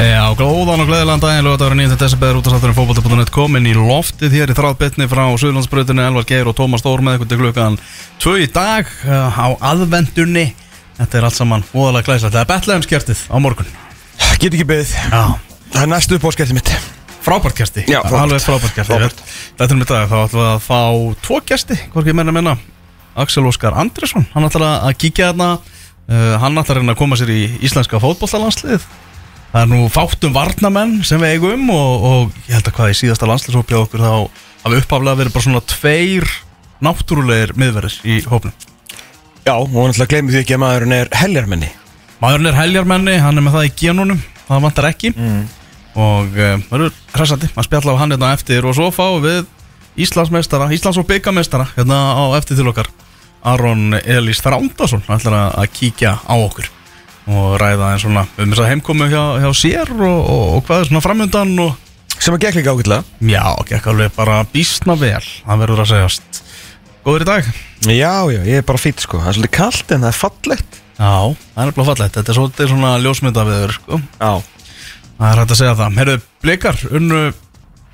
Já, góðan og gleðilegan daginn, lögadagurinn 9. desember út af satturinn fókbalta.net komin í loftið hér í þráðbytni frá Suðlandsbröðinu, Elvar Geir og Tómas Stór með ykkur til klukkan 2 í dag uh, á aðvendunni. Þetta er allt saman óðalega glæslega. Það er betleðumskertið á morgun. Get ekki beðið Já. Það er næstu upp á skerti mitt Frábært kerti. Já, frábært. Alveg frábært kerti. Þetta er með dag, þá ætlum við að fá tvo kerti, hvorki menna menna. Axel Óskar Andresson, hann ætlar að kíkja þarna, uh, hann ætlar að reyna að koma sér í íslenska fótbollalandslið. Það er nú fátum varnamenn sem við eigum og, og ég held að hvað í síðasta landsliðshópi á okkur þá hafi upphaflega verið bara svona tveir náttúrulegir miðverðis í hópnum. Já, og náttúrulega gleymið því ekki að maðurinn er heljarmenni Maðurinn er heljarmenni, hann er með það í genunum, það vantar ekki Mm. og uh, verður hressandi að spjalla á hann hérna eftir og svo fáum við Íslandsmeistara, Íslands og byggameistara hérna á eftir til okkar Aron Elís Þrándason ætlar að kíkja á okkur og ræða einn svona um þess að heimkomu hjá, hjá sér og, og, og hvað er svona framöndan og Sem að gekk líka ágætlega. Já, gekk alveg bara bísna vel það verður að segjast. Góður í dag? Já, já, ég er bara fýtt sko. Það er svolítið kallt en það er fallegt. Já, það er bara fallegt, þetta er svolítið svona ljósmyndaviður sko. Já. Það er hægt að segja það. Herðu, blikar, unnu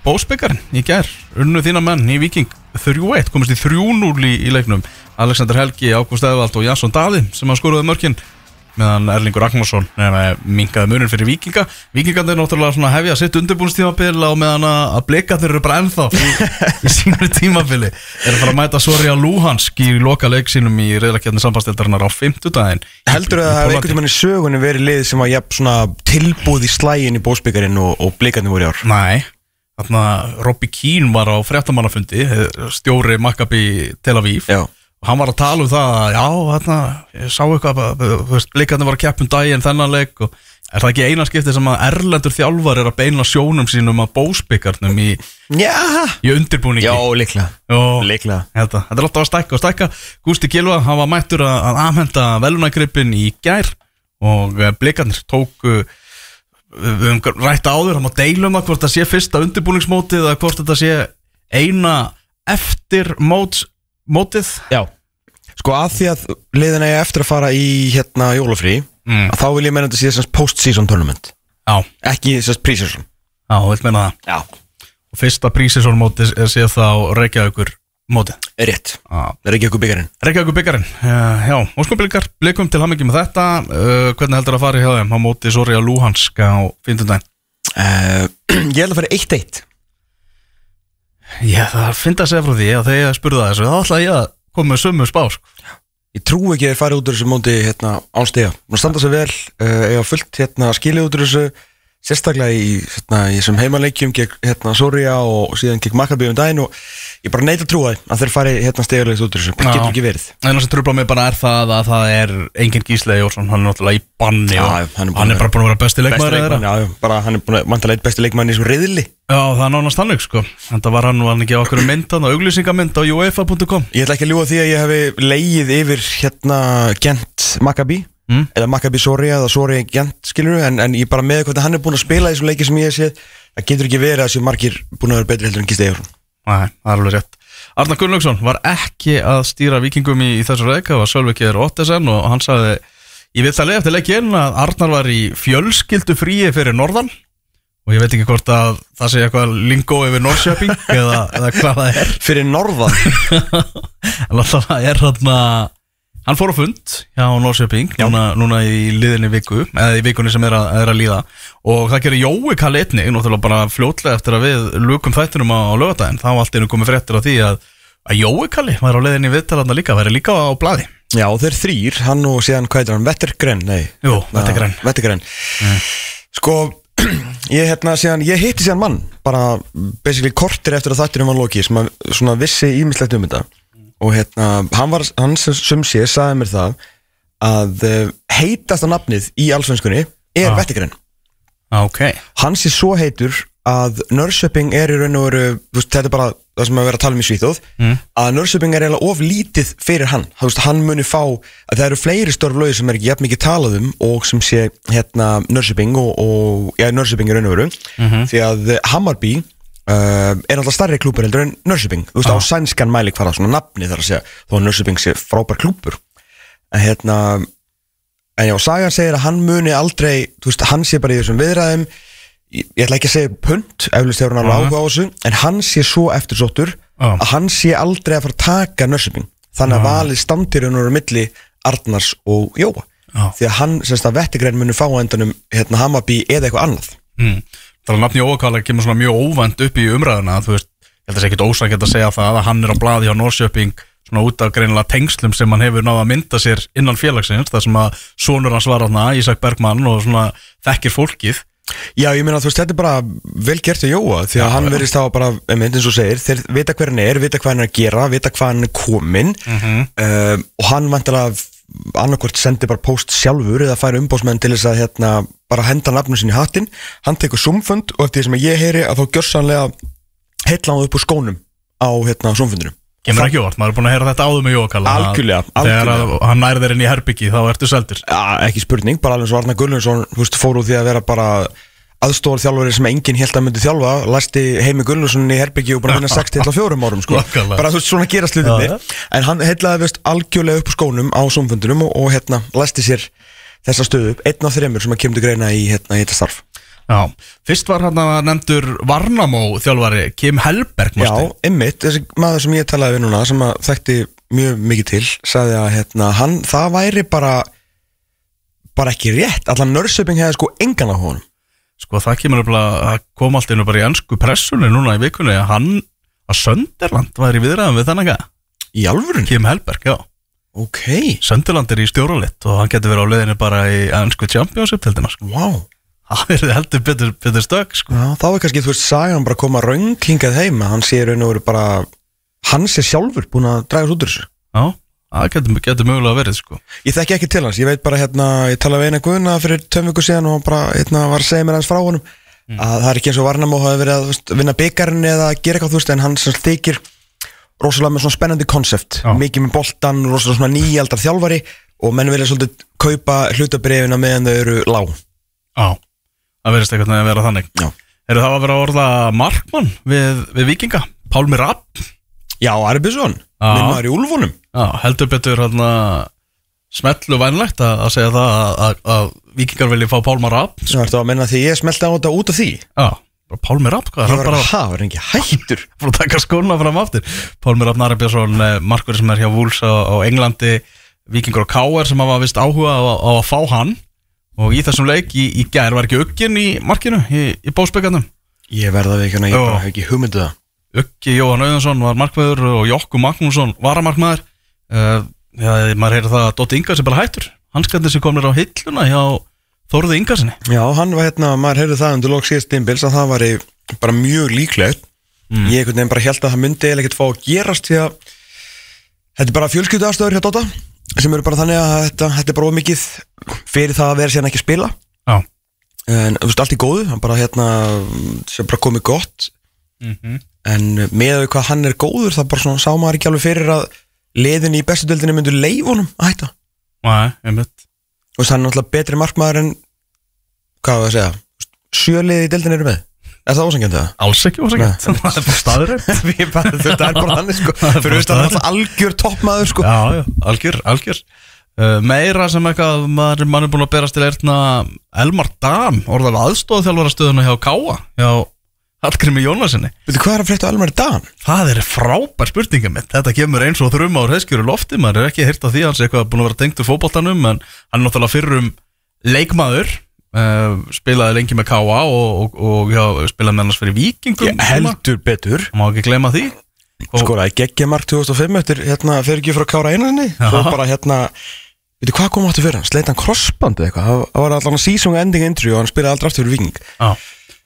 bósbyggarinn í gær. Unnu þína menn í Viking 3-1, komist í 3-0 í, í leiknum. Alexander Helgi, Ágúst Eðvald og Jasson Daði sem að skoruði mörkin meðan Erlingur Ragnarsson minkaði munin fyrir Vikinga Vikingarnir er náttúrulega hefja sitt undirbúinstímabili og meðan að blikarnir eru bara ennþá í, sínu tímabili. Er að fara að mæta Soria Luhansk í loka leik sínum í reyðlakjarni sambastildarinnar á 50 daginn Heldur að það hefur einhvern veginn í sögunni verið lið sem jafn svona tilbúð í slægin í bósbyggarinn og, og blikarnir voru í ár? Nei, þarna Robby Keane var á fréttamannafundi stjóri Maccabi Tel Aviv. Já og hann var að tala um það að já, þarna, ég sá eitthvað blikarnir var að keppum daginn þennan leik og er það ekki eina skipti sem að erlendur þjálfar er að beina sjónum sínum að bósbyggarnum í, í undirbúningi? Já, Líklega. Þetta, þetta er alltaf að stækka og stækka. Gústi Gilva, hann var mættur að, að afhenda velunagrippin í gær og eh, blikarnir tóku við höfum rætt áður, hann má deila um það hvort það sé fyrsta undirbúningsmótið eða hvort þetta sé eina eftir móts, mótið. Já Sko að því að liðin eiga eftir að fara í hérna jólafrí mm. þá vil ég meina þetta sé þess post-season tournament. Já, ekki þess pre-season. Já, þú vilt meina það? Já. Og fyrsta prísisón mótið sé þá Reykjavíkur mótið Rétt. Já. Það er ekki okkur byggarinn Reykjavíkur byggarinn, uh, já, óskumblikar blikum til hamingi með þetta. Uh, hvernig heldur að fara hjá þeim? Á móti Soria Luhansk á 50 daginn uh, Ég held að fara 1-1 Já, það finnst að segja frá því að þegar ég spurði það þessu, þá ætla ég að koma með sömu spá sko. Ég trú ekki að þeir fari út úr þessu móti hérna, ánstega. Nú standa sér vel, uh, eiga fullt hérna, skilið út úr þessu, sérstaklega í, hérna, í þessum heimaleikjum gegn hérna, Soria og síðan gegn Maccabi um daginn og ég bara neita að trúa því að þeir fari hérna, stegarlegist út úr þessu. Það getur ekki verið. En það sem trubla mig bara er það að það er engin Gísle Jórsson, hann er náttúrulega í banni og já, hann er hann er bara búin að vera besti bara hann er búin að eitt besti leikmann í þessum reyðli. Já, það er nánast þannig sko En það var hann var hann ekki á okkur mynd hann á auglýsingamynd á uefa.com Ég ætla ekki að ljúa því að ég hefi leið yfir hérna Gent Maccabi Mm. eða Maccabi Soria eða Soria Gent skilur en, en ég bara með hvernig hann er búin að spila í þessum leiki sem ég séð það getur ekki verið að þessu margir búin að vera betri heldur en Gísli Ejursson Nei, það er alveg rétt. Arnar Gunnlaugsson var ekki að stýra vikingum í, í þessu reik Það var Sölvikir Ottesen og hann sagði Ég vil það leið eftir leikin að Arnar var í fjölskyldu fríi fyrir norðan. Og ég veit ekki hvort að það sé eitthvað lingó yfir Norrköping eða, eða hvað það er. Fyrir norðan? En alltaf það er hann Hann fór á fund. Hjá Norrköping núna, núna í liðinni viku eða í vikunni sem er að, er að líða. Og það gerir Jói Kalli einni náttúrulega bara fljótlega eftir að við lukum þættinum á, á lögadaginn þá allt einu komið fréttir á því að, að Jói Kalli var á leiðinni viðtalarna líka væri líka á bladi Já, þeir þrýr, hann og síðan hvað heitir hann, Vettergren, nei. Jú, Vettergren. Vettergren. Sko, ég hérna síðan, ég hitti síðan mann bara basically kortir eftir að þættinum var lokið sem að svona vissi ímislegt um þetta og hérna, hann var, hann sem sé sagði mér það að uh, heitasta nafnið í allsvenskunni er Já. Vettergren Ok. Hann sé svo heitur að Nörsöping er í raun og veru veist, þetta er bara það sem að vera að tala um í Svíþóð Mm. að Nörsöping er eiginlega of lítið fyrir hann. Þú veist, hann muni fá að það eru fleiri störf lögi sem er ekki jafn mikið talað um og sem sé hérna Nörsöping og, og já, Nörsöping er raun og veru. Því að eh, Hammarby uh, er alltaf starri klúpur heldur en Nörsöping þú veist, á sænskan mælik fara svona nafni þar að segja þó að Nörsöping sé frábær klúpur en hérna En já, Sagan segir að hann muni aldrei Þú veist, hann sé bara í þessum viðræðum Ég, ég ætla ekki að segja punt Eflust hefur hann alveg áhuga á þessu En hann sé svo eftirsóttur Já. Að hann sé aldrei að fara að taka nörsöping Þannig að Já. valið standir hann úr milli Arnars og Jóa Já. Því að hann, semst að vettigrein muni fá endanum Hérna Hammarby eða eitthvað annað mm. Það er nafni Ókala kemur svona mjög óvænt upp í umræðuna Þú veist, ég held að það sé ekkit ósækjart að segja það að hann er á blaði hjá Norrköping svona út af greinilega tengslum sem hann hefur náða að mynda sér innan félagsins þar sem að sonur hans var hann Ísak Bergmann og svona þekkir fólkið Já, ég meina þú veist, þetta er bara vel gert hjá Jóa Því að Já, hann verðist þá bara, einmitt eins og segir Þeir vita hver hann er, vita hvað hann er að gera Vita hvað hann er komin Mhm. uh, Og hann vantilega annarkvort sendi bara post sjálfur Eða færi umbósmenn til þess að hérna, bara henda nafnum sinni í hattinn Hann tekur sumfund og eftir því sem ég heyri Að þá gjörsanlega heilla hann upp úr skónum Á hérna sumfundinum Kemur ekki óvart, maður er búin að heyra þetta áður með Jókala Algjörlega, Þegar að algjörlega. hann nærið þeir inn í herbyggi þá ertu seldur Já, ekki spurning, bara alveg svo Arna Gullundsson fór úr því að vera bara aðstóðar þjálfari sem enginn held að myndi þjálfa læsti Heimi Gullundsson í Herbyggju og bara vinna 6 til á fjórum árum sko. Nákvæmlega. bara þú veist svona gerast Já, hlutinni já. en hann heitlaði veist algjörlega upp skónum á sumfundunum og, og hérna læsti sér þessa stöðu upp, einn af þreymur sem að til greina í hérna í þetta starf. Já, fyrst var hann að nefndur Varnamó þjálfari Kim Helberg Já, ymmit, þessi maður sem ég talaði við núna sem að þekkti mjög mikið til sagði að hérna, hann, það væri bara bara ekki rétt. Allan nörsöping hefði sko engan á honum. Sko það kemur upp að koma allt einu bara í ennsku pressunni núna í vikunni að hann að Sönderland væri í viðræðum við þennan Í alvörun? Kim Helberg, já Ok, Sönderland er í stjóralitt og hann getur verið á leiðinu bara í ennsku championship til dæmis. Wow Það er heldur betur, betur stökk sko. Já, þá er kannski, þú veist, sagan bara að koma röng hingað heim að hann sé raun og veru bara hann sé sjálfur búin að draga út úr þessu. Já, það getur, getur mögulega verið sko. Ég þekki ekki til hans, ég veit bara hérna ég talaði við eina guðuna fyrir tveim viku síðan og hann bara hérna var að segja mér hans frá honum. Að það er ekki eins og Varnam og hafi verið að þú veist, vinna byggarinn eða gera eitthvað þú veist en hann sem þykir rosalega með svona spennandi konsept Já. mikið með boltan, rosalega svona nýjaldar þjálfari og menn vilja svolítið kaupa hlutabrifina meðan þau eru lág Já, það verðist eitthvað að vera þannig Já. Er það að vera orða Markmann við, við Vikinga? Pálmi Rapp? Já, Arbjörnsson, Já. minn maður í Úlfunum Já, heldur betur hérna smetlu vænlegt að, að segja það að, að, að Vikingar vilja fá Pálma Rapp Svo ertu að menna því ég smelti á þetta út af því Já, Pálmi Rapp, hvað Ég hann var bara ha, var ekki hættur? Fyrir að taka skóna fram aftur. Pálmi Rapp Narabjörnsson, markur sem er hjá Wools á, á Englandi Vikingur og K.R. sem hafa vist áhuga á, á að fá hann. Og í þessum leik í, í gær var ekki uggin í markinu í, í bósbyggandum Ég verða við ekki ég Já. bara hef ekki hugmyndu það. Uggi Jóhann Auðansson var markmaður og Jokku Magnússon var að markmaður uh, já, maður heyrði það að Dótti Inga sem bara hættur. Hanskandi sem komir á hilluna hjá Þóruði Ingarsinni Já, hann var hérna, maður heyrði það undir lók síðast dimbils að það var bara mjög líklegt. Ég einhvern veginn bara held að það myndi eða ekkert fá að gerast því að þetta er bara fjölskyldu aðstöður hjá Dóta sem eru bara þannig að þetta, þetta er bara of mikið fyrir það að vera síðan ekki að spila. Já, en þú veist, allt í góðu, hann bara hérna sem bara komið gott. Mm en með við hvað hann er góður það bara svona sá maður ekki alveg fyrir að liðin í bestu dildinni myndu leif honum að hætta Veist, hann er náttúrulega betri markmaður en hvað var að segja sjöliði í dildinni eru með. Er það ósangjandi það? Alls ekki ósækjant Það er bara staðurinn þetta er bara þannig sko. Það er Fyrir auðvitað staðreynd. náttúrulega algjör toppmaður sko. Já, já, algjör, algjör. Uh, Meira sem eitthvað mann er búin að berast til ertna Elmar Dam, orðað aðstofþjálfarastöðuna hjá Káa hjá Hallgrími Jónasinni Veitu hvað er að frétta Elmar Dan? Það er frábær spurninga mitt Þetta kemur eins og þrjum á hreiskjöru lofti. Maður er ekki heyrt af því hans eitthvað búin að vera tengt úr fótboltanum en hann er náttúrulega fyrrum leikmaður uh, spilaði lengi með Káa og, og, og já, spilaði með hans fyrir vikingum Ég heldur betur. Má ekki gleyma því. Og- Skoraði geggjamark 2005 eftir hérna fyrir ekki frá Kára Einarni Svo bara hérna Veitu hvað kom áttu fyrir hann? Sleit hann crossband eitthvað? Það- var að season ending injury og hann spilaði aldrei aftur fyrir viking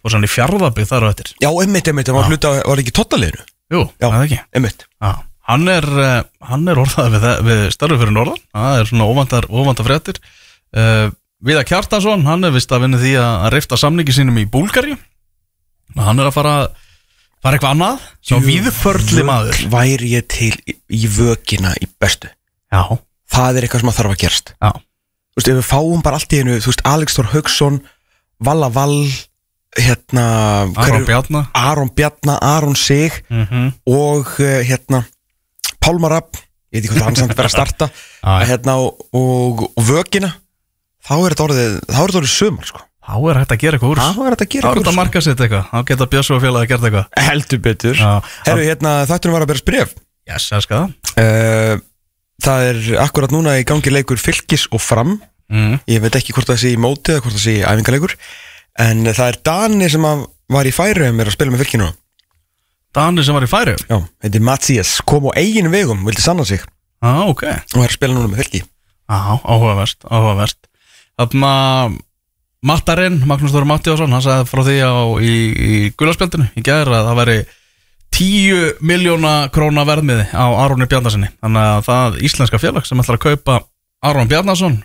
og svona í fjárðabíð þar og eftir. Já, emmitt, emmitt, það var hluta, var ekki tottaliðinu Jú, Já. það ekki? Emmitt hann er, uh, hann er orðað við, við starfið fyrir norðan, það er svona óvandar, óvandar fréttir. Uh, Viða Kjartason, hann er vist að vinna því að, rifta samningi sínum í Búlgari hann er að fara, fara eitthvað annað, svo víðförli maður. Væri ég til í, í vökina í bestu Já, Það er eitthvað sem að þarf að gerast. Já, Þú veist, ef við fáum bara allt í einu Þú veist, Alex Þór Haugsson Valla Vall Hérna Aron er- Bjarna. Aron Bjarna, Aron Sig Mm Og uh, hérna Pálmar Rapp Ég veit ekki hvað hann samt verið að starta. Já. hérna, og, og, vökina. Þá er þetta orðið, þá er þetta orðið sömur sko. Þá er hægt að gera eitthvað úr. Þá er þetta að Þá gera er þetta að sko. marka sitt eitthvað. Þá geta félagi að gera eitthvað. Heldur betur. Herru, hérna, þáttunum var að bera spref Yes, ég skal það. Uh, Það er akkurat núna í gangi leikur fylgis og fram. Mm. Ég veit ekki hvort það sé í móti eða hvort það sé í æfingaleikur En það er Dani sem að var í færiðum er að spila með fylginu Dani sem var í færi Já, þetta er Mattias, kom á eigin vegum, vildi sanna sig. Já, ok. Og er að spila núna með fylgi Já, áhugavert, áhugavert. Þarna Mattarinn, Magnús Þóru Mattiásson hann sagði frá því á, í, í gulaspjaldinu í gæður að það væri 10 miljóna króna verðmiði á Aróni Bjarnasinni þannig að það íslenska félag sem ætlar að kaupa Arón Bjarnason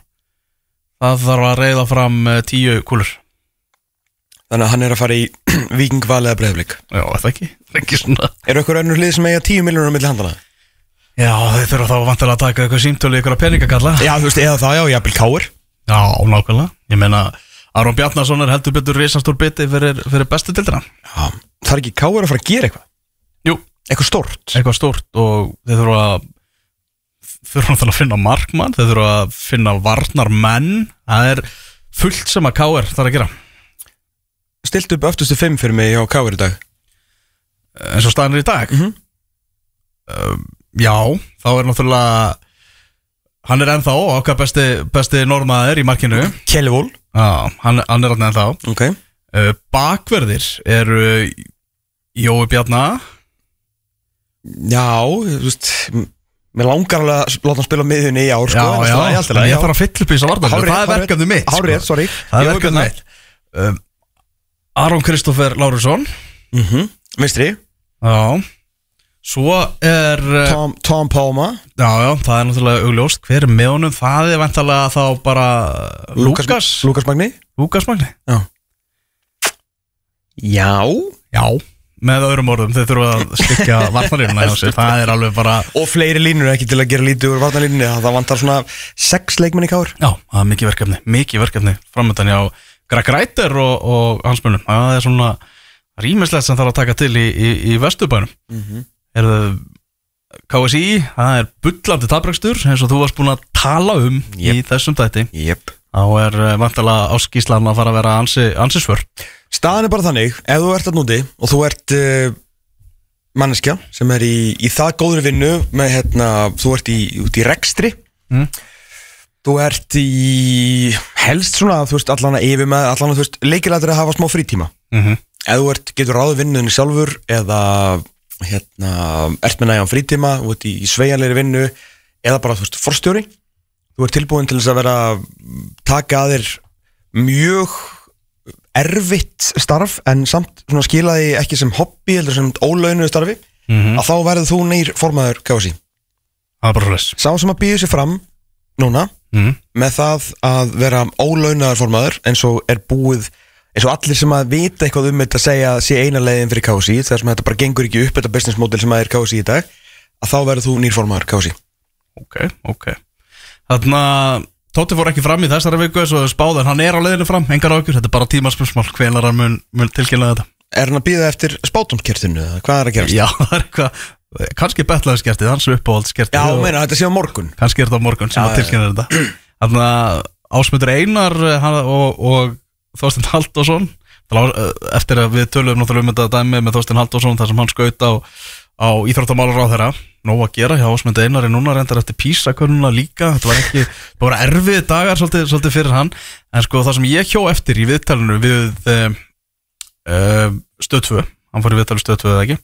það þarf að reyða fram eh, 10 kúlur Þannig að hann er að fara í vikingval eða breyðblik Já, er það ekki, það er ekki svona. Eru eitthvað önnur lið sem eiga 10 miljónur á milli handana? Já, þeir þurfa þá vantilega að taka eitthvað símtölu ykkur að peningakalla Já, þú veist, eða það, já, jafnvel káir Já, nákvæmlega. Ég meina, Aron Bjarnason er heldur betur risastór biti fyrir, fyrir bestu tildina Já, það er ekki káir að fara að gera eitthvað? Jú, Eitthvað stórt? Eitthvað stórt og þeir þurfa að þurfa náttúrulega að finna markmann þeir þurfa að finna varnar menn það er fullt sem að K.R. þarf að gera Stilt upp öftustu 5 fyrir mig á káir í dag. Eins og staðan er í dag? Mhm. um, Já, þá er náttúrulega hann er ennþá okkar besti, besti normaður í markinu. Kjellivól Já, hann, hann er ennþá. Ok. Uh, Bakverðir eru Jói Bjarnar Já, þú veist Mér langar alveg að láta hann spila á miðjunni í ár sko, Já, en já, en leið, ég já. þarf að fylla upp í þess að varna Hárrétt, Það er verkefni mitt sko. Hárrétt, sorry. Það er verkefni mitt. Um, Aron Kristoffer Lárusson. Mhm. Vinstri. Já. Svo er uh, Tom, Tom Palma Já, já, það er náttúrulega augljóst. Hver er með honum? Það er vantalega þá bara Lukas Lukas. Magni Lukas Magni Já. Já. Já Með öðrum orðum, þeir þurfa að stykja varnarlínuna hjá sér. Það er alveg bara Og fleiri línur ekki til að gera lítið úr varnalínunni Það vantar svona sex leikmenn í káir Já, það er mikið verkefni. Mikið verkefni framöndan hjá Greg Reiter og, og hans munum Það er svona rýmislegt sem þarf að taka til í, í, í Vesturbænum mm. -hmm. Er það KSI, það er bullandi tabrækstur eins og þú varst búin að tala um í þessum dæti Jep þá er uh, vantilega áskíslan að fara að vera ansi, ansi svör Staðan er bara þannig, ef þú ert að núti og þú ert uh, manneskja sem er í, í það góður vinnu með hérna, þú ert í, út í rekstri Mm. Þú ert í helst svona, þú veist, allan að yfir með allan að, þú veist, leikilættir að hafa smá frítíma mm -hmm. ef þú ert, getur ráðið vinnuðinni sjálfur eða hérna, ert með næjan frítíma, þú ert í, í sveianleiri vinnu eða bara, þú veist, forstjóri þú ert tilbúin til þess að vera taka að þér mjög erfitt starf en samt svona skilaði ekki sem hobby heldur sem ólaunuðu starfi Mhm. að þá verður þú nýr formaður KSI Það er bara res sá sem að býður sér fram núna mm. með það að vera ólaunaður formaður eins og er búið eins og allir sem að vita eitthvað um þetta segja að sé eina leiðin fyrir KSI þar sem þetta bara gengur ekki upp þetta business model sem að er KSI í dag að þá verður þú nýr formaður KSI Ok, ok Þannig að Tóti fór ekki fram í þessari viku eins og spáð en hann er á leiðinu fram, engar ákjör, þetta er bara tímaspörsmál hvenar hann mun, mun tilkynna þetta Er hann að býða eftir spátumskertinu eða hvað er að gerast? Já, það er eitthvað, kannski betlaðiskertið, hans uppáhaldskertið Já, meina, þetta sé á morgun. Kannski er þetta morgun sem Já, að tilkynna þetta. Þannig að Ásmundur Einar eh, hann, og, og Þorstein Halldórsson. Eftir að við töluðum náttúrulega um þetta dæmi með Þorstein Halldórsson þar sem hann skaut á, á íþróttamálar á þeirra nóg að gera hjá Ásmundur Einar en núna reyndar eftir písakönnuna líka. Þetta var ekki, það voru erfið dagar svolítið, svolítið fyrir hann. En sko það sem ég hjó eftir í viðtalinu við um, um, stöð 2 hann fór í viðtalinu stöð 2 eða ekki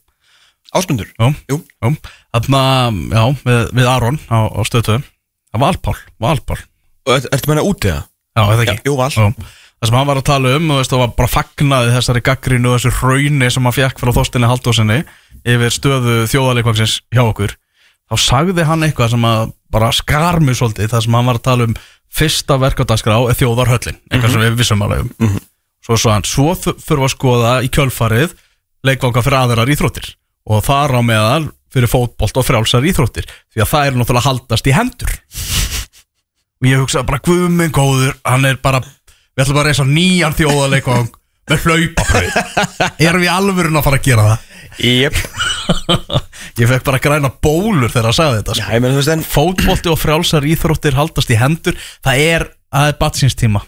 Ásmundur? Jú. Þarna, já, við, við Aron á, á stöðtöðu. Það var Valpál, Valpál. Og ert- Ertu meina úti það? Já, eða ekki? Jú, val Já. Það sem hann var að tala um, þú veist, það var bara fagnaði þessari gaggrínu og þessu hrauni sem hann fekk frá Þorstinni Haldósinni yfir stöðu þjóðaleikvaksins hjá okkur. Þá sagði hann eitthvað sem að bara skar mig svolítið, það sem hann var að tala um fyrsta verkadagskrá er þjóðarhöllin eitthvað sem við vissum alveg um. Svo svo hann, svo þu- þurfa að skoða í kjölfarið leikvanga fyrir aðrar íþróttir og þar á meðal fyrir fótbolt og frjálsar íþróttir því að það er náttúrulega að haldast í hendur. Og ég hugsa bara guðminn góður, hann er bara við ætlum bara að reysa nýjan þjóðaleikvang með hlaupabröð erum við alvörun að fara að gera það? Jep. Ég fekk bara græna bólur þegar að sagði þetta Já, sko. veist en fótbolti og frjálsar íþróttir haldast í hendur það er það er batsins tíma.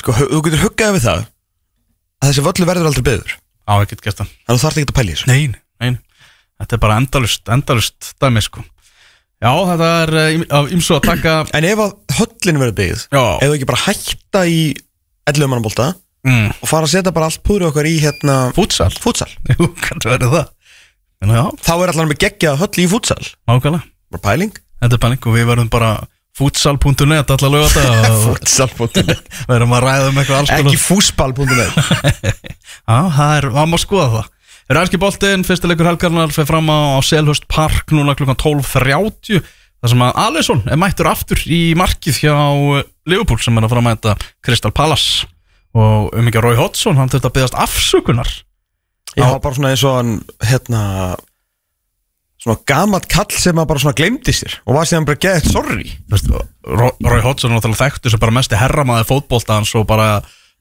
Sko, þú getur huggaði við það að þessi völlu verður aldrei byggður. Á ekkert gert hann Þannig þú þarf ekki að pæla í þessu. Nein, þetta er bara endalust, endalust dæmi sko. Já, þetta er eh, af ymsu að taka En ef að höllin verður byggð Já. Ef þú ekki bara hætta í 11 mannabólta mm, og fara að setja bara allt púri okkar í hérna Fútsal fútsal Jú, kannski verður það. En Þá er allan með geggjað höll í fútsal nákvæmlega. Bara pæling. Þetta er pæling og við verðum bara futsal.net allar lögata og Fútsal.net verðum að ræða um eitthvað alls Ekki fúsbal.net Já, það er, maður skoða það Er ærski boltinn, fyrstileikur helgarnar fyrir fram á, á Selhust Park núna klukkan 12.30 þar sem að Alisson er mættur aftur í markið hjá eh, Liverpool sem er að fara að mæta Crystal Palace. Og um ekki Rói Hodgson, hann þurfti að byggast afsökunar Ég var bara svona eins og hann hérna svona gamalt kall sem að bara svona glemdi sér og var síðan bara veist, Ró- Rói Hodgson er náttúrulega þekktur sem bara mesti herramaði fótboltans og bara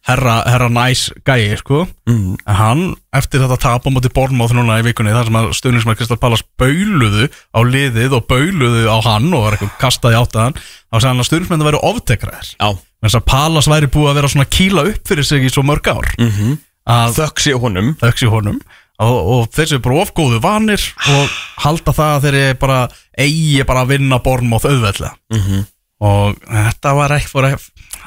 herra, herra næs gæi sko. mm. en hann, eftir þetta tap á móti Bornmáð núna í vikunni, þar sem að stuðnismar Kristal Pallas bauluðu á liðið og bauluðu á hann og var eitthvað kastaði átt að hann þá sagði hann að stuðnismenn væri oftekraðir en þess að Pallas væri búið að vera svona kýla upp fyrir sig í svo mörg ár mm -hmm. sé honum þauks í honum og, og þeir séu bara ofgóðu vanir og halda það að þeir bara eigi bara að vinna Bornmáð auðveldlega mm -hmm. og þetta var fór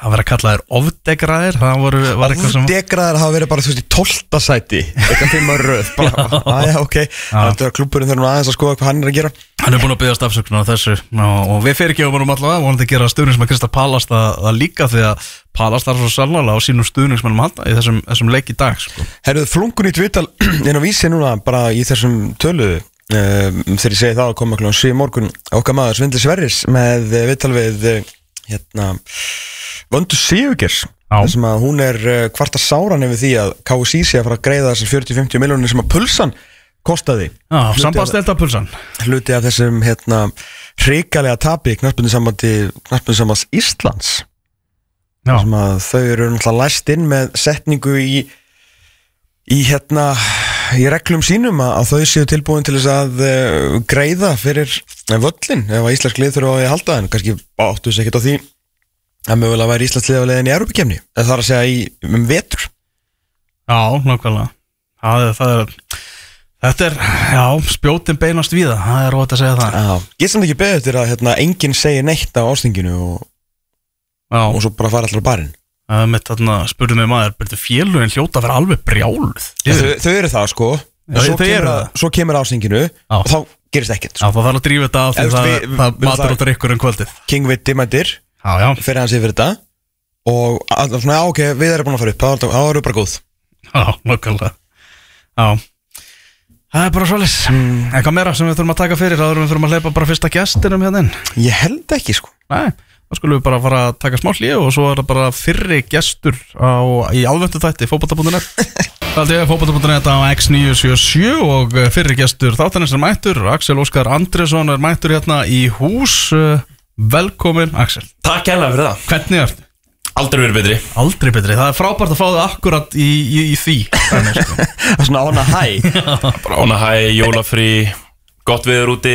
að að vera kallaðir ofdegraðir það voru, var eitthvað sem Degraðar hafa verið bara þú veist í tólta sæti eitthvað fimmar röð bara, aðja ok, þetta er klúburinn þurfum aðeins að skoða hvað hann er að gera. Hann er búin að byggja stafsöknunar þessu. Og, og við fyrirgefum honum allavega vonandi að gera stuðningsmenn Krista Palast að, að líka því að Palast þarf svo sannlega á sínum stuðningsmennum halda í þessum, þessum leik í dag sko. Herruð, flungun í tvital en á vísi núna bara í þessum töluðu um, þegar ég segi það að koma klokkan 7 í morgun okkar maður Svindli Sverris með viðtal við hérna Vöndu Sigurgers sem að hún er uh, kvarta sáran yfir því að KSI sé að fara að greiða þessar 40-50 miljónir sem að pulsan kostaði. Sambandsdelta pulsan. Hluti af þessum hérna hrikalega tapi knaspundinsambands Íslands. Sem að þau eru náttúrulega læst inn með setningu í í hérna í reglum sínum að, að þau séu tilbúin til þess að uh, greiða fyrir völlin ef að Íslensk lið þurfa að halda en kannski áttu þess ekkert á því að mögulega væri Íslands lið á leiðin í Europakefni það er að segja í um vetur. Já nákvæmlega. Það er, það er Þetta er, já, spjótin beinast víða það er rót að segja það. Já. Ég samt ekki beðið til að hérna, enginn segir neitt á ástinginu og, og svo bara fara allar á barinn. Það er mitt þarna, spurði mig maður byrju félugin hljóta að vera alveg brjáluð? Þau, þau eru það sko. Já, en svo, kemur, það. að- svo kemur ástinginu og þá gerist ekkert Já, það þarf að drífa þetta af því það, við- það við- matur það- og drikkur um kvöldið. King Vitti mættir Já, já, fyrir hans yfir þetta. Og alltaf svona, já ok, við erum búin að fara upp. Þá þá erum við bara góð. Já, nokkulega Já. Það er bara svolítið mm. Eitthvað meira sem við þurfum að taka fyrir? Þá erum við þurfum að hleypa bara fyrsta gestinum hérna inn. Ég held ekki sko. Nei, þá skulum við bara fara að taka smá hlýju og svo er það bara fyrri gestur á, í alvöndu þætti fótbolta.net Það er fótbolta.net á X977 og eh, fyrri gestur þáttanins er mættur. Axel Óskar Andresson er mættur hérna í hús. Eh, Velkomin Axel. Takk hérlega fyrir það. Hvernig ertu? Aldrei verið betri. Aldrei betri, það er frábært að fá það akkurat í, í, í því Þannig, sko. Það er svona ána hæ ána hæ, jólafrí Gott viður úti.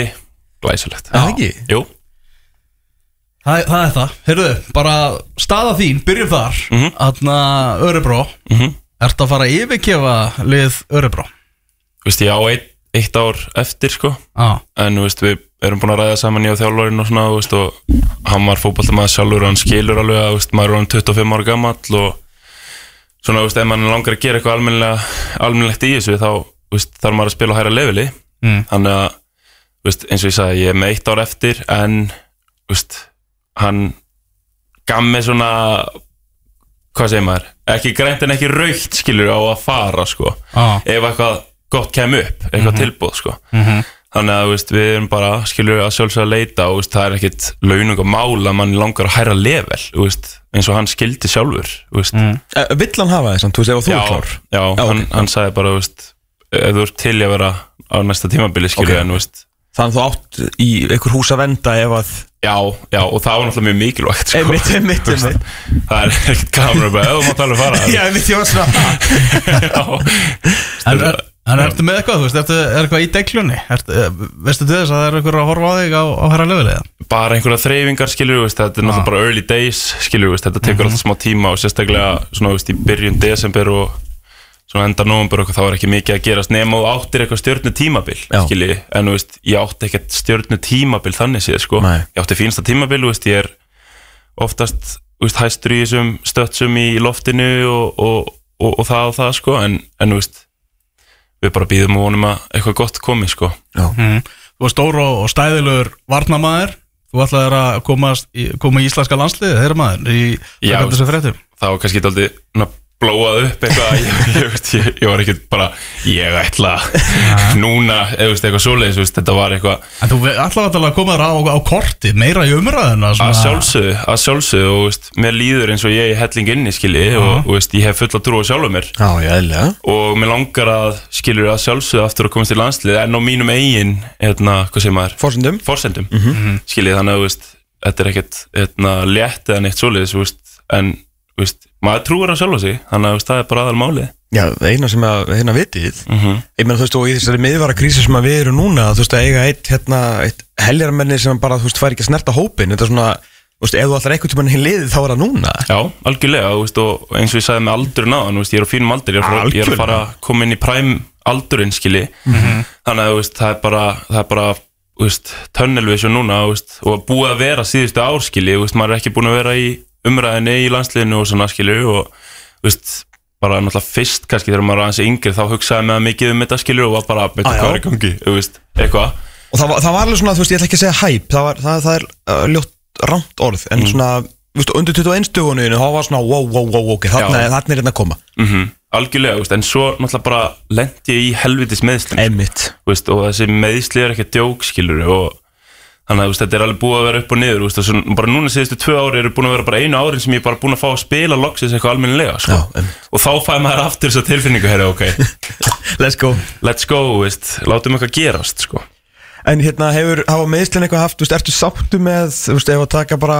Glæsilegt. Það ekki? Jú. Það, það er það, heyrðu, bara staða þín, byrjum þar. Mm Mhm. -hmm. Þarna Örebró mm Ertu að fara að yfirkefa lið Örebró? Þú veist, ég á eitt, eitt ár eftir sko Já, En veist, við erum búin að ræða saman ég og þjálfurinn og svona, veist, og hann var fótballtamaður sjálfur og hann skilur alveg að, veist, maður er hann 25 ára gamall og svona, ef mann langar að gera eitthvað almennilegt í þessu, þá, þarf maður að spila á hæra leveli. mm. Þannig að, eins og ég sagði, ég er með eitt ár eftir, en, hann gaf mig svona, hvað segir maður, ekki grænt en ekki raukt, skilur, á að fara, sko Já, ef eitthvað gott kem upp, eitthvað tilbúð sko. mhm þannig að þú veist, við erum bara skilur að sjálfsögða að leita og veist, það er ekkit launung og mál að mann langar að hæra level veist, eins og hann skildi sjálfur. Mm. Uh, Vill hann hafa þess, þú veist, ef þú já, er klár já, Já, hann, ok. hann sagði bara ef þú ert til að vera á næsta tímabili skilur Ok. en veist Þannig að þú átt í einhver hús að venda ef að já, já, og það var náttúrulega mjög mikilvægt sko. Einmitt, einmitt, Þú veist, einmitt. það er ekkert kamera bara, ef þú mátt alveg fara Já, einmitt, ég var svona já, en, En ertu með eitthvað, þú veist, ertu, er eitthvað í deglunni? Ertu, eh, veistu til þess að það er eitthvað að horfa á þig á, á herra lefilega? bara einhverja þreyfingar skilur við, þetta er náttúrulega bara early days skilur við, þetta tekur alltaf smá tíma og sérstaklega svona við, í byrjun desember og svona enda november og þá er ekki mikið að gerast nema og áttir eitthvað stjórnu tímabil skilji, en þú veist, ég átti ekkert stjórnu tímabil þannig séð, sko. Nei. ég átti fínsta tímabil, þú veist, ég er oftast, þú veist, hæstur í þessum stötsum í loftinu og, og, og, og það og það, sko. En, en þú veist, við bara býðum og vonum að eitthvað gott komi, sko. Mm. Þú var stór og, stæðilegur varnamaður Þú ætlaðir að komast í, koma í íslenska landsliði, þeirra maður í Já, hvað þessu fréttum. það var kannski aldrei blóað upp eitthvað ég, ég, ég, ég var ekkert bara ég ætla núna eða eitthvað svoleiðis, veist, þetta var eitthvað En þú ætlaði að koma þér á, á korti meira í umræðuna að sjálfsögðu, að sjálfsögðu og veist, mér líður eins og ég er helling inni skilji og, og veist, ég hef fulla trú á sjálfum mér. Já, já, eðlilega. Og mér langar að skilur að sjálfsögðu aftur að komast í landslið en á mínum eigin, hérna, hvað segir maður? Fórsendum forsendum, mm -hmm. skiljið þannig að veist, þetta er ekkert hérna, létt eða neitt svoleiðis veist, en veist, maður trúir á sjálfa sig þannig að veist, það er bara aðal málið Já, eina sem að, hérna vitið mm Ég meina, þú veist, og í þessari miðvara krísi sem að við erum núna, þú veist, að eiga eitt, hérna, eitt heljarmenni sem bara, þú veist, fær ekki að snerta hópin Þetta er svona, þú veist, ef þú ætlar eitthvað tímann í liðið, þá er það núna Já, algjörlega, þú veist, og eins og ég sagði með aldurinn á hann, ég er á fínum aldur, ég er, fara, ég er að fara að koma inn í præm aldurinn, skilji, þannig að þú veist, það er bara, það er bara, veist, tunnelvision núna, veist, og búið að vera síðustu ár, skilji, þú veist, maður er ekki búin að vera í umræðinni í landsliðinu og svona, skilju, og, veist, bara náttúrulega fyrst, kannski, þegar maður er aðeins yngri, þá hugsaði maður mikið um þetta, skilju, og var bara, hvað er í gangi, veist, eitthvað, Og það, var- það var alveg svona, þú veist, ég ætla ekki að segja hæp, það, var, það, það er uh, ljótt rámt orð En svona, þú veist, undir 21 stuguninu, þá var svona, wow, wow, wow, ok, þarna, er hérna að koma. Mm algjörlega, þú veist, en svo náttúrulega bara lendi ég í helvitis veist, og þessi meðsli er ekki djók skilur og þannig að þetta er alveg búið að vera upp og niður veist, og bara núna síðustu tvö ári eru búin að vera bara einu árin sem ég er bara búin að fá að spila loksins eitthvað almennilega sko. Einmitt. og þá fæði maður aftur þessa tilfinningu herri, ok, Let's go let's go, veist, látum eitthvað gerast sko. En hérna, hefur, hafa meðslinn eitthvað haft, veist, ertu sáttu með, að taka bara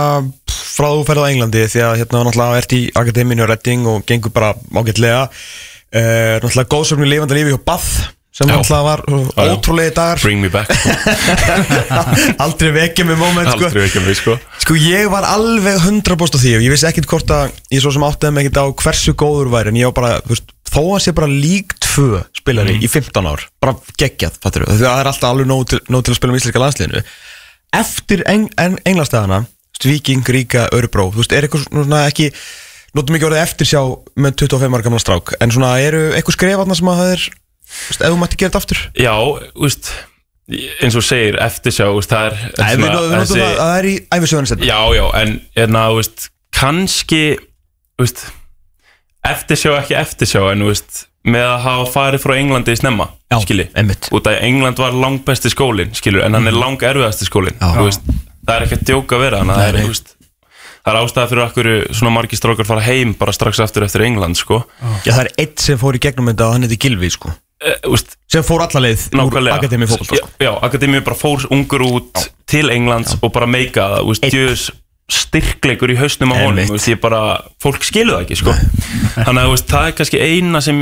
frá þú ferð á Englandi Því að hérna, náttúrulega, ert í Akademínu og Redding og gengur bara ágætlega uh, Náttúrulega, góðsöfni lifandi lífi hjá Bath Sem náttúrulega var. Ótrúlega dagar. Bring me back. Aldrei vekja mig moment, sko. Aldrei ekki mig sko. Sko ég var alveg 100% á því og ég vissi ekkert hvort að ég svo sem áttaði mig ekkert á hversu góður væri en ég var bara, þú veist, þó að sé bara lík tvö spilari í 15 ár bara geggjað, fattur við, það er alltaf alveg nóg til, nóg til að spila um íslenska landsliðinu. Eftir eng, eng, englastæðana Víking, Ríka, Örbro þú veist, er eitthvað svona ekki notum ekki orðið eftir sjá með 25 ára gamla strák en svona eru eitthvað skrefarna sem að það er þú veist, ef þú mætti gera þetta aftur. Já, veist eins og segir, eftirsjá veist, það er Nei, við notum þessi- það að það er í æfisöðanisett Já, já, en hérna, þú veist, kannski, þú veist, eftirsjá ekki eftirsjá, en þú veist, með að hafa farið frá Englandi í snemma, skilji, einmitt. út af England var langbesti skólinn, skilju, en hann er lang erfiðasti skólinn, Já. þú veist, það er ekki að djóka að vera, að það Nei, er, nei. þú veist, það er ástæða fyrir okkur svona margir strókar fara heim bara strax aftur eftir England, sko, Já, það er eitt sem fór í gegnum þetta og hann heiti Gilvi, sko þú veist, sem fór alla leið úr Akademi já, sko. já, Akademi bara fór ungur út til Englands og bara meika það, þú styrkleikur í hausnum á honum, þú ég bara fólk skilu það ekki, sko. Þannig að þú veist, það er kannski eina sem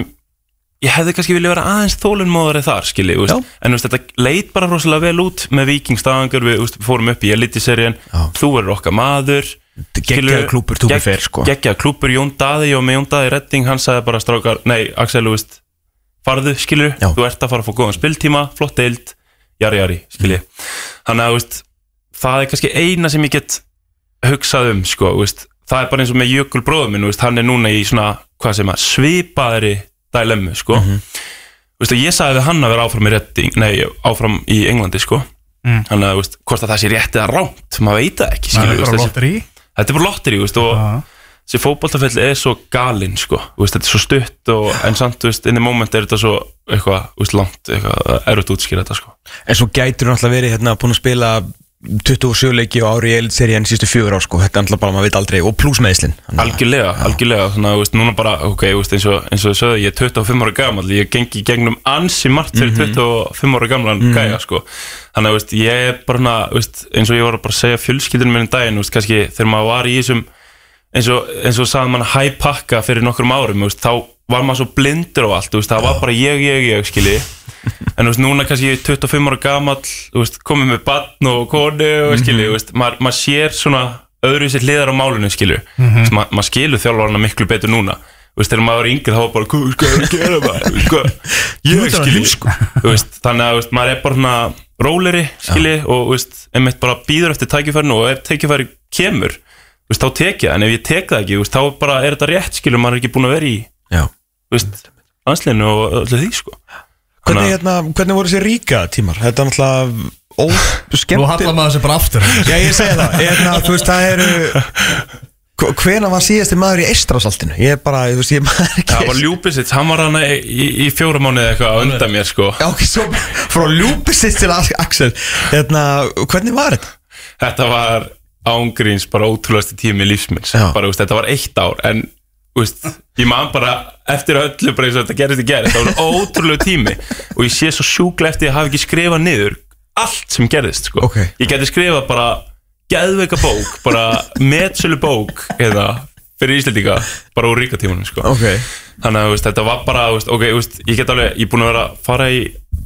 ég hefði kannski vilja vera aðeins þólunmóðari þar, skilji, þú Já. en þú veist, þetta leit bara rosalega vel út með vikingstagangur, við, þú veist, fórum upp í elitiserien, Já. þú er okkar maður geggjaður klúbbur, to be fair, sko. geggjaður klúpur, Jón Daði og með Jón Daði Redding, hann sagði bara strákar, nei, Axel, þú veist farðu, skilur, Já. þú ert að fara að fá góðan spiltíma, flott deild, jari jari skilji, þannig að veist, það er kannski eina sem ég get hugsað um, sko, veist það er bara eins og með Jökul bróður minn, veist, hann er núna í svona, hvað sem að, svipaðri dilemmu, sko Mhm. þú veist, ég sagði við hann að vera áfram í Redding, nei, áfram í Englandi, sko Mm. þannig að, hvort að það sé rétt eða rámt maður veit það ekki, Það skilur, er bara lotteri þetta er bara lotteri, og. Þessi fótboltafell er svo galinn sko, veist, þetta er svo stutt og, en samt, þú veist, inn í moment er þetta svo eitthvað, þú veist, langt, eitthvað erfitt útskýra þetta sko. en svo gætur hann alltaf verið hérna búin að spila 27 leiki á ári í elitserían sístu fjögur ár sko, þetta er alltaf bara, maður veit aldrei og pluss meðslin algjörlega, algjörlega, þannig að, þú veist, núna bara ok, þú veist, eins og, eins og þau sögðu, ég er 25 ára gammal ég gengi í gegnum ansi margt fyrir 25 ára gamlan gæja, sko. Þannig að, þú veist, ég er bara, hana, þú veist, eins og ég var að bara segja fjölskyldunum minn um daginn, þú veist, kannski þegar maður var í þessum eins og, eins og sagði mann hæ pakka fyrir nokkrum árum, veist, þá var maður svo blindur á allt, veist, það var bara ég, ég, ég, skilji. En veist, núna kannski ég er 25 ára veist, komið með barn og konu og skilji, þú veist, maður, maður sér svona öðru sér hliðar á málunum, skilju. Mm -hmm. Ma, maður skilur þjálfarna miklu betur núna. Þegar maður var yngri þá var bara hvað er að gera maður, ég skilji, þannig að maður er bara svona róleri, skilji og einmitt bara býður eftir tækifærinu og ef tækifæri kemur veist, þá tek ég, það, en ef ég tek það ekki veist, þá bara er þetta rétt, skilju, maður er ekki búin að vera í ansleinu og öllu því, sko. Hvernig, hérna, hvernig voru þessi ríka tímar? Þetta er náttúrulega Nú óskemmt hallar maður sér bara aftur. Já, ég segi það. Hérna, Þú veist, það eru Hvena var síðasti maður í Eistrasaltinu? Ég er bara, þú veist, ég maður ekki. Það var Ljúbisitt, hann var hann í, í, í fjóra mánuði eitthvað á undan mér, sko. Já, ok, svo frá ljúpisitt til Axel. Hérna, hvernig var þetta? þetta var ángríns bara ótrúlega tími lífsmins bara, veist, þetta var eitt ár en veist, ég man bara eftir öllu bara eins og þetta gerist í gerð þetta var ótrúlega tími og ég sé svo sjúkla eftir að hafa ekki skrifað niður allt sem gerðist sko. Ok. ég geti skrifað bara geðveika bók, bara metsölu bók eða fyrir Íslandíka bara úr ríka tímanum sko. Ok þannig að veist, þetta var bara veist, ok, veist, ég get alveg, ég er búin að vera að fara í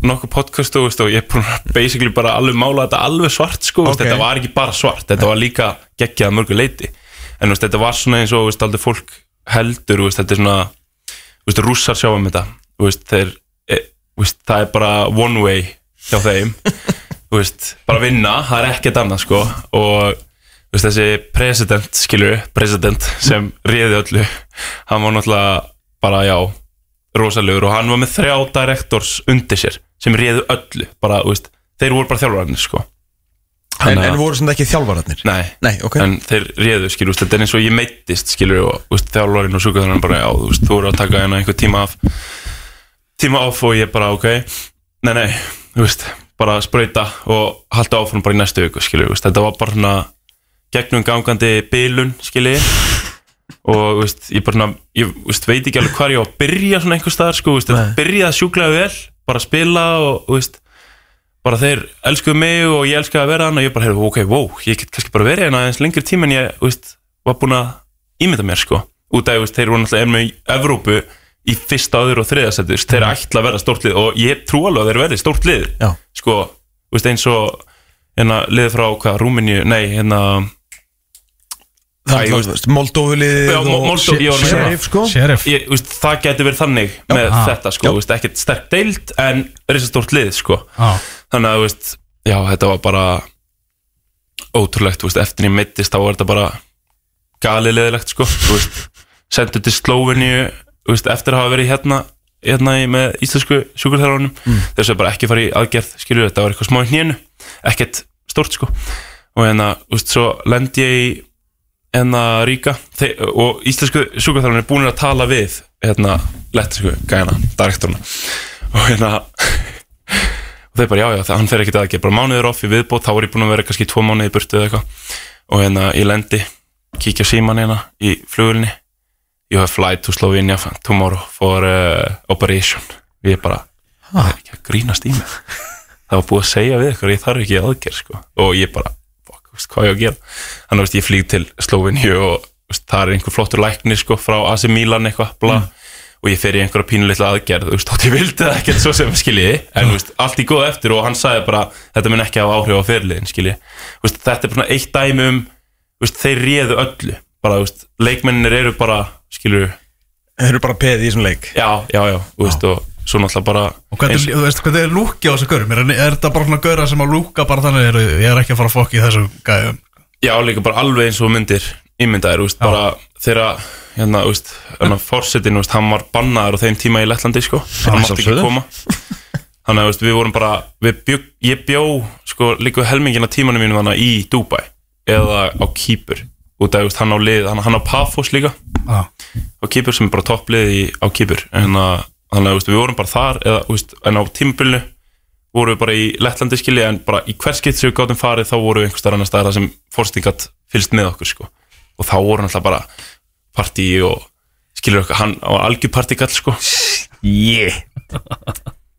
nokkuð podcastu veist, og ég er basically bara alveg mála þetta alveg svart sko, veist, Ok. þetta var ekki bara svart þetta var líka geggjað að mörgu leiti en veist, þetta var svona eins og veist, aldrei fólk heldur, veist, þetta er svona veist, rússar sjáum þetta veist, þeir, e, veist, það er bara one way hjá þeim veist, bara vinna, það er ekkert annað sko, og veist, þessi president, skilur, president sem réði öllu hann var náttúrulega bara, já rosalegur og hann var með þrjá direktors undir sér sem réðu öllu bara, veist, þeir voru bara þjálfararnir sko. En, en voru sem ekki þjálfararnir? Nei, Nei, ok en þeir réðu, skilur, þetta er eins og ég meittist, skilur, og úst, þjálfarinn og sjúkaþjálfarinn bara, já, veist, þú voru að taka hérna einhver tíma af tíma af og ég bara, ok nei, nei, þú veist, bara sprauta og halda áfram bara í næstu viku, skilur, úst, þetta var bara svona gegnum gangandi bilun, skilur og, veist, ég bara ég, úst, veit ekki alveg hvar ég á að byrja svona einhver staðar, sko, úst, Nei. byrjaði sjúklega vel bara að spila og, veist bara þeir elskuðu mig og ég elskaði að vera hann og ég bara, heyrðu, ok, wow, ég get kannski bara verið hérna eins lengri tíma en ég, veist, var búin að ímynda mér, sko, út af, veist, þeir voru náttúrulega enn með Evrópu í fyrsta, öðru og þriða seti, þeir ætla að vera stórt lið og ég trú alveg að þeir verði stórt lið Já. sko, veist, eins og hérna, liðið frá, hvað, Rúmeníu, nei, hérna Æ, Það Já, með. Sheriff, sko. Sheriff. Ég, þú veist, það geti verið þannig með Ah. þetta, sko, veist, ekkert sterk deild en risastórt lið, sko. Já, þannig að, þú veist, já, þetta var bara ótrúlegt, þú veist, eftir ég meittist þá var þetta bara galið leðilegt, sko, þú veist. Sendur til veist, eftir að hafa verið hérna, hérna í, með íslensku sjúkurþjálfarunum, mm. þess að bara ekki fara í aðgerð, skilju, þetta var eitthvað smá í hnénu. Ekkert stórt, sko. Og hérna, þú veist, svo lendi ég í hérna ríka. Þe og íslensku sjúkurþjálfarun er búin að tala við hérna, lettisku gæna, direktorna og hérna og þeir bara já já, það, hann fer ekkert aðgerð bara mánuður off í viðbót, þá var ég búin að vera kannski tvo mánuði í burtu eða eitthvað. Og hérna ég lendi, kíkja síman hérna í flugulni you have flight to Slovenia tomorrow for uh, operation. Og ég bara, það er ekki að grínast í mig. Það var búið að segja við ykkur ég þarf ekki aðgerð sko. Og ég bara, veist, hvað á ég að gera. Þannig að ég flýg til Slovenia og veist, það er einhver flottur læknir sko frá AC Milan eitthvað, bla. Og ég fer í einhverja pínulitla aðgerð veist, þótt ég vildi það ekkert svo sem skiljiði en veist, allt í góð eftir og hann sagði bara þetta mun ekki hafa áhrif á fyrirliðin skiljiði þetta er bara eitt dæmi um þeir réðu öllu. Bara, leikmennir eru bara skilju, Þeir eru bara peðið í þessum leik. Já, já, já veist, og svo náttúrulega bara Og hvernig, þú veist, hvernig er lúki á þessu görum? Er, er þetta bara svona göra sem að lúka bara þannig er, Ég er ekki að fara að fokki í þessum gæðum Já, líka bara alveg eins og myndir ímyndaðir, úst, bara þegar hérna, úst, hérna, fórsetin, úst, hann var bannaður á þeim tíma í Lettlandi, sko hann mátti ekki koma. Þannig að við vorum bara, við bjó, ég bjó sko, líka helmingina tímanum mínum þannig í Dubai eða á Kýpur. Út af, hann á lið, hann, hann á Pafos líka. Á Kýpur sem er bara topplið á Kýpur. En að, þannig að við vorum bara þar eða, úst, en á tímabölnu vorum við bara í Lettlandi skilji en bara í hvers skipt sem við gátum farið þá vorum við einhver starf annar staðar sem fórstingat fylgst með okkur sko. Og þá voru náttúrulega bara partí og skilur okkur, hann á algjör partíkall sko. Yeah.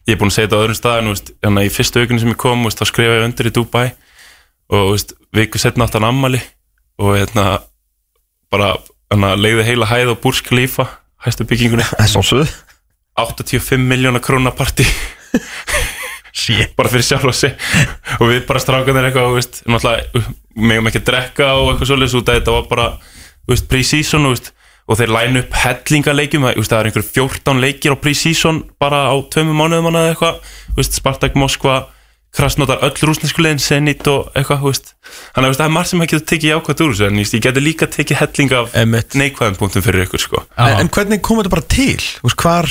Ég er búinn að segja þetta á öðrum staðin veist, hérna í fyrstu aukunni sem ég kom veist, þá skrifa ég undir í Dubai og veist, viku setna átt hann ammali og hérna bara hérna, leiði heila hæð Burj Khalifa hæstu byggingunni Það er svo söð 85 miljóna krónar partí bara fyrir sjálf að sig. Og við bara strákanir eitthvað þú veist, megum ekki að drekka og eitthvað svolítið að þetta var bara pre-season og þeir læna upp hellingaleikjum það það er einhver 14 leikir á pre-season bara á tveimur mánuðum eða eitthvað. Spartak Moskva krasnotar öll rúsnesku leginn Zenit og eitthvað þú veist. þannig að það er margt sem ekki tekið jákvæmt úr þessu en ég geti líka tekið helling af neikvæðum punktum fyrir ykkur sko. en, en hvernig kom þetta bara til? Hvar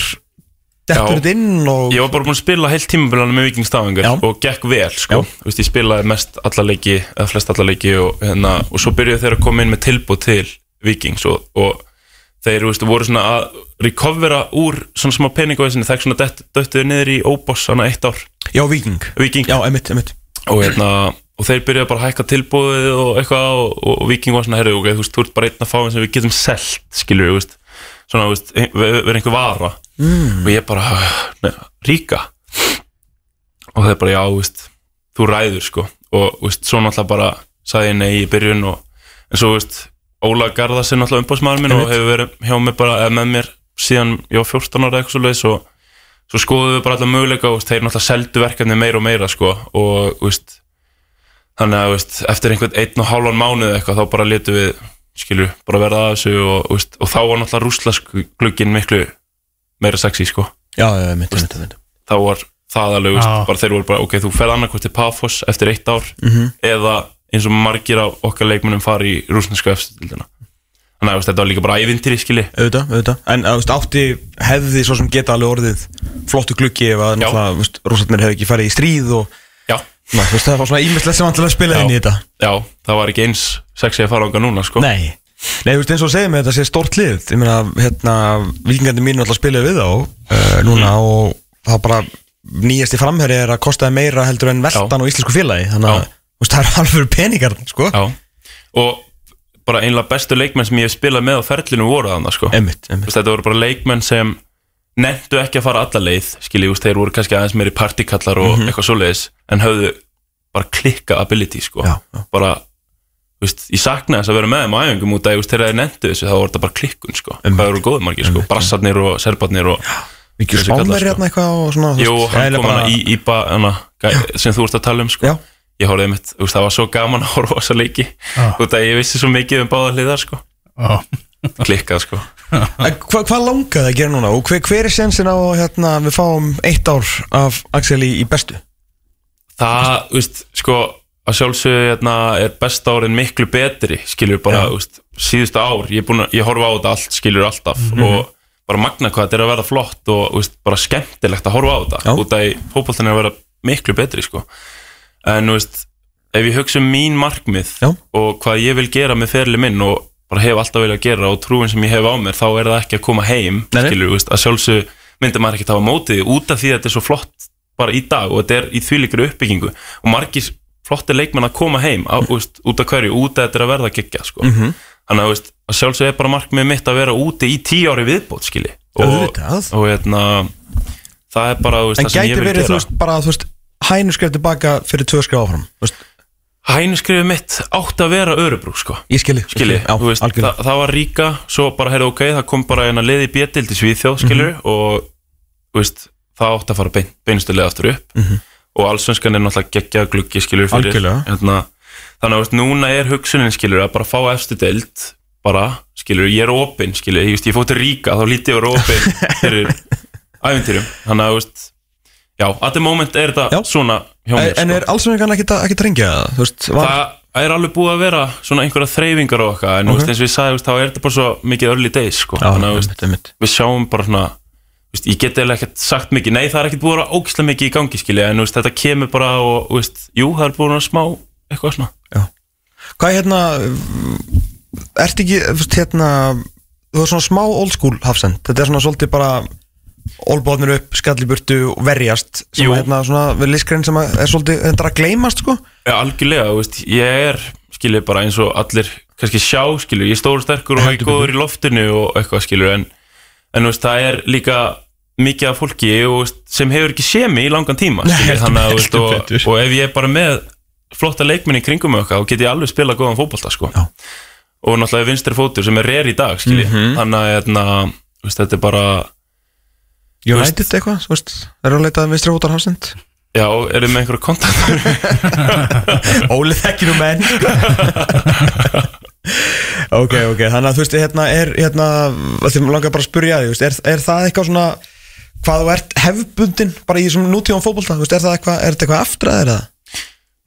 dettur þetta inn og Ég var bara búin að spila heilt tímabilana með vikingstafingar og gekk vel sko. Veist, Ég spilaði mest alla leiki eða flest alla leiki og, hérna, og svo byrjuðu þeir að koma inn með tilbúð til vikings og, og þeir þú veist, voru svona að recovera úr svona smá peningavæsinu þegar svona döttuðu niður í óboss hana eitt ár. Já, viking viking Já, emitt, emitt og, hérna, og þeir byrjuðu bara að hækka tilbúðið og eitthvað og, og, og viking var svona herri, okay, þú veist, þú ert bara einn að fá sem við getum selt skilur við, svona, veist, verið einhver vara mm. og ég bara, ne, ríka og þeir bara, já, veist þú ræður, sko og, veist, svo náttúrulega bara sagði ég nei í byrjun og, en svo, veist, Óla Garðars er náttúrulega umbásmaður minn og Einmitt. hefur verið hjá mig bara, eða með mér síðan var 14 ára eitthvað svo leiðis og svo skoðum við bara alla möguleika og þeir náttúrulega seldu verkefni meira og meira sko og veist, þannig að veist, eftir einhvern einn og hálfan mánuð eitthvað þá bara letu við skilju, bara verða að þessu og, veist, og þá var náttúrulega rúslasglugin miklu meira sexy sko. Já, já, emitt, emitt, emitt þá var það alveg, Já. bara þeir voru bara ok, þú ferð annarkvæmt til Pafos eftir eitt ár Mhm. eða eins og margir af okkar leikmunum fari í rúsnesku efstildina þannig að þetta var líka bara ævintýri skilji. Auðvitað, auðvitað. En veist, átti hefði svo sem geta alveg orðið flottu gluggi ef að náttúrulega, rússarnir hefði ekki farið í stríð og já, Ná, þú veist, það var svona ímestlega sem vantilega spilaði Já. inn í þetta. Já, það var ekki eins sexy að fara ánga núna sko. Nei. Nei, þú veist, eins og segir mig þetta sé stórt lið. Ég meina, hérna, vikingandi mínu alltaf spilaði við þá uh, núna Mm. og það bara nýjasti framherri er að kostaði meira heldur en veltan á íslensku félagi. Þannig að, þú veist, það er alveg peningar, sko. Já, og bara einlega bestu leikmenn sem ég hef spilað með á ferlinu voru þannig sko. Emmitt, Þú emmitt veist, Nefndu ekki að fara alla leið skilji, veist, þeir voru kannski aðeins meiri partikallar og eitthvað svoleiðis en höfðu bara klikka ability sko. Já, já. bara, veist, ég sakna þess að vera með þeim á æfingum út að þeir nefndu þessu þá voru þetta bara klikkun sko. Það voru góðum margir, sko. Brassarnir og serbarnir og Mikið spánverði sko. hérna eitthvað og svona Jú, hann kom hana í Íba sem þú ert að tala um sko. Ég horfði veist, það var svo gaman að horfa á þessa leiki út að ég vissi svo mikið um báða hliðar sko. Klikkað sko En Hva, hvað langaði að gera núna og hver, hver er sensin á hérna, við fáum eitt ár af Axel í, í bestu? það, veist, sko að sjálfsögðu hérna, er besta árin miklu betri, skilur bara, veist síðustu ár, ég, að- ég horfa á þetta allt skilur alltaf Mhm. og bara magna hvað þetta er að vera flott og veist, bara skemmtilegt að horfa á þetta Já. út að fótboltan er að vera miklu betri sko. en veist ef ég hugsa um mín markmið Já. og hvað ég vil gera með ferli minn og bara hef alltaf viljað gera og trúin sem ég hef á mér þá er það ekki að koma heim skilur, veist, að sjálfsögðu myndi maður ekki tafa mótið út af því að þetta er svo flott bara í dag og þetta er í þvílíkri uppbyggingu. Og margir flotti leikmenn að koma heim á, veist, út af hverju, út af þetta er að verða geggja sko. Mhm. þannig að, veist, að sjálfsögðu er bara markmið mitt að vera úti í tíu ári viðbót skilji. Og, og hérna það er bara En það sem gæti ég vil verið, þú gera. veist, bara, veist Hænu skref tilbaka fyrir tvö skref áfram hænuskrifið mitt átt að vera örubrú sko. Ég skilji, skilji, Já, veist, algjörlega það, það var ríka svo bara, heyrðu, ok, það kom bara eina liði bjötild í Svíþjóð, skilju Mhm. og, þú veist, það átt að fara bein, beinustulega aftur upp Mhm. og allsvenskan er náttúrulega geggjað gluggi, skilju fyrir, Algjörlega. hérna, þannig að, veist, núna er hugsunin, skilju, að bara fá efstu deild bara, skilju, ég er opinn, skilju, ég, ég fótt til ríka, þá lítið ég vera opinn fyrir ævintýrum, þannig að, veist já, at the moment er þetta Já. svona hjá mér, En sko. er allsvöngan ekki að trengja það? Var, Það er alveg búið að vera svona einhverja þreyfingar og okkar en Ok. okay. veist, eins og ég sagði, þá er þetta bara svo mikið early days sko. Já, þannig einmitt, einmitt. við sjáum bara svona veist, ég get eða ekkert sagt mikið, nei það er ekkert búið að vera ógislega mikið í gangi skilja, en veist, þetta kemur bara og jú, það er búið að vera smá eitthvað svona Hvað er hérna Ertu ekki, hérna Þú er svona smá old school hafsend Þetta er svona svolítið bara Olbóðnir upp, skalli burtu og verjast sem Jú. að, hérna svona við listgrein sem er svolítið þetta er að gleymast sko Já, algjörlega, veist, ég er skilja bara eins og allir kannski sjá, skilju, ég er stóru sterkur og er góður í loftinu og eitthvað skilju en, en veist, það er líka mikið af fólki og, veist, sem hefur ekki séð mig í langan tíma heldur- þannig veist, og, og ef ég er bara með flotta leikminni kringum mig okkar, þá get ég alveg spila góðan fótbolta, sko Já. og náttúrulega vinstri fótur sem er reyr í dag, skilji Mhm. þannig að, hérna, þetta er bara United eitthvað, þú veist Er að leita að vinstri fótar hafsend? Já, eru með einhverju kontaktur Óli þekkir um menn. Ok, ok, þannig að þú veist, hérna er, hérna, því mér langar bara að spyrja því, er, er það eitthvað svona, hvað þú ert hefbundin bara í þessum þú veist, er það eitthvað, er þetta eitthvað aftraðir eða?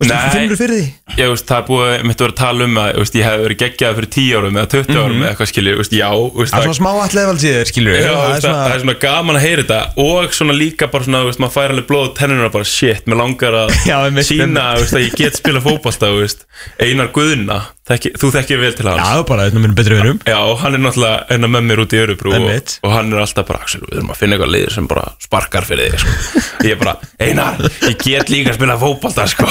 Finnur þú fyrir því? Já, veist, það er búið, mitt að vera að tala um að veist, ég hef verið geggjað fyrir 10 árum eða 20 árum eða eitthvað skilju, já veist, Það er svona smá allavega síður, skilur Já, það, er svona... það er svona gaman að heyra þetta og svona líka bara svona, maður fær alveg blóð tennuna bara, shit, mér langar að sína, að ég get spila veist, Einar Guðna þekki, þú þekkir vel til hans Já, bara, þetta minnum betri vinum Já, hann er náttúrulega enna með mér út í Örubrú og, og hann er alltaf bara, Axel, við erum að finna eitthvað liður sem bara sparkar fyrir þig, sko. Ég er bara, Einar, ég get líka að spila fótbolta, sko.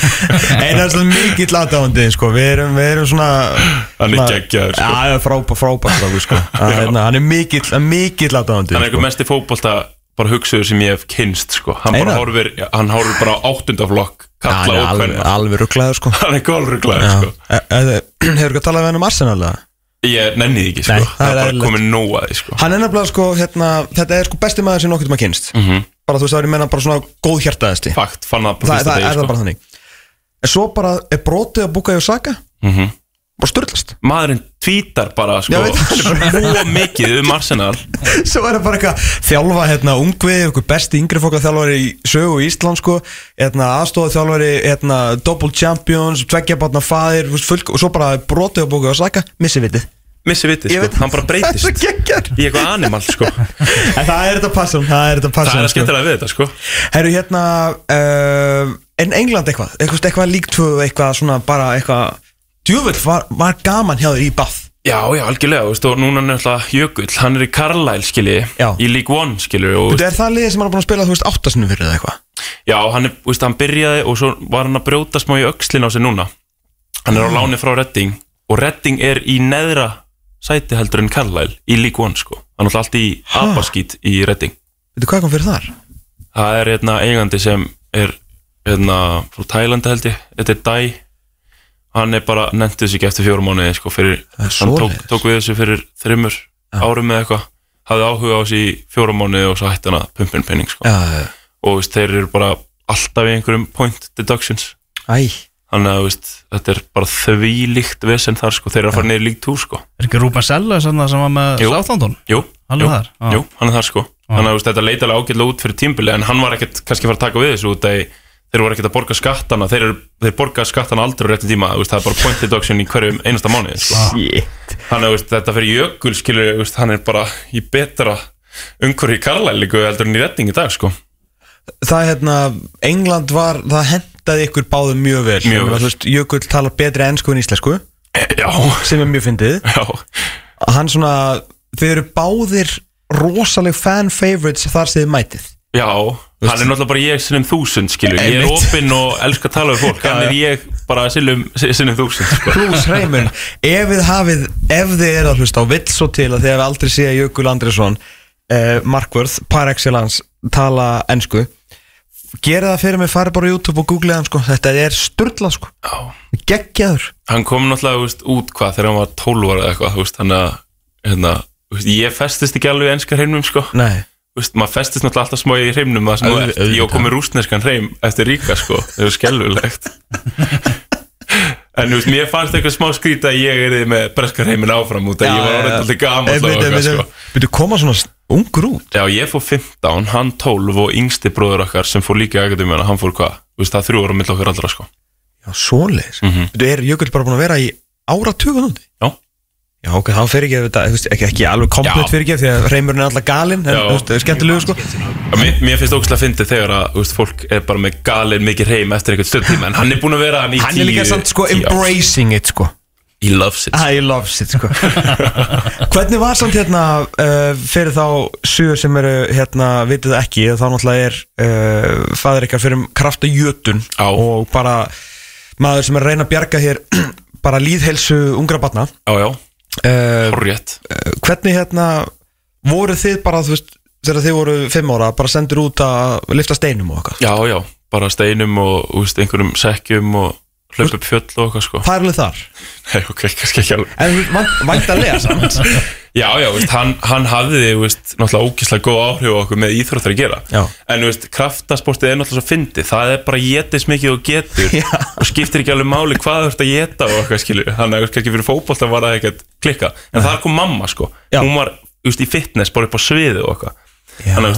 Einar er svona mikill aðdáðandi, sko, við erum, við erum svona Hann er geggjaður, sko. Já, já, frábær, frábær, frábær, sko Að, hérna, Hann er mikill, mikill aðdáðandi Hann er eitthvað mest í fótbolta bara hugsuður sem ég hef kynst, sko. Hann bara horfir, hann horfir bara á áttundaflokk, Hann kalla er og alveg, rugglaður, sko Hann er gólruglaður, Já. sko. E- e- Hefur ekki að tala við hann um Arsenal, eða? Ég nenni því ekki, sko. Nei, það það er bara komið nóg að því, sko. Hann er nefnilega sko, hérna, þetta er sko besti maður sem nokkuð maður kynst Mhm. Bara þú veist, það er menna bara svona góð hjartaðasti Fakt, fann það Það, bara það fyrsta er það degi, bara þannig En svo bara er brotið að búka í Osaka Mhm. Bara styrlast Maðurinn tvítar bara, sko, Já, það. svo mikið um Arsenal. Svo er það bara eitthvað þjálfa hérna ungvið Eitthvað besti yngri fólk að þjálfari í sögu í Ísland sko Hérna aðstofa þjálfari Hérna double champions Tveggja barna full, Og svo bara brotið að búka í Osaka Missi vitið Missi vitið, sko, veit- hann bara Það breytist. Í eitthvað animal, sko. En það er þetta passion Það er þetta Það passion er að sko. skemmtilega við þetta, sko. Herru hérna uh, En England eitthvað Eitthvað, eitthvað líktu eitthvað svona bara eitthvað Djúvill var, var gaman hjá þér í Bath. Já, já, algjörlega, veist, og núna náttúrulega Jökull, hann er í Carlisle, skilji, Já. í League One, skilji, og Þetta er það liðið sem hann er búin að spila þú veist áttasinu fyrir eða eitthvað? Já, hann, er, veist, hann byrjaði og svo var hann að brjóta smá í öxlin á sig núna. Hann er á láni frá Redding og Redding er í neðra sæti heldur en Carlisle í League One sko. Hann er alltaf allt í abaskít í Redding Veitu hvað kom fyrir þar? Það er hérna eigandi sem er hérna frá Tælandi held ég. Þetta er Dai Hann er bara nefntið sig ekki eftir fjórum mánuði sko Hann tók, tók við þessu fyrir þreymur árum eða eitthvað. Hafði áhuga á þessu í fjórum mánuði og svo hætti hann að pumpin penning sko. Já, Og veist, þeir eru bara alltaf í einhverjum point deductions. Æ. Þannig að veist, þetta er bara þvílíkt vesen þar sko, þeir eru að fara niður líkt sko. Er ekki Rúben Selle sem var með Jú. Sáþándun? Jú, Hann er þar? Hann er þar sko. Þannig að þetta leita alveg ágætlega út fyrir tímbili en hann var ekkert kannski að fara að taka við þessu út að þeir voru ekkert að borga skattana þeir, eru, þeir borga skattana aldrei á réttum tíma veist, það er bara point deduction í hverjum einasta mánuði sko. Þannig að þetta fyrir jökul skilur, veist, hann er bara í betra umhverju í karlælingu heldur en í retting í dag sko. Það er hérna, England var, það hendaði ykkur báðum mjög vel. Mjög vel. Veist, Jökull talar betri ennsku en íslensku Já, sem er mjög fyndið. Hann svona, þau eru báðir rosaleg fan favorites þar sem þið mætið. Já Hann er náttúrulega bara ég sinnum þúsund skilur. Ég er opinn og elska að tala við fólk. Hann er ég bara sinnum, þúsund sko. Plus Reymur, ef þið hafið ef þið er að hlusta á vill svo til að þið hefði aldrei séð Jökul Andresson uh, Markvörð, par excellence tala ennsku gera það fyrir mig, farið bara á YouTube og googlið hann sko, þetta er sturla sko. Geggjaður. Hann kom náttúrulega veist, út hvað þegar hann var 12 ára eða eitthvað þannig að hérna, ég festist ekki alveg í enska hreimnum sko. Nei, Þú veist, maður festist náttúrulega alltaf smá í hreimnum það sem þú ert. ég auðvitað. var komið rústneskan hreim eftir ríka sko. það er skelvulegt en þú veist, mér fannst eitthvað smá skrýta að ég er með breska hreimin áfram út að ég var orðið alltaf og sko. Byrju koma svona ungur út Já, ég fór 15, hann 12 og yngsti bróður okkar sem fór líka í akademíuna, hann fór hvað? Þú veist, það er þrjú ára mill okkar allra sko. Já, svoleiðis mm. -hmm. Er Jökull bara búin að vera í áratugun úti? Já. Já, ok, hann fer ekki, þetta, ekki, ekki alveg komplett Já. fyrir ekki því að Reymurinn er alltaf galinn en þú veist, það er skemmtilegu sko. Mér, mér finnst ógæslega að fyndi þegar að þú veist, fólk er bara með galin mikið heim eftir einhvern stundtíma en hann er búin að vera hann í Hann er líka samt sko tíu embracing it sko. He loves it. I loves it sko. Hvernig var samt hérna uh, fyrir þá sugur sem eru hérna vitið ekki þá náttúrulega er uh, fæður ykkar fyrir krafta jötun Já. og bara maður sem er að reyna að bjarga hér bara líðhelsu ungra batna Já, já, uh, horrétt hvernig hérna voru þið bara þú veist þegar þið voru fimm ára bara sendur út að lifta steinum og eitthvað Já, já, bara steinum og veist, einhverjum sekkjum og hlaupa upp fjöll og eitthvað sko. Það er alveg þar? Nei, ok, kannski ekki alveg. En veist, vant- væntanlega samt. Já, já, veist, hann, hann hafði veist, náttúrulega ógislega góð áhrif á okkur með íþróttar að gera. Já. En veist, kraftasportið er náttúrulega svo fyndið. Það er bara getis mikið og getur. Já. Og skiptir ekki alveg máli hvað þú ert að geta og eitthvað skilur. Þannig að kannski fyrir fótbolta var það ekkert klikka En þar kom mamma sko. Já. Hún var í fitness bara upp á sviðu og eitthvað. Þannig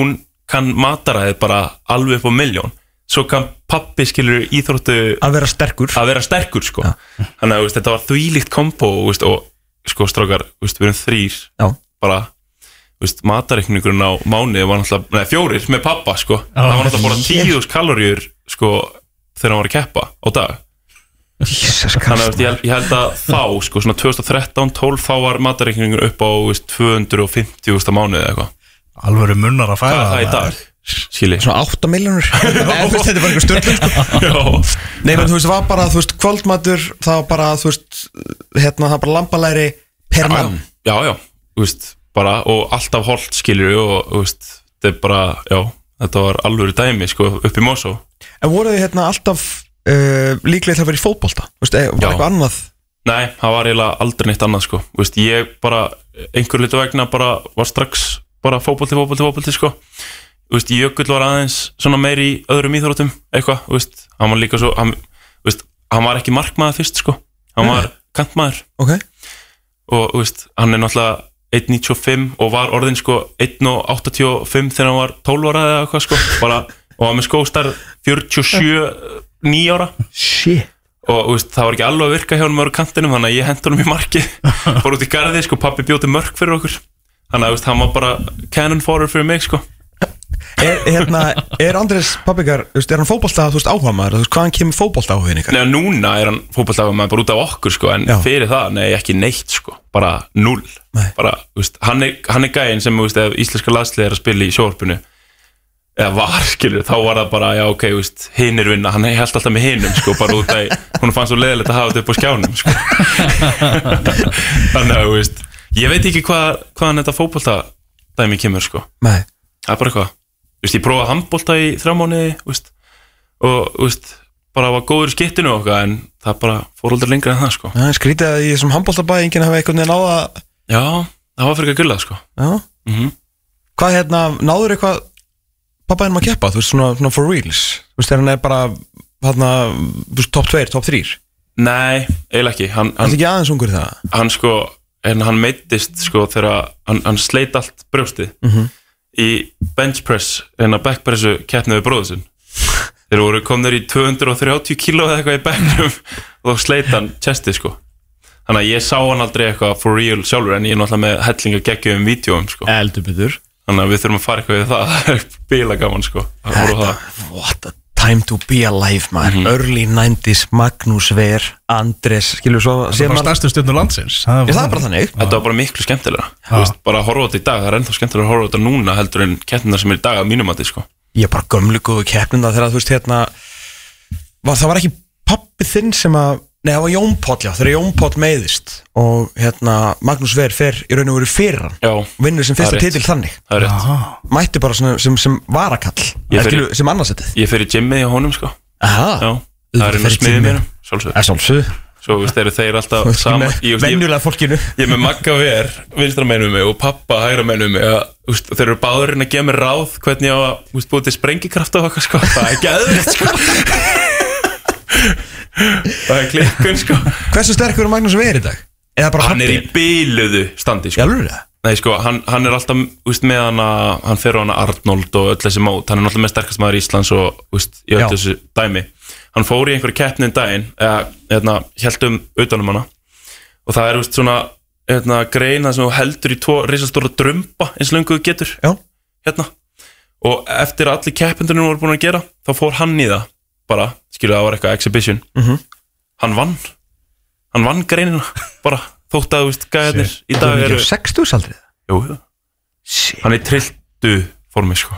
að kann mataræði bara alveg upp á miljón Svo kann pappi skilur íþróttu Að vera sterkur. Að vera sterkur sko. Þannig að veist, þetta var þvílíkt kombo veist, og sko strákar, veist, við erum þrýr Já. bara matareikningurinn á mánuði var náttúrulega neða, fjórir með pappa sko. Það var náttúrulega bara tíðus kaloríur sko þegar hann var að keppa á dag. Jesus þannig að ég, held- ég held að þá sko svona 2013-12 þá var matareikningur upp á veist, 250 veist, á mánuði eða eitthvað. Alvöru munnar að er það í dag? Skili Svona 8 miljónur Þetta er bara einhver störtlun sko. Nei, menn þú veist, það var bara, þú veist, kvöldmatur Það var bara, þú veist, hérna Það var bara lambalæri per mann. Já, já, þú veist, bara og alltaf holt skilur og þú veist, þetta er bara, já þetta var alvöru dæmi, sko, upp í Mosó. En voru þið hérna alltaf uh, líklega til að vera í fótbolta? Þú veist, eh, var eitthvað annað? Nei, það var eiginlega aldrei neitt annað, sko. Þú veist, ég bara, einhver litu vegna bara var strax, bara fótbolti, fótbolti, fótbolti, sko veist, Jökull var aðeins svona meir í öðrum íþróttum eitthvað, þú veist, hann var líka svo hann, veist, hann var ekki markmaður fyrst, sko. Hann var kantmaður. Ok. Og þú veist, hann er náttúrulega 1.95 og var orðin sko 1.85 þegar hann var 12 ára eða eitthvað sko. Bara, og var með skóstar 47 9 ára. Shit. Og veist, það var ekki alveg að virka hjá hann með kantinum þannig að ég hendur hann í marki fór út í garði, sko, pappi bjóti mörk fyrir okkur. Þannig að veist, hann var bara cannon fodder fyrir mig, sko Er, hérna, er Andrés pappikar, er hann veist, áhuga maður hvaðan kemur fótbolta áhugin ykkar? Nei, núna er hann fótballtafum maður bara út af okkur, sko en Já. fyrir það, nei, ekki neitt, sko bara null, Nei. bara, veist hann er, hann er gæinn sem, veist, íslenska landslið er að spila í sjóarpunu eða var, skilur, þá var það bara, já, ok, veist, hinn er vinna, hann held alltaf með hinnum, sko, bara út af, hún fannst svo leðilegt að hafa þetta upp á skjánum, sko þannig að, veist ég veit ekki hvað, hvaðan þetta fótbolta dæmi kemur, sko, Nei það er bara eitthvað veist, ég prófaði handbolta í þrjá veist og, veist, bara var góður skittinu okkar, en það bara fór aldrei lengra en það, sko. Er skrítið að í þessum handboltabæði enginn hafa einhvern veginn náða já, það var fyrir ekki að gulla, sko mm Hvað hérna, náður eitthvað pappaðinum að keppa, þú veist, svona, svona for reals. Þú veist, hann er bara, hérna, top 2, top 3 Nei, eiginlega ekki. Hann, hann, ekki aðeins ungur það? hann sko en hann meittist sko þegar hann, hann sleit allt brjóstið. Mhm. Í bench press en að backpressu keppni við bróðu sinn. Þeir voru komnir í 230 kíló eða eitthvað í backnum og þá sleit hann chestið sko. Þannig að ég sá hann aldrei eitthvað for real sjálfur en ég er náttúrulega með hellinga geggjum vídjóum sko. Eldur betur. Þannig að við þurfum að fara eitthvað við það. Það er bíla gaman sko. What a time to be alive, maður Mhm. Early 90s, Magnús Ver, Andrés Skilur svo, Það var stærstu stjórnur landsins Er það bara þannig? Þetta var bara miklu skemmtilega Þú veist, bara að horfa á þetta í dag, það er ennþá skemmtilega að horfa á þetta núna heldur en keppnina sem er í dag að mínum að sko. Ég er bara gömlu góðu keppnina þegar þú veist hérna var, Það var ekki pappi þinn sem að Nei, það var Jón Páll, já, þegar Jón Páll meiðist og hérna Magnús Ver fer í raun og veru fyrir hann Já, vinnur sem Það er fyrsta rétt. titil þannig. Það er rétt. Mætti bara svona sem, sem varakall. Ég fer- skilur, sem annarsettið Ég fer í gymmið í honum sko. Aha, Já, Auðvitað það er á fer í smiðið gymmið. mér Sjálfsög svolsög Svo veist, eru þeir alltaf saman Ég, veist, ég, Venjulega fólkinu. ég er með Magga Ver Vinstra meinum mig og pappa hægra meinum mig. Að, veist, Þeir eru báðurinn að gefa mér ráð Hvernig ég á að veist, búið til sprengikraft og eitthvað sko. Það er geðvitt sko Það er klikkun sko. Hversu sterkur er Magnús Ver í dag? Eða bara Hann er í pappi? bíluðu standi sko. Jálfur það? Nei sko, hann, hann er alltaf úst, með hana, hann fer á hana Arnold og öll þessi mót, hann er náttúrulega með sterkast maður í Íslands og úst, í öll Já. þessu dæmi. Hann fór í einhverju keppnin daginn eða, hérna, held um utanum hana. Og það er úst, svona hérna, greina sem þú heldur í tvo risastóra drömba eins lengu þú getur. Já. Hérna. Og eftir að allir keppindunum voru búin að gera þá fór hann í það bara, skilur það var eitthvað exhibition. Mhm. hann vann. Hann vann greinina bara þótt að veist, gæðarnir í dag er eru ekki á 60 aldrei Jú, hann er trilltu formi sko.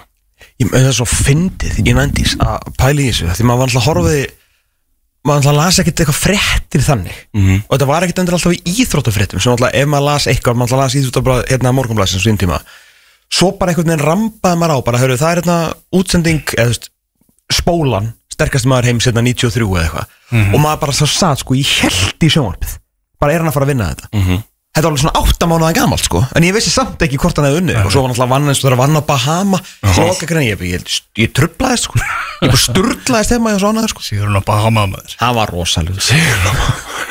Ég með það er svo fyndið í nændís að pæla í þessu Því maður var alltaf að horfiði maður alltaf las ekkert eitthvað fréttir þannig. Mhm. og þetta var ekkert endur alltaf í íþróttafréttum sem alltaf ef maður las eitthvað, maður alltaf las íþróttabræð hérna morgunblæsins sín tíma. Svo bara einhvern veginn rampaði maður á bara, hörru, það er hérna útsending eða þú veist, spólan sterkast maður heims hérna 93 eða eitthvað. Og maður bara svo satt sko, ég held í sjónvarpið. Bara er hann að fara að vinna þetta. Mhm. Þetta var alveg svona átta mánuða gamalt sko. En ég vissi samt ekki hvort hann hefði unnið Og svo var hann alltaf vann eins og það var vann á Bahama. Loka grein, ég, ég, ég trublaðist sko. Ég bara sturlaðist heima hjá svona sko. Sigur hún að Bahama með þér Það var rosalega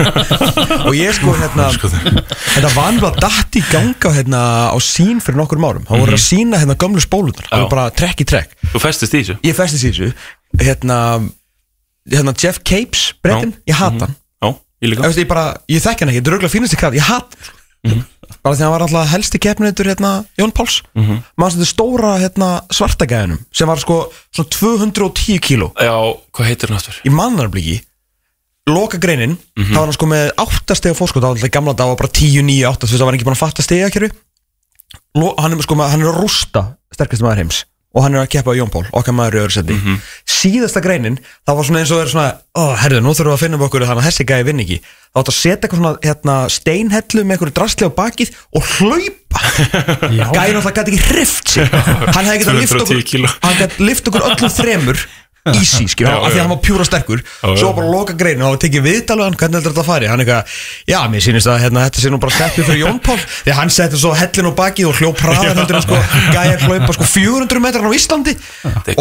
Og ég sko hérna Þetta var alveg að datt í ganga hérna, á sín fyrir nokkur árum. Það voru að sína hérna gömlu spólunar Það var bara trekk í trekk. Þú festist í þessu? Ég festist í þessu Hérna, hérna Jeff Capes, brettin, ég hata hann. Já, ég líka. Ég, bara, ég þekki hann ekki, þetta er auðvitað fínasti kraft Ég hatt hann, sko. Bara því að hann var alltaf helsti keppnitur hérna, Jón Páls. Mm -hmm. Maður þetta stóra hérna, svartagæðinum Sem var sko svona 210 kíló. Já, hvað heitir hann aftur? Í mannarbliki Loka greinin, það var hann sko með 8 steg fórskot, það var alltaf í gamla dag var bara 10, 9, 8 Þú veist, það var ekki bara að fatta stegakjörfi Hann er sko með, hann er að rústa sterkast maður heims Og hann er að keppa á Jón Pól, okkar maður í öðru seti Síðasta greinin, það var svona eins og er svona Ó, herðu, nú þurfum við að finna um okkur þannig að þessi gæði vinn ekki. Það átt að setja eitthvað svona hérna, steinhellu með eitthvað drastli á bakið Og hlaupa. Gæði náttúrulega gæti ekki hrift sig. Hann hefði getað lift 210 okkur. Hann gæti lift okkur öllum þremur Easy, skilja, af því að hann var pjúra sterkur. Svo bara loka greinin og tekið viðtal við hann Hvernig heldur þetta að fari? Hann eitthvað, já, mér sýnist að hérna, þetta sé nú bara settið fyrir Jón Pál Því hann setti svo hellin á bakið og hljóp hraðar heldur en sko. Gæja hlaupa sko 400 metrar á Íslandi.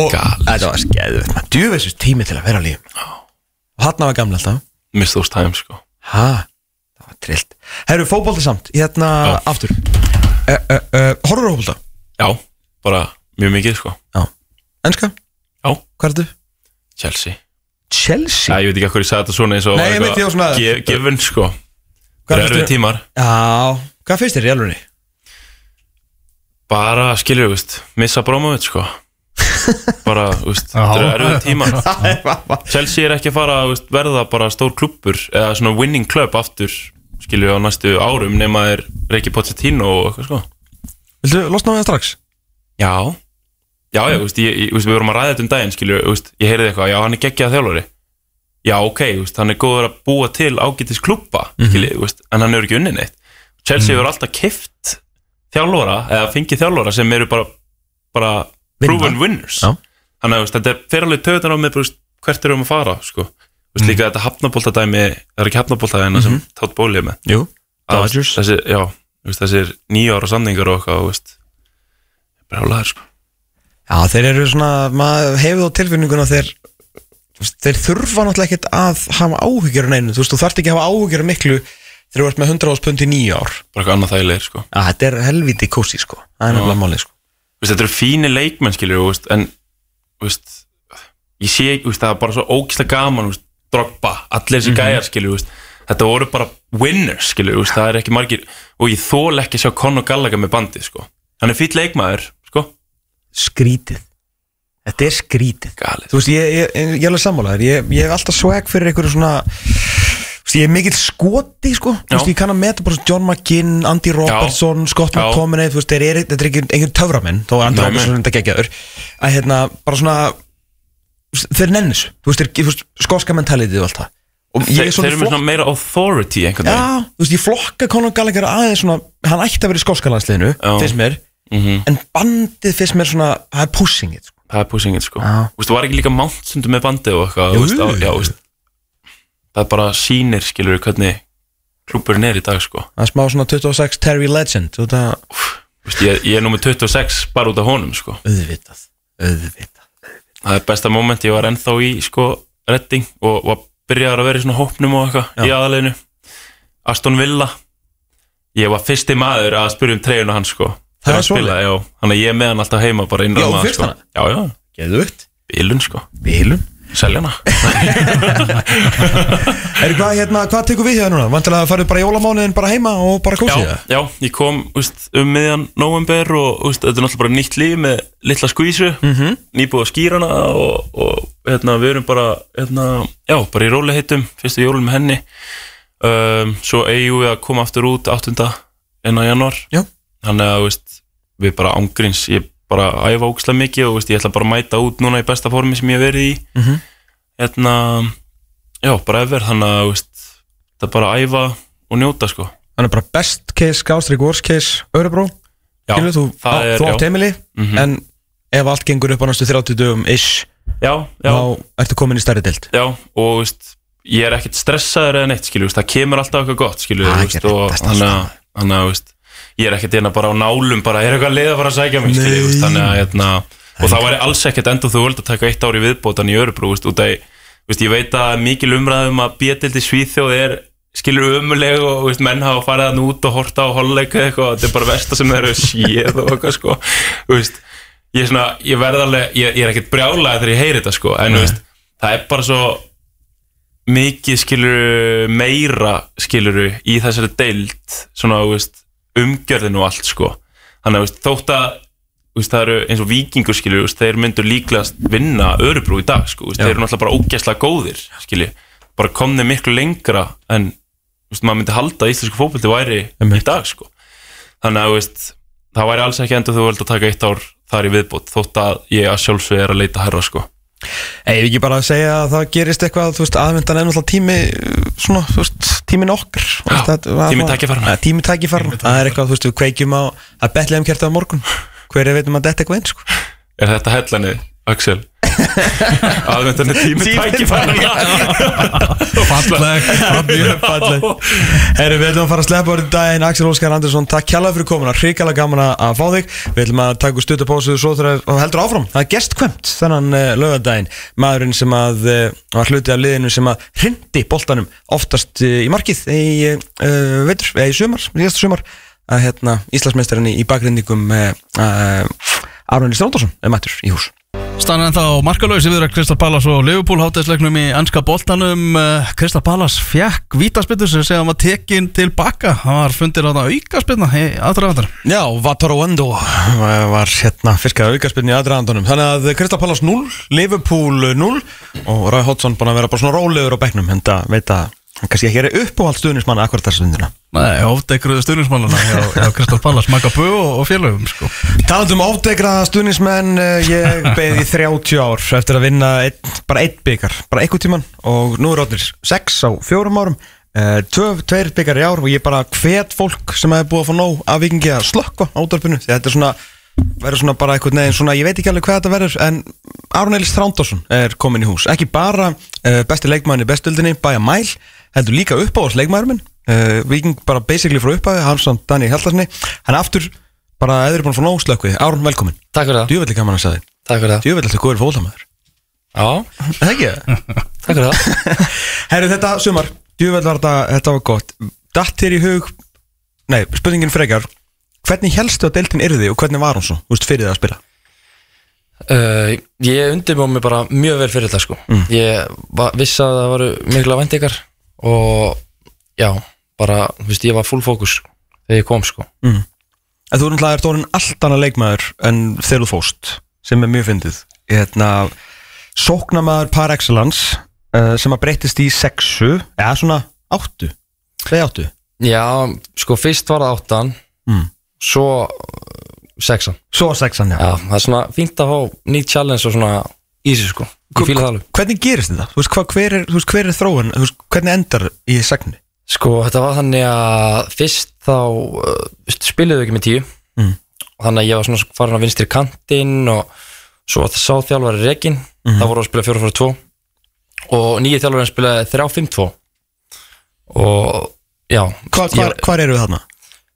Og þetta var skeðuð Djúfisins tími til að vera líf Og hann var gamla alltaf. Miss those times, sko. Ha, það var trillt. Herru, fótbolti samt, hérna Já. aftur. uh, uh, uh, Horfur á fótbolta? Já, bara mjög mikið, sko. Enska? Já, Hvað er þetta? Chelsea Chelsea? Já, ég veit ekki hvað ég sagði þetta svona eins og Nei, ég veit, ég var svona- ge- Given, sko Hvað Það eru þér- tímar Já, hvað finnst þér í alvegni? Bara, skilur við, veist Missa Bromovit, sko Bara, veist. Það eru erfið tímar Chelsea er ekki að fara að verða bara stór klubbur eða svona winning club aftur skilju á næstu árum nema þeir Reykji Pochettino og eitthvað sko Viltu losna við það strax? Já Já, já, veist, ég, ég, við vorum að ræða þetta um daginn skilju, veist, ég heyrði eitthvað, já, hann er geggjað þjálfari. Já, ok, veist, hann er góður að búa til ágætis klubba, skilju, veist, en hann hefur ekki unni neitt. Chelsea hefur alltaf kift þjálfara, eða fengið þjálfara sem eru bara, bara proven winners. Já. Þannig að þetta er fyrir alveg töðan á mig hvert erum við að fara, sko. Veist, líka þetta hafnabóltadæmi, það er ekki hafnabóltadæmi sem tótt bólið með. Jú Dodgers. þessir nýja ára samningar og eitthvað, Brálaður, sko Já, þeir eru svona, maður hefur þá tilfinninguna þeir þeir þurfa náttúrulega ekkert að hafa áhyggjur en einu, þú veist, þú þarft ekki að hafa áhyggjur af miklu þegar þú ert með 100 áspund í nýja ár bara eitthvað annað þægilegir sko. Já, þetta er helviti kósi, sko Það er nefnilega málið, sko Vist, þetta eru fínir leikmenn veist, en veist, ég sé ekki, það er bara svo ógislega gaman veist, Drogba, allir þessi gæjar skilur veist, þetta voru bara winners skilur, veist, það er ekki margir og ég þól ekki að sjá Conor Gallagher með bandið sko. hann er fýll leikmaður. Skrítið. Þetta er skrítið. Galið. Þú veist, ég, ég, ég, ég er alveg sammálaður. Ég, ég hef alltaf swag fyrir einhverju svona þú veist, Ég er mikill skoti, sko. Þú veist, Já. ég kann að meta bara svona John McGinn, Andy Robertson, Scott Já. McTominay Þú veist, þeir eru, þetta er ekki einhver töframenn Þó að Andy Nei, Robertson er þetta geggjaður Að hérna, bara svona Þeir nenni þessu, þú veist, þeir, skoska mentalitið og allt það. Þeir, er eru með svona meira authority einhvern Já, veginn þú veist, ég flokka Conor Gallagher aðeins svona Hann ætti að vera í skoska landsliðinu, Já. finnst mér Mhm. En bandið finnst mér svona, það er pushing it, sko það er pushingið sko. Já. Vist, var ekki líka mántsundum með bandið og eitthvað það er bara sýnir skilur hvernig klúburinn er í dag sko. Það er smá svona 26 Terry Legend Þú veist að Vist, ég, ég er nú með 26 bara út af honum sko. auðvitað auðvitað það er besta moment, ég var ennþá í sko, redding og var byrjaður að vera í svona hópnum og eitthvað í aðaleginu Aston Villa ég var fyrsti maður að spyrja um treyjuna hans sko Það er hann spilaði, já, þannig að ég er með hann alltaf heima bara innra Já, maður fyrst sko. hana? já, já, Geðugt bílun sko, Bílum selja hana Er hvað hérna, hvað tekur við hér núna? Vantilega farið bara jólamánuðin bara heima og bara kósi já, já, ég kom úst, um miðjan november og úst, þetta er náttúrulega bara nýtt líf með litla skvísu mm. -hmm. nýbúið að skýra hana og, og hérna, við erum bara hérna, já, bara í róli heitum fyrstu jólum með henni um, svo eigum við að koma aftur út 8. enn á januar Já. Þannig að úst, við bara ángríns ég bara æfa ógislega mikið og úst, ég ætla bara að mæta út núna í besta formi sem ég hef verið í. Mhm. hérna já, bara efer, þannig að úst, það er bara að æfa og njóta sko. Þannig bara best case, gástrík, worst case, Örebró Já, Skilur, þú, á, er, þú átt heimili Mhm. En ef allt gengur upp á næstu 30 dögum ish Já, já, þá ertu komin í stærri deild. Já og veist, ég er ekkert stressaður eða neitt skilju, veist, það kemur alltaf eitthvað gott skilju, veist, og þannig að- að veist, ég er ekkert hérna bara á nálum bara, er eitthvað leið að fara að sækja mig veist, þannig að hérna, og það væri alls ekkert endur þú völd að taka eitt ári viðbótan í veist, út af, ég veit að mikil umræðum að bjötildi Svíþjóð er skilur umuleg og veist, menn hafa farið hann út og horta á holleika eitthvað, þetta er bara versta sem þeir eru séð og eitthvað sko. Veist, ég, svona, ég verð alveg, ég, ég er ekkert brjálaði þegar ég heyri þetta sko, en veist, það er bara svo mikið skilur meira skilur í þessari deild svona veist, umgjörðin og allt sko. Þannig að þótt að veist, það eru eins og vikingur veist, þeir myndu líklegast vinna örubrú í dag sko, veist, þeir eru náttúrulega bara ógæslega góðir skilur, bara komni miklu lengra en veist, maður myndi halda að íslensku fótbolti væri í dag sko. Þannig að það væri alls ekki endur þú völd að taka eitt ár þar í viðbót þótt að ég að sjálfsög er að leita herra sko. Vil ekki bara segja að það gerist eitthvað aðvendan er náttúrulega tími svona, þú veist, tímin okkar Já, tími tækifæranna. Tími tækifæran, það er eitthvað, þú veist, við kveikjum á að betlega um kertið á morgun. Hver er veitum að þetta eitthvað einn, sko? Er þetta hellani, Axel? Aðvendan er tími Tími tækifærana Falleg, Mjög falleg. Herru, við ætlum að fara að sleppa orðið daginn. Axel Óskar Andersson, takk kjalla fyrir komuna. Hrikalega gaman að fá þig. Við ætlum að taka stutupásu svo þegar og heldur áfram. Það er gestkvæmt þennan uh, lögadaginn Maðurinn sem að uh, var hluti af liðinu sem að hrindi boltanum oftast uh, í markið í uh, veitur, eða í sumar, síðasta sumar. Að hérna Íslandsmeistarinn í, uh, uh, Arnóni Stróndarsson er mættur í hús Stann en þá markalauðs yfir að Kristal Pallas og Liverpool hátæðisleiknum í anska boltanum. Kristal Pallas fjekk vítaspiltur sem segja hann var tekin tilbaka hann var fundir á það aukaspilna í aðdraðandar Já, Vatoro Wendo var hérna fyrskar aukarspilni í aðræðandunum Þannig að Kristal Pallas 0, Liverpool 0 og Ræði Hoddsson búin að vera bara svona rólegur á bekknum en það veit að hann kannski ekki er uppáhald stuðnismanna akkurat þessu stundina Nei, ofdeikruðu stjórnismannana hjá, Kristal Pallas, Magga Bö og, félögum sko. Talandi um ofdegraða stuðnismenn eh, ég beði í 30 ár eftir að vinna einn, bara einn byggar bara einhvern tíman og nú er rótnir 6 á fjórum árum Uh, tveir byggar í ár og ég bara hvet fólk sem hefur búið að fá nóg af vikingi að slökka ádörpunu því þetta er svona verður svona bara eitthvað neginn svona ég veit ekki alveg hvað þetta verður en Aron Elís Þrándarsson er komin í hús ekki bara uh, besti leikmann í bestöldinni bæja mæl heldur líka uppáðs leikmæður minn uh, viking bara basically frá upphafi Hansson Dani Hjallarssoni hann er aftur bara eður búin að fá nóg slökku Aron velkomin. Takk fyrir það, djúvelli gaman að segja takk fyrir það. Djúvelli alltaf góður fóltamæður Já, það ekki? Það? takk fyrir það. Herru þetta sumar djúvelli var þetta þetta var gott. Datt þér í hug nei spurningin frekar hvernig helstu að deiltin yrði og hvernig var hún svo? Veist fyrir það að spila. Uh, Ég undirbjóð mig bara mjög vel fyrir þetta sko. Ég var, vissi að það varu mikla vendingar Og já, bara, þú veist, ég var full fókus Þegar ég kom sko En þú er náttúrulega orðin allt annað leikmaður en þegar þú fóst sem er mjög fyndið hérna, sóknamaður par excellence uh, sem að breytist í sexu eða svona áttu hvað áttu? Já, sko, fyrst var það áttan Mm. Svo uh, sexan Svo sexan, já, Já, það er svona fínt að fá nýtt challenge og svona easy sko Ég fíla það alveg Hvernig gerist þetta? Þú veist, hvað, hver, er, þú veist, hver er þróun? Þú veist, hvernig endar í segni? Sko, þetta var þannig að fyrst þá uh, spiluðu ekki með tíu Mm. og þannig að ég var svona farin að vinstri kantinn og svo að sá þjálfari Rekin Mhm. það voru að spila 4-4-2 og nýju þjálfari spilaði 3-5-2 og já Hva, ég- hvar, hvar eru við þarna?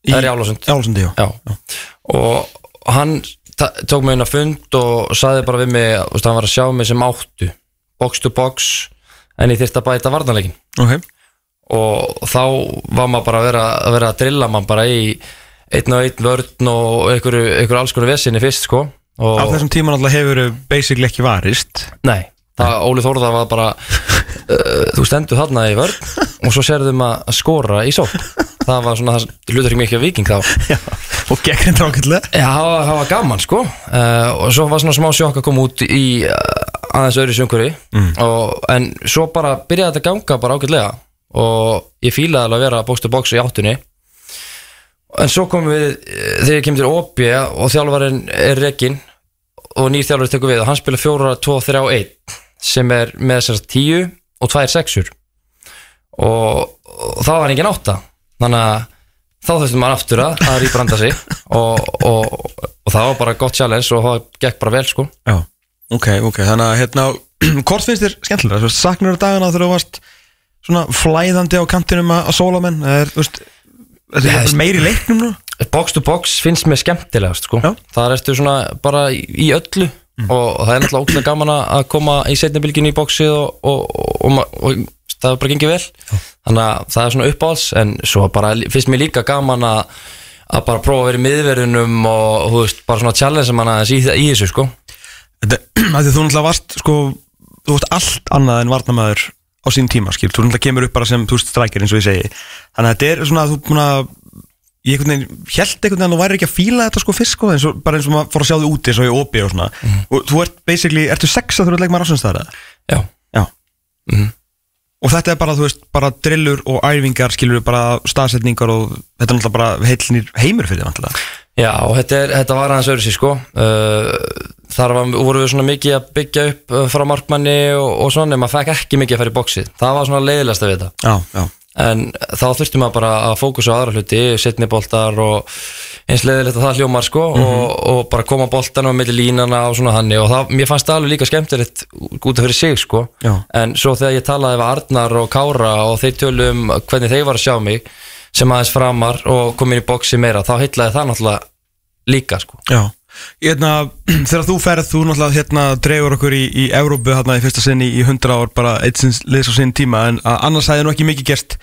það er í Álásund Álsundi, já. já. og hann tók mig inn á fund og saði bara við mig þú veist, hann var að sjá mig sem áttu box to box en ég þyrfti að bæta varnarleikin Ok, og þá var maður bara að vera að, vera að drilla mann bara í einn og einn vörn og einhverju, einhverju alls konar vesinni fyrst sko. Og, á þessum tíma náttúrulega hefur basically ekki varist. Nei, það Óli Þórða var bara uh, þú stendur þarna í vörn og svo sérðum að skora í sók það var svona, það hlutur ekki mikið viking þá. Og gekk hendur ákveðlega Já, það var- það var gaman sko. Uh, og svo var svona smá sjokk að koma út í uh, aðeins öðru sjönguri og, en svo bara byrjaði þetta að ganga bara ágætlega og ég fílaði alveg að vera bókstu bóksu í áttunni. En svo komum við eh, þegar ég kemur til OB og þjálfarinn er Rekin og nýr þjálfarinn tekur við og hann spila 4, 2, 3 og 1 sem er með þessar 10 og 2 sexur. Og, og það var engin átta. Þannig að þá þurftum maður aftur að, að rýbranda sig og, og, og það var bara gott challenge og það gekk bara vel sko. Já Ok, ok, þannig að hérna Hvort finnst þér skemmtilega? Saknar þú dagana þegar þú varst svona flæðandi á kantinum að sóla menn Er, veist, þetta meiri leiknum nú? Box to box finnst mér skemmtilegast sko. Já. Mm. Það ertu svona bara í, öllu og, og það er náttúrulega ógæðlega gaman að koma í setnibilginu í boxið og, og, og, og, það bara gengið vel þannig að það er svona uppáhalds en svo bara finnst mér líka gaman að bara prófa að vera í miðverðunum og þú veist, bara svona challenge mann aðeins í, í þessu sko Þetta, þú náttúrulega varst sko, þú varst allt annað en varnamæður á sín tíma, skil, þú náttúrulega kemur upp bara sem þú strækir eins og ég segi. Þannig að þetta er svona að þú búin að ég einhvern veginn, held einhvern veginn að þú væri ekki að fíla þetta sko fyrst sko, eins og, bara eins og maður fór að sjá þig úti eins og í OB og svona. Og þú ert basically, ertu sex að þú ert leikmaður ásynstæðar Já, Já. Mhm. Og þetta er bara, þú veist, bara drillur og æfingar, skilur bara staðsetningar og þetta er náttúrulega bara heilnir heimur fyrir þið vantilega Já, og þetta, er, þetta var aðeins öðru sér sko. Uh, Þar var, voru við svona mikið að byggja upp uh, frá markmanni og, og svona, en maður fekk ekki mikið að fara í bóksið Það var svona leiðilegast að við þetta Já, já. En þá þurfti maður bara að fókusa á aðra hluti Setni boltar og eins leiðilegt að það hljómar sko og, og bara koma boltan á milli línana og svona hannig og það, mér fannst það alveg líka skemmtilegt út af fyrir sig sko. Já. En svo þegar ég talaði við Arnar og Kára og þeir tölu um hvernig þeir var að sjá mig sem aðeins framar og kom inn í boksi meira þá heitlaði það náttúrulega líka sko Já, hérna, þegar þú ferð, þú náttúrulega hérna dregur okkur í, í Evrópu hérna í fyrsta sinni í 100 ár, bara eitt sinns liðs á sinn tíma, en annars hæði nú ekki mikið gerst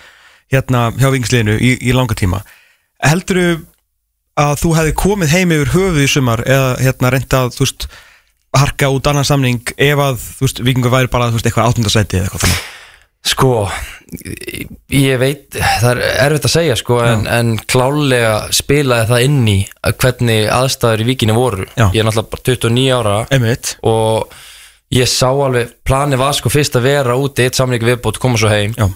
hérna hjá vingsliðinu í, í langa tíma. Heldur að þú hefði komið heim yfir höfuð í sumar eða hérna reynda þú veist, harka út annan samning ef að, þú veist, vikingur væri bara, þú veist, eitthvað áttundasæti eða eitthvað þannig. Sko, ég veit, það er erfitt að segja sko, en, en klálega spilaði það inn í hvernig aðstæður í víkinni voru. Já. Ég er náttúrulega bara 29 ára Einmitt. og ég sá alveg, planið var sko fyrst að vera úti, eitt samling viðbót, koma svo heim. Já.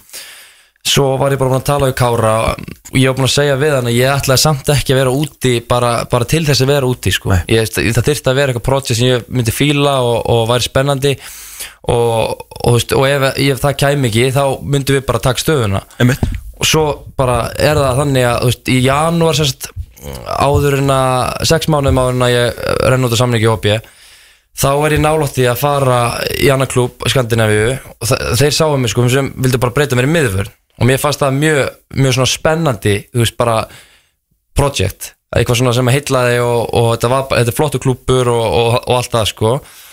Svo var ég bara búin að tala við Kára og ég var búin að segja við hann að ég ætlaði samt ekki að vera úti bara, bara til þess að vera úti sko. Ég, það þyrfti að vera eitthvað projekt sem ég myndi fíla og, og væri spennandi og, og, þú veist, og ef, ef það kæmi ekki þá myndum við bara taka stöðuna. Einmitt. og svo bara er það þannig að veist, í janúar sérst áður en að sex mánuðum áður en að ég renn út á samningi í OP þá er ég nálátti að fara í annar klúb Skandinavíu og þeir sáu mig sko sem vildu bara breyta mér í miðvörn. Og mér fannst það mjög, mjög spennandi þú veist bara project eitthvað svona sem heitlaði og, og þetta, var, þetta er flottu klúbur og, og, og allt það sko. Eh,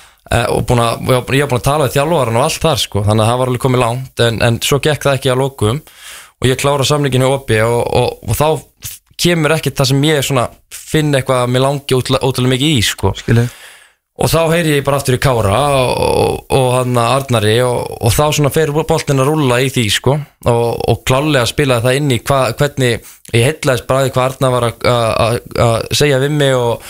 og búin að, ég var- búin að tala við þjálfaran og allt þar sko, þannig að það var alveg komið langt en, en svo gekk það ekki að lokum. Og ég klára samlinginu oppi og, og, og þá kemur ekkert það sem ég svona finn eitthvað að mér langi ótrúlega mikið í sko. Skilja. og þá heyri ég bara aftur í Kára og, og, og hann að Arnari og, og þá svona fer boltin að rúlla í því sko. Og, og klálega spilaði það inn í hva, hvernig ég heitlaðist bara því hvað Arnar var að segja við mig og,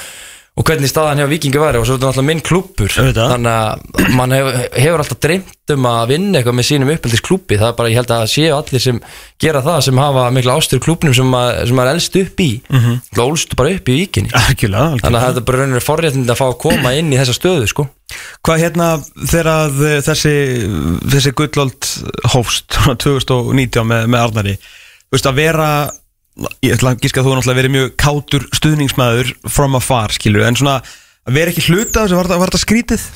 og hvernig staðan hjá Víkingu væri og svo er þetta náttúrulega minn Auðvitað. þannig að mann hefur, hefur alltaf dreymt um að vinna eitthvað með sínum uppeldis klúbbi það er bara, ég held að það séu allir sem gera það sem hafa mikla ástur klúbnum sem, að, sem maður elst upp í mm. -hmm. ólst bara upp í Víkinni Algjörlega, algjörlega. Þannig að þetta er bara raunir forréttind að fá að koma inn í þessa stöðu sko. Hvað hérna þegar þessi, þessi gullöld hófst 2019 með, með Arnari Þú veist að vera ég ætla að gíska að þú náttúrulega verið mjög kátur stuðningsmæður from afar skilur en svona að vera ekki hluta þessu var, þetta- þetta skrítið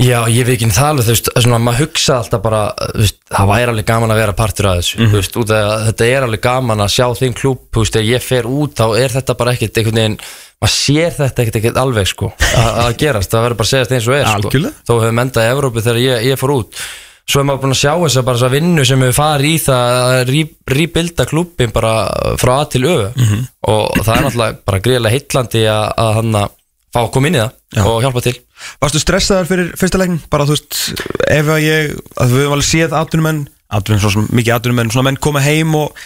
Já, ég veit ekki það alveg, þú veist, svona, maður hugsa alltaf bara, þú veist, það væri alveg gaman að vera partur af þessu, þú veist, út af að þetta er alveg gaman að sjá þinn klúb, þú veist, þegar ég fer út þá er þetta bara ekkert einhvern veginn, maður sér þetta ekkert ekkert alveg, sko, að, að gerast, það verður bara að segja eins og er, sko, þó hefur mendað í Evrópu þegar ég, ég fór út, svo er maður búin að sjá þess að bara þessa vinnu sem hefur farið í það að rýbilda klúbin bara frá A til Ö og það er náttúrulega bara greiðlega heitlandi að, að hann að fá að koma inn í það Já. og hjálpa til. Varstu stressaður fyrir fyrsta leikin? Bara þú veist, ef að ég að við höfum alveg séð atvinnumenn atvinnumenn, svo mikið atvinnumenn, svona menn koma heim og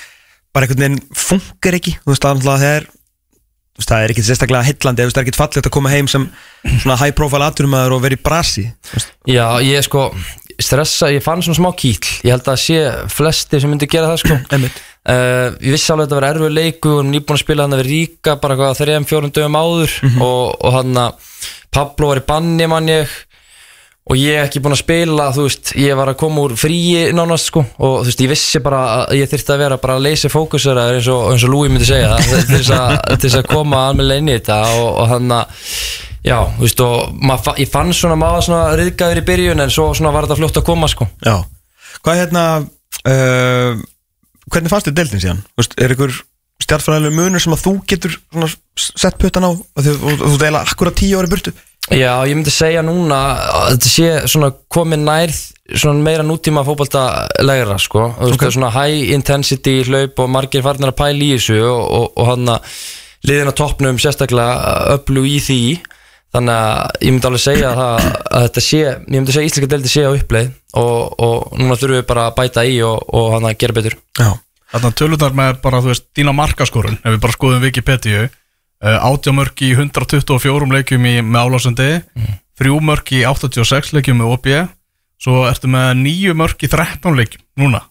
bara einhvern veginn funkar ekki þú veist, það er það er ekki sérstaklega veist, það er ekki fallegt að koma heim sem svona high profile atvinnumæður og vera í brasi. Já, ég sko stressa, ég fann svona smá kýll ég held að sé flesti sem myndi gera það sko. Uh, Ég vissi alveg að þetta var erfið leiku og nýbúin að spila hann að vera ríka bara hvað þrejum, fjórum dögum áður og, og hann að Pablo var í banni mann ég og ég ekki búin að spila, þú veist ég var að koma úr fríi nánast sko. Og þú veist, ég vissi bara að ég þyrfti að vera bara að leysa fókusera eins og, eins og Louis myndi segja til þess að, koma almennilega inn í þetta. Og, og hann að Já, þú veist, og fa- ég fann svona maður svona riðgæður í byrjun en svo svona var þetta fljótt að koma sko. Já. Hvað hérna uh, Hvernig fannst þér deildin síðan? Þú Veist, er ykkur stjartfræðileg munur sem að þú getur svona, sett puttan á? Og þú, þú deila akkurat tíu ári burtu Já, ég myndi segja núna að þetta sé svona komið nær svona meira nútíma fótbolta legra sko, þú veist, það er svona high intensity hlaup og margir farnir að pæla í þessu og, og, og hann að liðin á toppnum sérstaklega öllu í því. Þannig að ég myndi alveg segja það að þetta sé, ég myndi segja að Íslika delti sé á uppleið og, og núna þurfum við bara að bæta í og, og hann að gera betur. Já. Þarna tölunar með bara, þú veist, dýna markaskorun ef við bara skoðum Wikipedia uh, átjámörk í 124 leikjum í, með álásandi mm. þrjú mörk í 86 leikjum með OB svo ertu með nýju mörk í 13 leikjum núna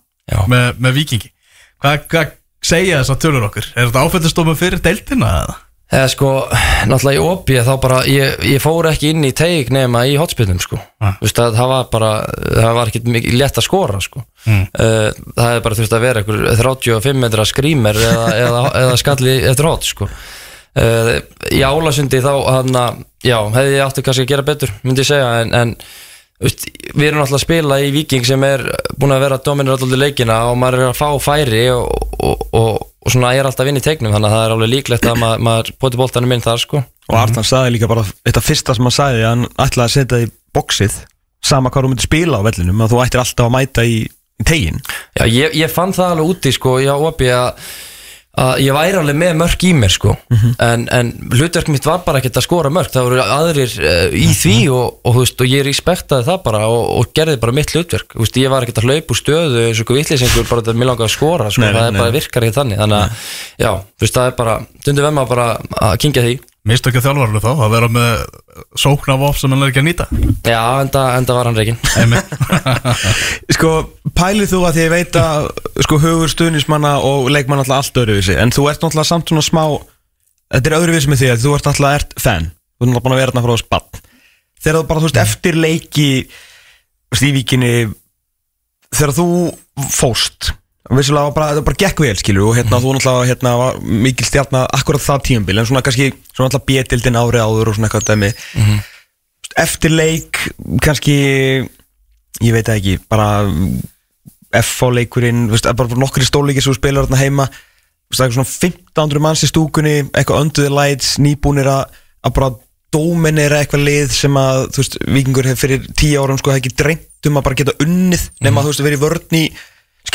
með, með Vikingi Hvað hva segja þess að tölur okkur? Er þetta áfættistofum fyrir deildina eða? Eða sko, náttúrulega í opið þá bara, ég, ég fór ekki inn í teik nema í hotspinnum sko Ah. Veist að það var bara, það var ekkit mikið létt að skora sko Mm. uh, Það hefði bara þurft að vera einhver 35 metra skrýmer eða, eða, eða skalli eftir hot sko uh, Í álasundi þá hann að, já, hefði ég átti kannski að gera betur, myndi ég segja en, en veist, við erum náttúrulega að spila í Viking sem er búin að vera dominir alltaf leikina og maður er að fá færi og, og, og, og svona er alltaf inn í tegnum þannig að það er alveg líklegt að maður, maður poti boltanum inn þar sko. Og Arnald sagði líka bara Þetta fyrsta sem hann sagði að Hann ætlaði að setja í bóksið Sama hvað þú myndir spila á vellinum Að þú ættir alltaf að mæta í, í tegin Já, ég, ég fann það alveg úti sko, já, opi að, að ég væri alveg með mörk í mér sko, en, en hlutverk mitt var bara ekkert að skora mörk, það voru aðrir uh, í því og, og, þú veist, og ég respektaði það bara og, og gerði bara mitt hlutverk. Veist, ég var ekkert að hlaupa úr stöðu eins og vittlisengur bara þetta mér langaði að skora sko, Nei, nei, það er nei. bara virkar ekki þannig. Þannig að, já, veist, það er bara dundu vemma bara að kingja því Mistu ekki þjálfarlu þá að vera með sóknarvop sem hann er ekki að nýta. Já, enda, enda var hann reikin Einmitt. Sko, pælið þú að því ég veit að Sko, hugur stuðnismanna og leikmann alltaf allt öðruvísi En þú ert náttúrulega samt svona smá Þetta er öðruvísi með því að þú ert náttúrulega ert fan. Þú ert náttúrulega búin að vera þarna frá spann Þegar þú bara, þú veist, eftir leiki Stívíkinni Þegar þú fóst Vissulega var bara, það bara gekk vel skilur og hérna þú náttúrulega hérna var mikil stjarnar akkurat það tíumbil en svona kannski svona náttúrulega bétildin árið áður og svona eitthvað dæmi. Eftir leik kannski ég veit ekki bara FH leikurinn veist, bara nokkri stóleikir sem þú spilar þarna heima. Veist, svona 1500 manns í stúkunni eitthvað the lights nýbúnir að, að bara dóminera eitthvað lið sem að þú veist vikingur hefur fyrir 10 árum sko hefði ekki dreymt um að bara geta unnið nema þú veist verið vörn í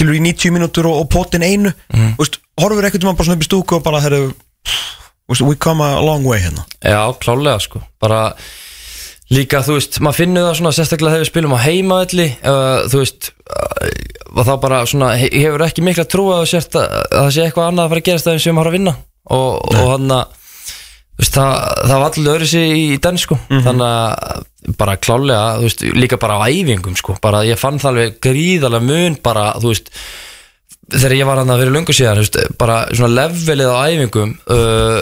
skilur í 90 mínútur og, og potin einu mm. veist, horfur ekkert um að bara svona upp í stúku og bara veist, we come a long way hérna. Já, klálega sko. Bara líka, þú veist, maður finnur það svona sérstaklega þegar við spilum á heimavelli uh, þú veist uh, þá bara svona, he- hefur ekki mikla trú að, að, að það sé eitthvað annað að fara að gerast þegar sem har að vinna. Og, og hann að veist, það, það var allir öðru sig í, í den sko, þannig að bara klálega, veist, líka bara á æfingum sko, bara ég fann það alveg gríðarlega mun bara, þú veist þegar ég var hann að vera lungu síðan veist, bara svona levelið á æfingum uh,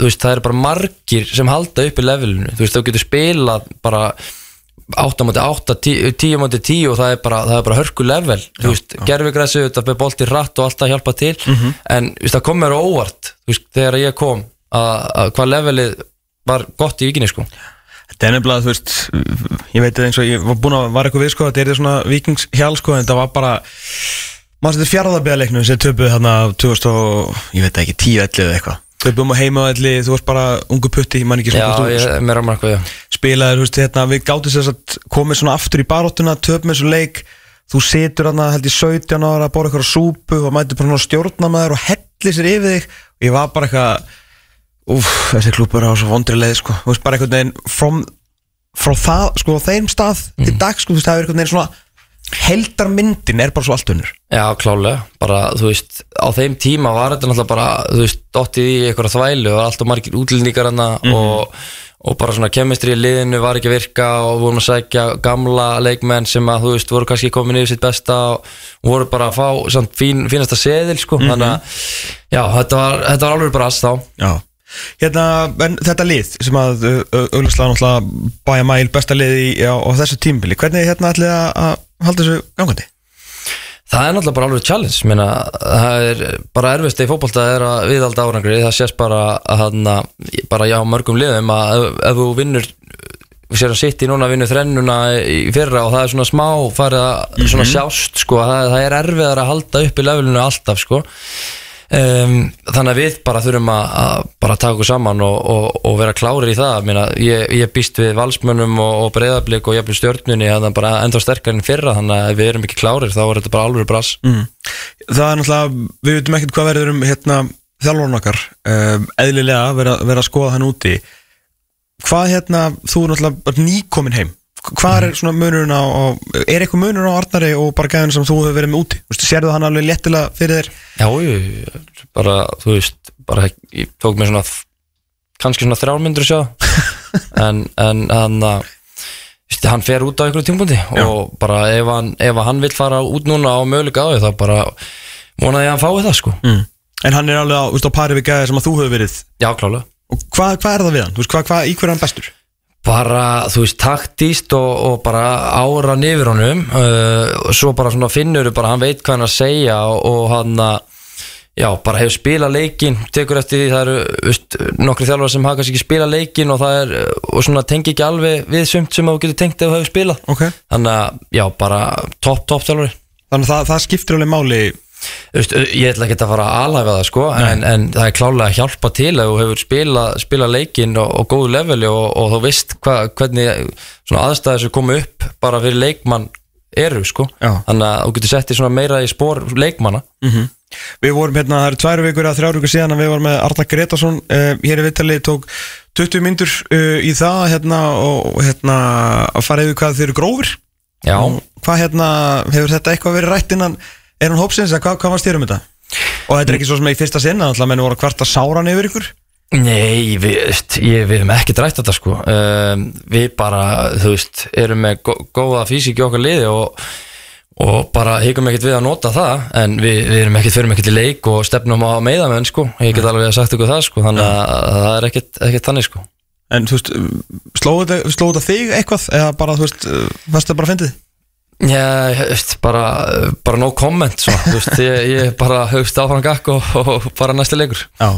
veist, það er bara margir sem halda upp í levelinu. Þú veist, þú getur spilað bara 8 moti 8, 10 moti 10 og það er bara, það er bara hörku level. Gerfigræsi, þetta er bolti rætt og allt að hjálpa til, en þú veist, það kom mér óvart, veist, þegar ég kom að, að hvað levelið var gott í vikinni, sko? Þetta er nefnilega, þú veist, ég veit eins og ég var búin að, var eitthvað við sko, þetta er svona vikingshjál sko, en það var bara, maður setið fjárðarbeðaleiknum sem töpuð þarna 2000 og, ég veit ekki, 10-11 eða eitthvað. Töpuðum á heimavelli, þú varst bara ungu putti, ég man ekki svona ég, þú á veist, hérna, við gáttum þess að komið svona aftur í baróttuna, töpum þessu leik, þú situr þarna, held ég 17 ára að bóra eitthvað súpu og mætur bara svona stjórnamaður og hellir sér yfir þig. Og ég var bara eitthvað, úf, þessi klúpur á svo vondri leið, sko, þú veist, bara einhvern veginn from, frá það, sko, þeim stað til dag, sko, þú veist, það er einhvern veginn svona heldarmyndin er bara svo allt unnur Já, klálega, bara, þú veist, á þeim tíma var þetta náttúrulega bara, þú veist, dottið í eitthvað þvælu og alltaf margir útlendingar hana og, og bara svona kemistri í liðinu var ekki að virka og vorum að sækja gamla leikmenn sem að, þú veist, voru kannski komin yfir sitt besta og voru bara að fá samt fín, fínasta seðil, sko, þannig að, já, þetta var, þetta var Hérna, en þetta lið sem að auðvitað náttúrulega bæja mæl besta lið í, á, á þessu tímbili, hvernig hérna ætlið að að halda þessu gangandi? Það er náttúrulega bara alveg challenge Meina, það er bara erfist í fótbolta er að viðalda árangri, það sést bara að hann bara já mörgum liðum að ef, ef þú vinnur við séum að sitt í núna að vinna þrennuna í fyrra og það er svona smá farið að svona sjást sko, það, það er erfiðar að halda upp í levelinu alltaf sko um, þannig að við bara þurfum að, að bara taka okkur saman og, og, og vera klárir í það. Meina, ég, ég býst við valsmönnum og, og breyðablík og jafnvel stjórnunni þannig að bara enda sterkar en fyrra þannig að við erum ekki klárir þá er þetta bara alveg brass. Mm. Það er náttúrulega, við veitum ekkert hvað verður um hérna, þjálfurinn okkar. Um, eðlilega vera, vera að skoða hann úti. Hvað hérna, þú er náttúrulega nýkomin heim hvað er svona munurinn á, á er eitthvað munur á Arnari og bara gæðin sem þú hefur verið með úti, Þú veist, sérðu hann alveg léttilega fyrir þér? Já, ég, bara, þú veist bara, ég tók mér svona kannski svona þrjálmyndur sjá. En, en hann að veist, hann fer út á einhverju tímpúndi og bara ef hann, ef hann vill fara út núna á möguleika á því þá bara vonaði ég að hann fái það sko. Mm. en hann er alveg á, þú veist, á pari við gæði sem að þú hefur verið. Já, klálega. Og hvað, hvað er það við hann, þú veist, hvað, hvað, í hverju er hann bestur bara, þú veist, taktíst og, og bara ára nýfur honum uh, og svo bara svona finnur bara hann veit hvað hann að segja og, og hann að já, bara hefur spilað leikin tekur eftir því, það eru veist, nokkri þjálfar sem hafa kannski ekki spilað leikin og það er, og svona tengi ekki alveg við sumt sem þú getur tengt ef þú hefur spilað okay. þannig að, já, bara topp, topp þjálfari Þannig að það, það skiptir alveg máli Veist, ég ætla ekki að fara að alhæfa það sko, en, en það er klálega að hjálpa til að þú hefur spila, spila leikin og, og góðu leveli og, og þú veist hva, hvernig aðstæðis sem komu upp bara fyrir leikmann eru sko. þannig að þú getur sett í meira í spór leikmanna mm -hmm. Við vorum hérna, það eru tvær vikur að þrjár vikur síðan að við vorum með Arna Gretarsson uh, hér í Vitali, tók 20 myndur uh, í það hérna, og hérna, að fara yfir hvað þeir eru grófir Já. og hvað hérna, hefur þetta eitthvað verið rætt innan er hann hópsins að hvað, hvað var styrum þetta? Og þetta er ekki svo sem í fyrsta sinna alltaf menn voru að kvarta sáran yfir ykkur? Nei, við, ég, við hefum ekki drætt þetta sko. Um, Við bara, þú veist, erum með gó góða físík í okkar liði og, og bara higum ekkert við að nota það en við, við erum ekkert fyrir ekkert í leik og stefnum á meðamenn sko. Ég get alveg sagt ykkur það sko þannig að það er ekkert, ekkert þannig sko. En þú veist, slóðu þetta þig eitthvað? Eða bara, þú veist, fannst það bara að fyndið? Já, ég veist, bara, bara no comment svo, þú veist, ég, ég bara höfst áfram gakk og, og bara næsti leikur. Já,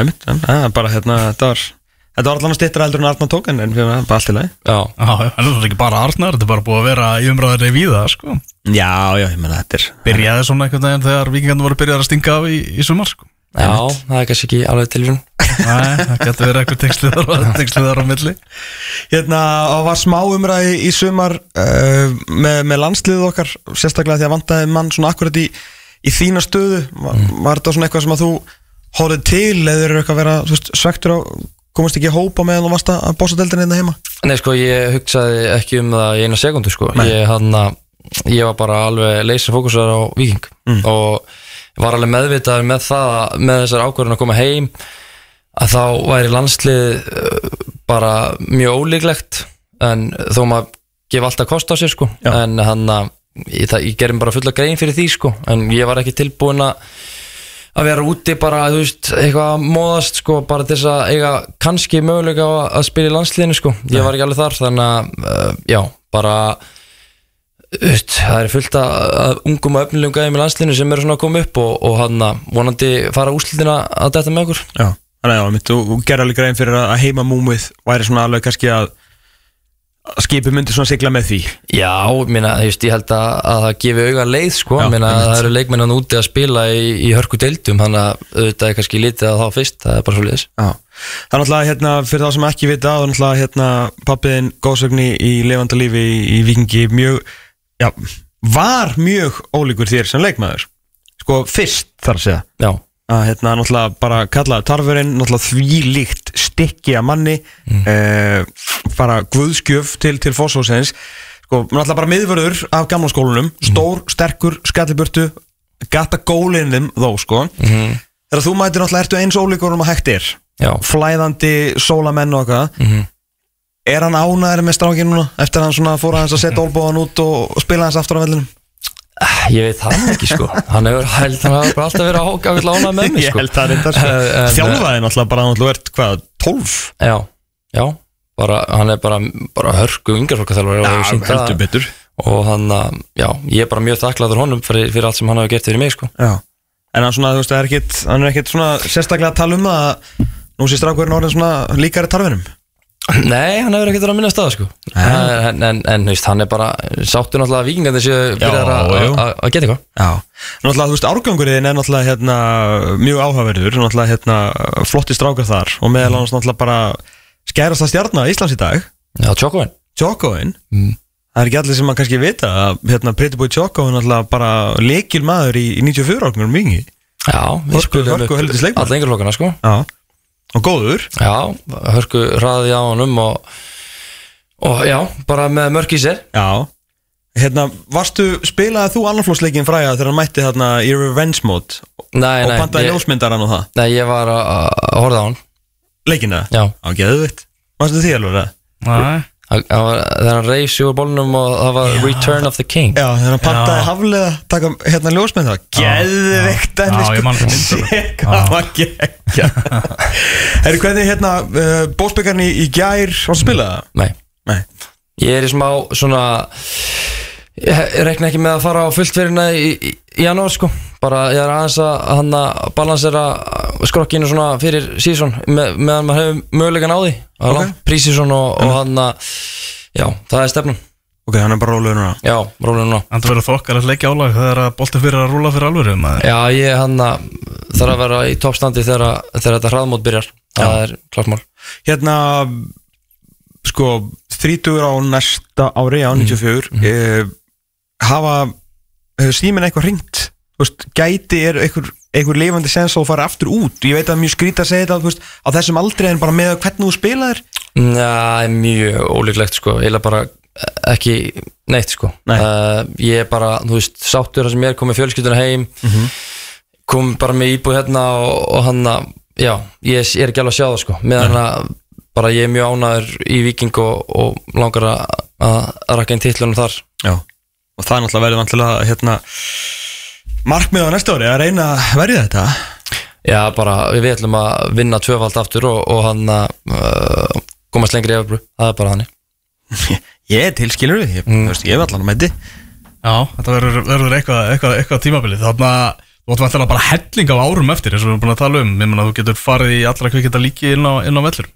en bara hérna, þetta var Þetta var allan að stittra eldur en Arnar tók en en fyrir bara allt í lagi. Já, það er ekki bara Arnar, þetta er bara búið að vera í umræðinni við það, sko. Já, já, ég menna þetta er Byrjaði svona einhvern veginn þegar vikingandi voru byrjað að stinga af í, í sumar, sko já það er kannski ekki alveg tilvíðun Nei, það getur verið eitthvað texlið þar á milli. Hérna, það var smá umræði í sumar uh, með, með landsliðið okkar sérstaklega því að vantaði mann svona akkurat í, í þína stöðu. Var, var þetta svona eitthvað sem að þú horfið til eða eru eitthvað að vera veist, svektur á komast ekki að hópa meðan þú varst að bósa deildin einna heima? Nei, sko, ég hugsaði ekki um það í eina sekundu, sko. Ég, hana, ég var bara alveg leysa fókusar á viking Mm. og var alveg meðvitaður með það með þessar ákvörðun að koma heim að þá væri landslið uh, bara mjög ólíklegt en þó maður gefa alltaf kost á sér sko. Já. en hann að ég, ég gerum bara fulla grein fyrir því sko. En ég var ekki tilbúin að að vera úti bara, þú veist, eitthvað að móðast sko, bara til þess að eiga kannski möguleika að spila í landsliðinu sko. Ég var ekki alveg þar, þannig að uh, já, bara veist, það er fullt af ungum og öfnilegum gæðum í landsliðinu sem eru svona að koma upp og, og hann vonandi fara úslitina að detta með okkur. Já, þannig að mitt, þú gerir alveg grein fyrir að heima múmið væri svona alveg kannski að að skipi myndi svona sigla með því. Já, minna, veist, ég held að, að það gefi auga leið sko, Já, minna, það eru leikmennan úti að spila í, í hörku deildum, þannig að auðvitað er kannski lítið að þá fyrst, það er bara svo liðis Já, það er náttúrulega hérna fyrir þá sem ekki vita það er náttúrulega hérna pappiðin góðsögni í lifandalífi í, í vikingi mjög, já, var mjög ólíkur þér sem leikmaður? Sko fyrst þar að segja. Já, að hérna náttúrulega bara kalla tarfurinn náttúrulega því líkt stikki að manni mm. bara guðskjöf til, til fósfósins sko náttúrulega bara miðvörður af gamla skólunum stór, sterkur, skalliburtu gata gólinum þó sko. Mhm. þegar þú mætir náttúrulega ertu eins ólíkur um að hægt er? Já, flæðandi sólamenn og eitthvað. Mhm. Er hann ánæður með strákinu núna eftir að hann svona fór aðeins að setja olbóðan út og, spila hans aftur á vellinum? Ég veit það ekki sko. Hann hefur, held, hann hefur bara alltaf verið að hóka að lána með mig sko. það reyndar sko. En- þjálfaði náttúrulega bara náttúrulega ert hvað, 12? Já, já, bara, hann er bara, bara hörku hefur sýnt það. betur. Og hann að, já, ég er bara mjög þakklaður honum fyrir, fyrir allt sem hann hafa gert fyrir mig sko. Já. En hann svona, þú veist, það er ekkit, hann er ekkit svona sérstaklega að tala um að nú sé strákurinn orðin svona líkari tarfinum Nei, hann hefur ekkert verið að minna staða sko. en, en, en veist, hann er bara sáttur náttúrulega að vikingandi séu byrjar að- geta eitthvað. Náttúrulega, þú veist, árgangurinn er náttúrulega hérna mjög áhugaverður, náttúrulega hérna flotti strákar þar og meðal annars náttúrulega bara skærast að stjarna Íslands í dag. Já, Tjókoinn Tjókóin Mm. Það er ekki allir sem að kannski vita að hérna Pretty Boy Tjókó er náttúrulega bara lekil maður í, í 94 árgangurinn mingi Já, við spilum leikmaður. alla yngjörlokkana sko. Já Og góður? Já, hörku hraði á honum og, og já, bara með mörk í sér. Já. Hérna, varstu, spilaði þú annarflósleikin fræða þegar hann mætti þarna í Revenge Mode? Nei, og nei, pantaði ljósmyndaran og það? Nei, ég var að horfa á hann. Leikina? Já, Já, geðvitt Varstu því alveg það? Nei þegar hann reis úr bólnum og það var Return of the King. Já, þegar hann pantaði Já. haflega taka hérna ljósmynda Geðvikt Já, ég man sko. það Hvað var geggja Herri, hvernig hérna uh, Bósbyggarni í gær spila það? Nei, Nei. Ég er í smá svona Ég reikna ekki með að fara á fullt fyrirna í, í, í janúar sko. Bara ég er aðeins að hann að balansera skrokkinu svona fyrir sísón með, meðan maður hefur mögulegan á því. Ok. okay. Prísísson og, og hann að Já, það er stefnun Ok, hann er bara rólegur núna. Já, rólinu núna. En það verður þokkar að leggja álag þegar að bolti fyrir að rúla fyrir alvöru maður. Já, ég hann að þarf að vera í toppstandi þegar, þegar þetta hraðmót byrjar. Það er klart mál. Hérna Sko 30 á næsta ári á 94 mm. eh, Hafa Hefur síminn eitthvað hringt? Þú veist, Gæti er einhver, einhver lifandi sens að fara aftur út? Ég veit að mjög skrítið að segja þetta þú veist, Á þessum aldrei en bara með hvernig þú spilaðir? Já, mjög ólíklegt sko. Eila bara ekki neitt sko. Nei. uh, Ég er bara, þú veist, sáttur það sem ég er komið fjölskylduna heim kom bara með íbúð hérna og, og hann að, já, ég er ekki alveg að sjá það sko. Meðan að bara ég er mjög ánæður í Viking og, og langar að, að, rakka inn titlunum þar. Já Og það er náttúrulega verið vantilega hérna Markmið á næsta ári að reyna að verja þetta. Já, bara við ætlum að vinna tvöfald aftur og, og hann að uh, komast lengri í Everbrú, það er bara þannig. Ég er tilskilur við, ég, Mm. ég er allan að mæti Já, þetta verður, verður eitthvað, eitthvað, eitthvað tímabilið. Þannig að þú ætlum að bara helling af árum eftir eins og við erum búin að tala um. Ég meina þú getur farið í allra kvikita líki inn á, inn á vellur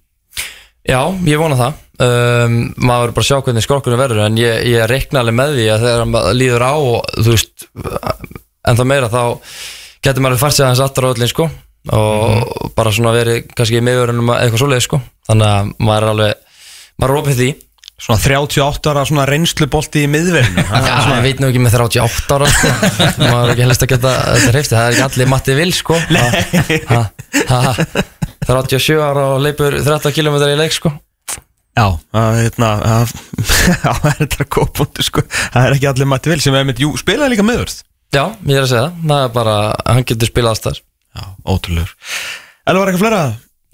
Já, ég vona það. Um, maður verður bara að sjá hvernig skrokkunum verður en ég, ég reikna alveg með því að þegar maður líður á og þú veist en það meira þá getur maður fært sig aðeins aftur á öllin sko og bara svona verið kannski miðurinn eitthvað svoleið sko. Þannig að maður er alveg maður er opið því. Svona 38 ára svona reynslubolti í miðverðinu Já, ég veit nú ekki með 38 ára sko. maður er ekki helst að geta þetta hreyfti, það er ekki allir matti vil sko. Ha, ha, ha. 37 ára og leipur 30 km í leik sko. Já, að, hérna að- Já, það er þetta góðbúndu sko. Það er ekki allir mætti vel sem er með, jú, spilaði líka meðvörð Já, ég er að segja það, það er bara hann getur spilað alls þar Já, ótrúlegur. Eller var eitthvað fleira?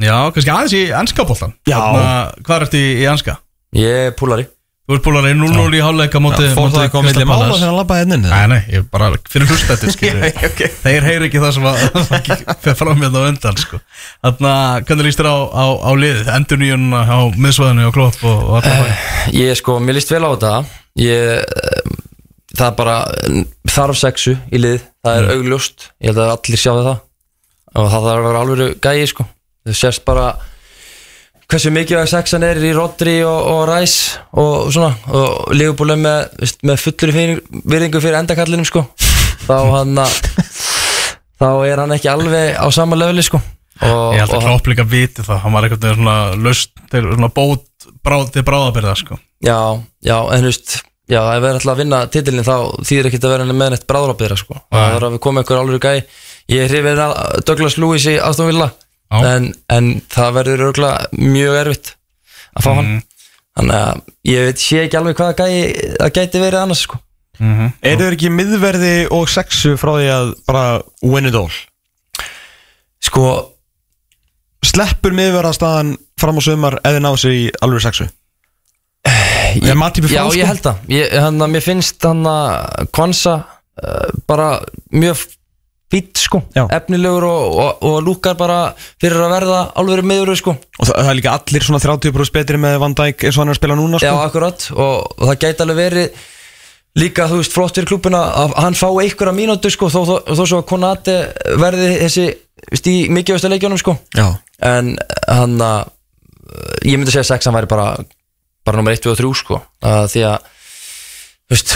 Já, kannski aðeins í ennska boltan Já. Hvað er þetta í, ennska? Ég er púlari Þú ert búin að reyna 0-0 í hálfleika móti Fór það eitthvað á milli mála þegar hann labbaði hérna inn Nei, nei, ég bara fyrir hlusta þetta skilur Já, ok. Þeir heyri ekki það sem að fyrir fram hérna á undan sko. Þannig að hvernig líst þér á, á, á liðið? Endur nýjunna á miðsvæðinu og klopp og, og alltaf uh, Ég sko, mér líst vel á þetta. Ég, eh, Það er bara þarf sexu í lið. Það er augljóst, ég held að allir sjá það og það þarf að vera alveg gæi sko, það sést bara hversu mikið að sexan er í Rodri og, og Ræs og svona og Leopold með, með fullur fyrir, virðingu fyrir endakallinum sko þá hann að þá er hann ekki alveg á sama löfli sko og, Ég held að klopp líka viti það Hann var einhvern veginn svona löst til svona bót bráð, til bráðabyrða sko. Já, já, en þú veist Já, ef við erum alltaf að vinna titilin þá þýðir ekkert að vera með neitt bráðrabyrða sko. það er að við komum einhver alveg gæ ég hrifin að Douglas Lewis í Aston Villa. En, en það verður örgulega mjög erfitt að fá hann þannig að ég veit sé ekki alveg hvað gæ það gæti verið annars sko. Er þau ekki miðverði og sexu frá því að bara win it all? sko, Sleppur miðverðastaðan fram á sömar eða ná sér í alveg sexu? Matip í já ég held það ég, að mér finnst hann að Kwanza uh, bara mjög fýtt sko, Já. efnilegur og, og, og lúkar bara fyrir að verða alveg meður sko. Og það, það er líka allir svona 30% betri með Van Dijk eins og hann er að spila núna Já, sko? akkurat. Og, og það gæti alveg verið líka, þú veist, flott fyrir klúbuna að hann fá einhverja mínútu, sko þó, þó, þó svo að Konate verði þessi í mikilvægsta leikjónum, sko. Já, en hann að ég myndi segja að sexan væri bara bara nummer 1, 2 og 3, sko. Að því að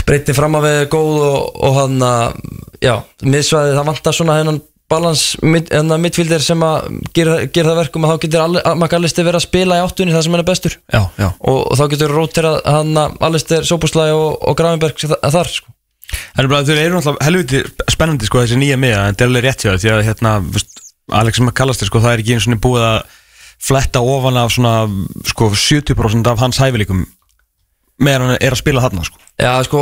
breytin fram að við er góð og, og hann að já, miðsvæði, það vantar svona hennan balans mittfíldir sem að gera, gera það verkum að þá getur Makalisti verið að spila í áttunni það sem hann er bestur. Já, já. Og, og þá getur róterað hann að Alistair, Sopuslæ og, og Gravenberg þar sko. Það er bara, þau eru náttúrulega helviti spennandi sko þessi nýja miða, en það er alveg rétt hjá það því að hérna, Alex McAllister sko, það er ekki eins og búið að fletta ofan af svona sko 70% af hans hæfileikum meðan hann er að spila þarna sko. Já, sko,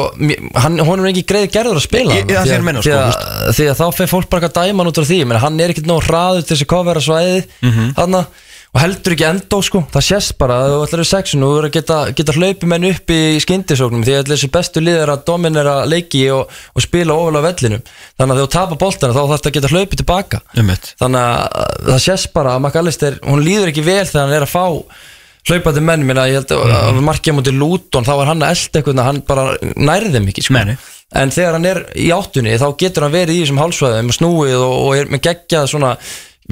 hann, er ekki greið gerður að spila Ég- ég- Því að- sko, að- Því að þá fer fólk bara að dæma út á því. Menn hann er ekkert nóg hraður til þess að kofera svæðið mm og heldur ekki endó sko. Það sést bara að þú ætlar í sexun og þú verður að geta, geta hlaupi menn upp í skyndisóknum því að þessi bestu liðir að dominera leiki og, og spila ofalega vellinum. Þannig að þú tapar boltana þá þarf það að geta hlaupi tilbaka. Þannig að það sést bara að McAllister hún líður ekki vel þegar hann er að fá hlaupandi menn, minna, ég held að mm. markja mútið Luton, þá var hann að elda eitthvað hann bara nærði ekki sko. En þegar hann er í áttunni þá getur hann verið í þessum hálsvæðum snúið og, og er með geggjað svona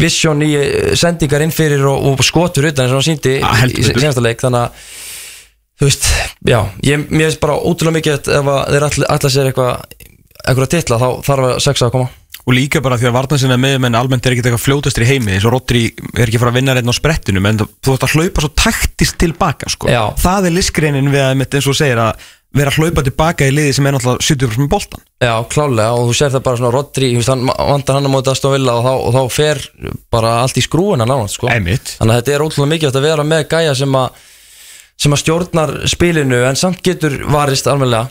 vision í eh, sendingar inn fyrir og, og skotur utan eins og hann síndi Ah, í, í senasta leik þannig að þú veist, já, ég, mér finnst bara ótrúlega mikið ef að þeir allir sér eitthvað eitthvað titla, þá þarf að sexa að koma Og líka bara því að varnansinna með menn almennt er ekki eitthvað fljótastir í heimi eins og Rodri er ekki fara að vinna reyna á sprettinu menn þú ætti að hlaupa svo taktist tilbaka sko. Já. það er listgreinin við að eins og segir að vera að hlaupa tilbaka í liði sem er náttúrulega 70% með boltan Já, klálega og þú sér það bara svona Rodri, hann vandar hann á móti Aston Villa og þá, og þá fer bara allt í skrúina náttúrulega, sko Einmitt. Þannig að þetta er ótrúlega mikilvægt að vera með gæja sem að sem að stjórnar spilinu en samt getur varist almennilega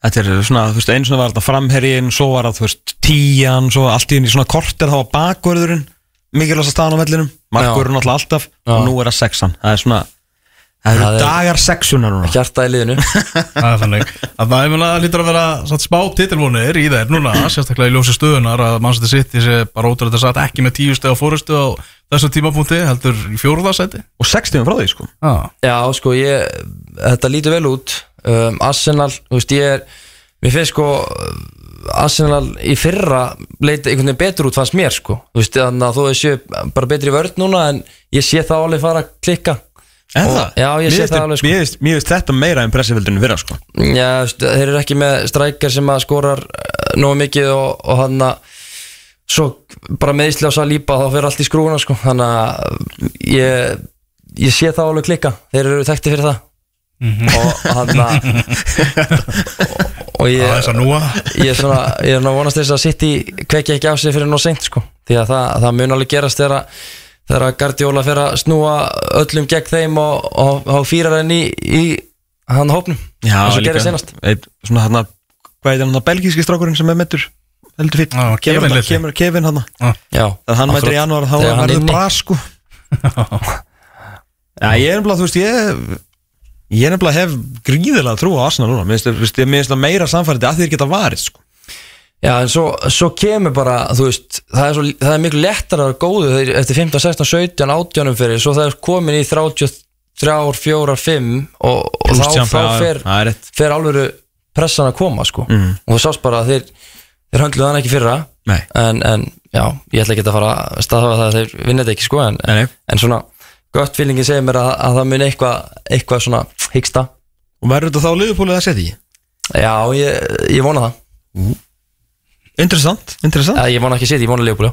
Þetta er svona, þú veist, einu svona var þetta framherjinn svo var það, þú veist, tíjan svo allt í henni svona korter þá var bakvörðurinn mikilvægast staðan á vellinum. Markvörðurinn alltaf alltaf Já. og nú er það sexan. Það er svona, það eru Það er- dagar sexunar núna. hjarta í liðinu. Það er þannig. Að það er meina að lítur að vera satt, spá titilvonir í þeir núna sérstaklega í ljósi stöðunar að Manchester City sé bara ótrúlega þetta satt ekki með tíu steg á fórustu á þessu tímapunkti heldur í fjóruðarsæti og 60 frá því, sko. Ah. Já, sko, ég, þetta lítur vel út um, Arsenal, þú veist, ég er mér finnst sko Arsenal í fyrra leiti einhvern veginn betur út fannst mér sko. Þú veist, þannig að þú séu bara betri vörð núna en ég sé það alveg fara að klikka. En Og- það? Já, ég sé það alveg sko. Mér finnst- þetta meira impressivildin vera, sko. Já, þeir eru ekki með strækjar sem að skorar eh, nógu mikið og, og hann að svo bara meðislega á Salíba þá fyrir allt í skrúuna sko. Þannig að ég, ég sé það alveg klikka. Þeir eru þekkti fyrir það og hann að og, ég Það er að ég er svona, ég er að vonast þess að City kvekja ekki á sig fyrir nóg seint sko. Því að það, það mun alveg gerast þegar að þegar að Guardiola fer að snúa öllum gegn þeim og, og, og fýrar henni í, í hann hópnum. Eins og gerir senast Einn, Svona hann hvað er hann belgíski strákurinn sem er meittur heldur fyrir Já, Kevin Kemur, kemur Kevin hann Já, Það hann mættir í janúar þá Þegar hann verður inni. bra sko. Já, ég er nefnilega, þú veist, ég Ég er nefnilega hef gríðilega trú á Arsenal núna. Mér finnst- þú það meira samfærið að þeir geta varið sko. Já, en svo, svo kemur bara, þú veist, það er, svo, það er miklu lettar að vera góðu þeir, eftir 15, 16, 17, 18 fyrir, svo það er komin í 33, 4, 5 og, og Plús þá, þá fer, er fer alvöru pressan að koma, sko. Og það sást bara að þeir, þeir höndluðu hann ekki fyrra, en, en já, ég ætla ekki að fara að staðhafa það að þeir vinna þetta ekki, sko, en, en svona, gott fylgingin segir mér að, að það mun eitthvað, eitthvað svona hyggsta. Og verður þetta þá liðupólið að setja í? Já, ég, ég vona það. Interessant, interessant Ja, ég vona ekki sitt, ég vona já.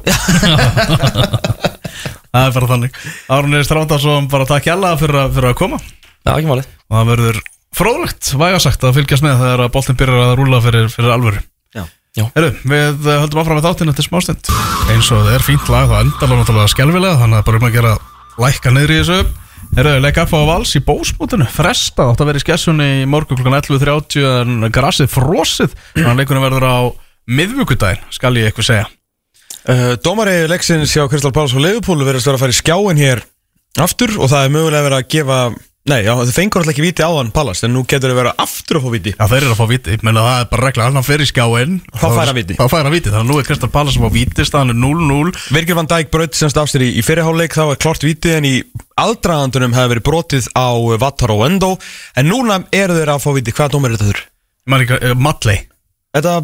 Það er bara þannig Árunni Strándarsson bara takk hjalla fyrir, að- fyrir að koma Já, ekki málið. og það verður fróðlegt, vægasagt að fylgjast með þegar að boltin byrjar að rúla fyrir, fyrir alvöru Já. Já. Heru, við eh, höldum áfram með þáttinn eftir smástund eins og það er fínt lag það endar alveg náttúrulega skelvilega þannig að bara um að gera lækka niður í þessu Heru, leika upp á vals í bósmótinu. Fresta átt að vera í skessunni í morgu klukkan 11.30 en grassið frosið. Þannig að leikunum verður á miðvíkudaginn skal ég eitthvað segja. Uh, Dómari leiksins hjá Kristal Páls og Leifupól verðast að fara í skjáin hér aftur og það er mögulega verið að gefa Nei, já, þau fengur alltaf ekki viti á hann Pallas en nú getur þau verið aftur að fá viti Já, þeir eru að fá viti, menn að það er bara regla. Hann fyrir skjáin Þá fær hann víti. Þá fær hann viti, þannig að nú er Kristal Pallas sem fá viti staðan er 0-0 Virgil van Dijk braut semst af sér í, í fyrirháleik þá er klart viti en í aldraðandunum hefði verið brotið á Vatar og Endo en núna eru þeir að fá viti, hvaða dómar er þetta þurr? uh, Madley Þetta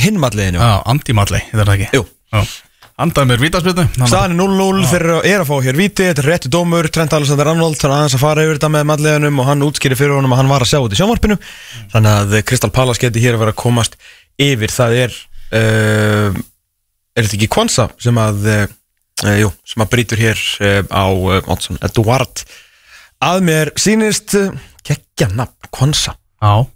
hinmalliðinu Er andaði mér vítaspilnu Staðan er 0-0 þeir eru- eru að fá hér víti Þetta er rétti dómur, Trent Alexander Arnold Þannig aðeins að fara yfir þetta með malliðunum Og hann útskýri fyrir honum að hann var að sjá þetta í sjónvarpinu. Þannig að Kristal Palace geti hér að vera að komast yfir. Það er uh, Er þetta ekki Kwanza sem að uh, Jú, sem að brýtur hér uh, á Oddsson Eduard Að mér sýnist uh, Gekkja nafn, Kwanza Já,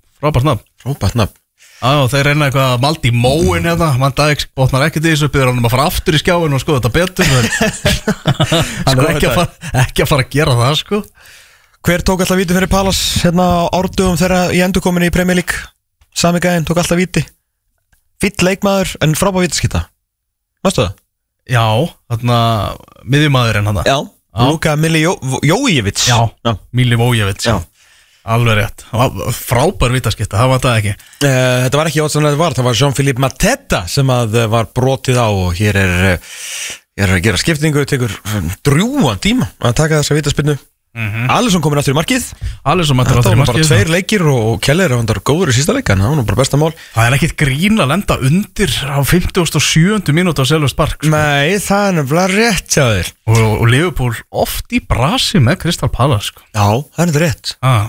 frábært nafn Já, þeir reyna eitthvað að maldi í móin hérna. Mann dag bótnar ekkert í þessu Byrður hann um að fara aftur í skjáin og skoða þetta betur Hann er ekki að, fara, ekki að fara að gera það sko. Hver tók alltaf víti fyrir Palace hérna á árdugum þeirra í endurkominni í Premier League? Sami gæðin tók alltaf víti. Fýtt leikmaður en frábæð vítaskita Mástu það? Já, þarna miðjumæðurinn hann. Já Luka Mili Jó- Jójevits Já, Já. Mili Vójevits Já. Alveg rétt, frábær vítaskipta, það var það ekki? Eh, Þetta var ekki Jótsson þetta var, það var Jean-Philippe Mateta sem að eh, var brotið á og hér er, eh, er að gera skiptingu tekur drjúan tíma að taka þessa vítaspinnu mm -hmm. Alisson komin aftur í markið sem mættir Þetta áttur í var bara markið tveir leikir og, og Keller er vandar góður í sísta það var nú bara besta mál Það er ekkit grín að lenda undir á 57. mínúti á Selva Spark sko. Nei, það er nefnilega rétt þér og, og Liverpool oft í brasi með Kristal Palace sko. Já, það er þetta rétt ah.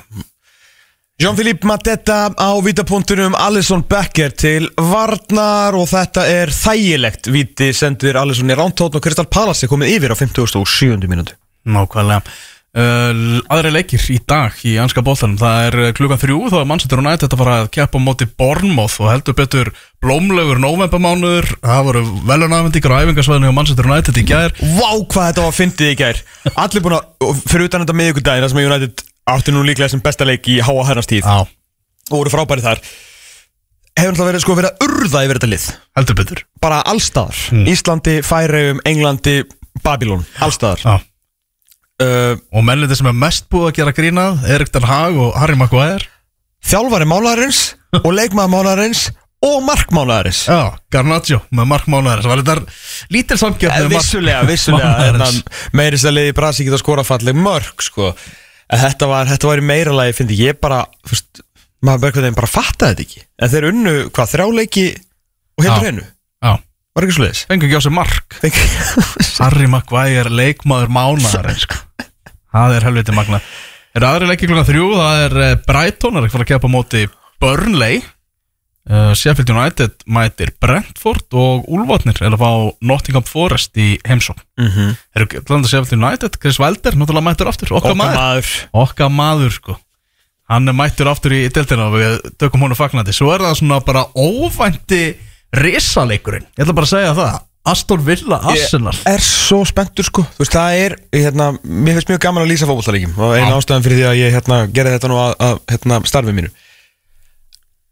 Jean-Philippe Mateta á vítapunktunum Alisson Becker til Varnar og þetta er þægilegt víti sendir Alisson í rántótt og Kristal Palace er komið yfir á 57. mínútu Nákvæmlega uh, Aðri leikir í dag í anska bóltanum Það er uh, klukkan þrjú þá er Manchester United að fara að keppa á móti Bournemouth og heldur betur blómlegur novembermánuður Það voru velunafendingar á æfingarsvæðinu á Manchester United í gær. Vá hvað þetta var fyndið í gær. Allir búin að, og fyrir utan þetta miðvikudaginn það sem United átti nú líklega sem besta leik í háa herrastíð Já, og voru frábæri þar. Hefur náttúrulega verið sko verið að urða yfir þetta lið? Heldur betur. Bara allstaðar, Íslandi, Færeum, Englandi. Uh, Og mennliti sem er mest búið að gera grínað Erik Den Haag og Harry Maguire. Þjálfari mánaðarins og leikmaður mánaðarins og markmánaðarins Já, Garnaccio með Mark Mánaðar Það var þetta lítil samgjörn Eh, Vissulega, vissulega hérna, meiri sér leiði Brasi geta skora falleg mörg sko. þetta var, þetta var í meira lagi fyndi ég bara, veist maður einhvern veginn bara fattaði þetta ekki. En þeir unnu, hvað, þrjáleiki og Já. heldur hennu, var ekki svo leiðis fengur ekki á sig Mark. Harry Maguire, leikmaður Mánaðar sko. Það er helviti magna Er aðri leikir klukkan þrjú? Það er eh, Brighton er ekki fara að keppa á móti Burnley. Uh, Sheffield United mætir Brentford og Úlvatnir er að fá Nottingham Forest í heimsók mm -hmm. Er ekki landa Sheffield United, Chris Wilder náttúrulega mættur aftur, okkar, maður. maður. Okkar maður sko. Hann mættur aftur í deltina og við tökum hún fagnandi, svo er það svona bara óvænti risaleikurinn ég ætla bara að segja það, Aston Villa Arsenal, Ég er svo spenntur sko. Þú veist, það er, hérna, mér finnst mjög gaman að lýsa fótbollalegjum og eina ástæðan fyrir því að ég hérna, gerði þetta nú að, að hérna, starfið mínu.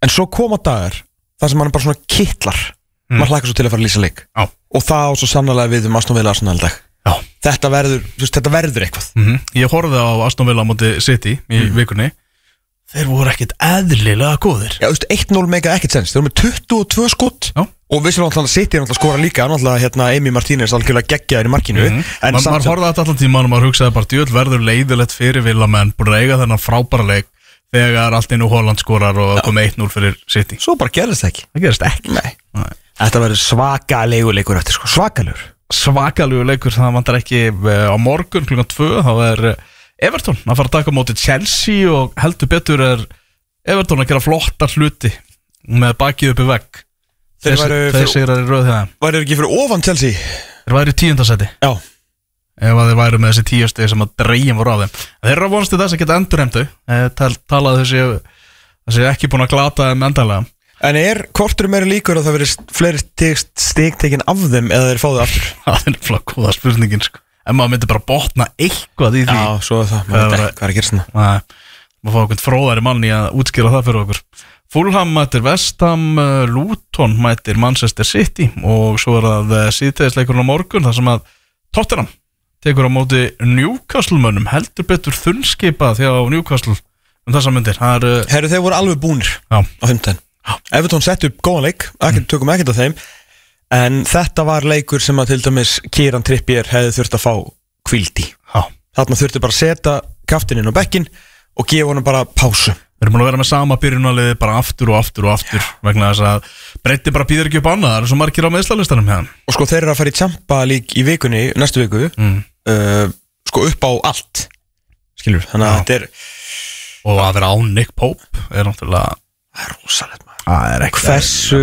En svo koma dagar þar sem mann bara svona kittlar mm. maður hlakka svo til að fara að lýsa leik. Já. og það á svo sannlega við um Aston Villa Arsenal dag. Já. Þetta verður, þú veist, þetta verður eitthvað. Mm ég horfði á Aston Villa á móti City í Mm. vikunni þeir voru ekkit eðlilega góðir. Já, þú veist, 1-0 mega ekkert sens. Þeir eru með 22 skott Já. og vissulega náttúrulega City er að skora líka náttúrulega hérna Amy Martínez algjörlega geggjaður í markinu. Mm. en Man, samt maður horfði á þetta allan tíma og maður hugsaði bara djöld verður leiðilegt fyrir Villamenn búin að eiga þennan frábæra leik þegar allt inn úr Holland skorar og komið 1-0 fyrir City. Svo bara gerðist ekki. Það gerist ekki. Nei. Nei. Þetta verður svakalegu leikur eftir sko, svakalegur svakalugu leikur það vantar ekki eh, á morgun klukkan 2 þá er eh, Everton að fara að taka móti Chelsea og heldur betur er Everton að gera flotta hluti með bakið upp í vegg. Þeir þeir, væru þeir í röð þegar Væri ekki fyrir ofan Chelsea? þeir væri í tíundasæti Já. Ef að þeir væru með þessi tíu stegi sem að dreygin voru á þeim. Þeir eru að vonast til þess að geta endurhemdu tal, talað þessi þessi ekki búin að glata þeim endalega En er kortur meira líkur að það verið fleiri stig tekin af þeim eða þeir fáðu aftur? það er flokk góða spurningin sko. En maður myndi bara botna eitthvað í því. Já, svo er það, maður veit ekki hvað er að gera svona Nei, maður fá okkur fróðari mann í að útskýra það fyrir okkur. Fulham mætir Vestham, uh, Luton mætir Manchester City og svo er það uh, síðtegisleikurinn á morgun þar sem að Tottenham tekur á móti Newcastle mönnum. Heldur betur þunnskipað því á Newcastle um þessa myndir uh, Herru, þeir voru alveg búnir á 15 Evertón sett upp góðan leik, tökum ekkert af þeim En þetta var leikur sem að til dæmis Kieran Trippier hefði þurft að fá kvildi já. Þarna þurfti bara að setja kaftininn á bekkin og gefa honum bara pásu. Við erum búin að vera með sama byrjunaliði bara aftur og aftur og aftur vegna þess að breytti bara býður ekki upp annað það eru svo margir á meðslalistanum hérna Og sko þeir eru að fara í Champa lík í vikunni Næstu viku. Mm. uh, Sko upp á allt. Skilur, þannig að Já. þetta er og að vera á Nick Pope er náttúrulega Það er rosalegt maður. Það er ekki Hversu,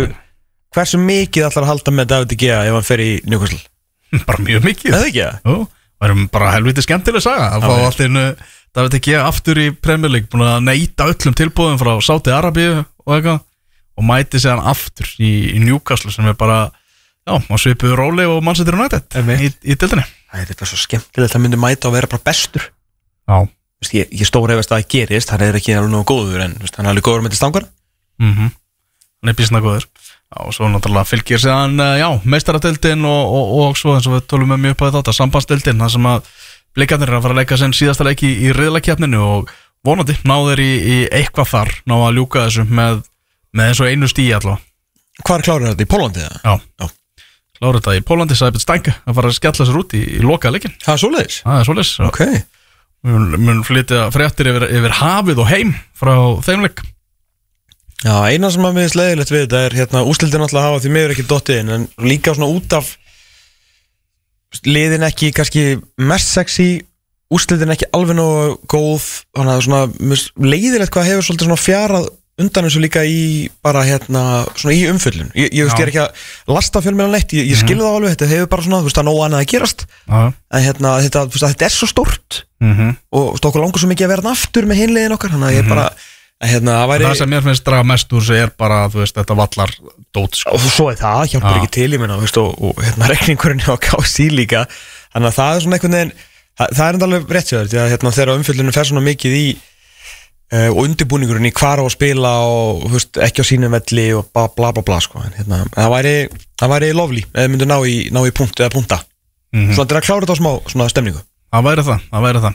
hversu mikið ætlar að halda með David Gea ef hann fer í Newcastle? bara mjög mikið. Eða ekki það? Jú, það erum bara helviti skemmtileg saga að fá allt einu David ekki aftur í Premier League búin að neyta öllum tilbúðum frá Sáti Arabíu og eitthvað og mæti sig hann aftur í, í Newcastle sem er bara já, maður svipuður róli og mann setur United Einmitt. í, í dildinni Það er bara svo skemmtilegt að myndi mæta og vera bara bestur. Já. Vist, Ég, ég stóri efast að það gerist, hann er ekki alveg nógu góður en vist, hann er alveg góður með til stangar mm hann er bísna góður og svo náttúrulega fylgir séðan já, meistaradeildin og, og, og svo eins og við tölum með mjög upp á þetta, sambandsdeildin það sem að blikarnir er að fara að leika sinn síðasta leiki í, í riðlakjapninu og vonandi náður í, í eitthvað þar ná að ljúka þessu með, með eins og einu stíi allavega Hvað er klárið þetta? Í Pólandi já, Já. klára þetta í Pólandi Sæbjörn Stænka að fara að skella sér út í, í loka leikin Það er svoleiðis? það er svoleiðis Ok. Mun, flytja fréttir yfir, yfir hafið og heim frá þeim leik Já, eina sem að miðist leiðilegt við þetta er hérna úslildin alltaf hafa því miður ekki dottið inn en líka svona út af liðin ekki kannski mest sexy úslildin ekki alveg nógu góð þannig að svona leiðilegt hvað hefur svolítið svona fjarað undan þessu líka í bara hérna svona í umföllun ég, ég veist ég er ekki að lasta fjölmjölan neitt ég, ég skilði það alveg, þetta hefur bara svona þú veist að nóg annað að gerast. Já, en hérna þetta, að þetta er svo stórt mm -hmm. og okkur langar svo mikið að vera þarna aftur með hinliðin okkar þannig að ég bara að hérna það væri það sem mér finnst draga mest úr sig er bara veist, þetta vallar dót sko. og svo er það, hjálpar Já. ekki til minna, veist, og, og hérna rekningurinn á KSI líka þannig að það er svona einhvern veginn það, það er enda alveg rétt sér að hérna, þegar umfjöldunum fer svona mikið í uh, og undirbúningurinn í hvar á að spila og veist, ekki á sínum velli og bla bla bla, bla sko. en, hérna, það væri það væri lovely eða myndu ná í, ná í punkt eða punta Mhm. svona til að klára þetta á smá stemningu Það væri það, það væri það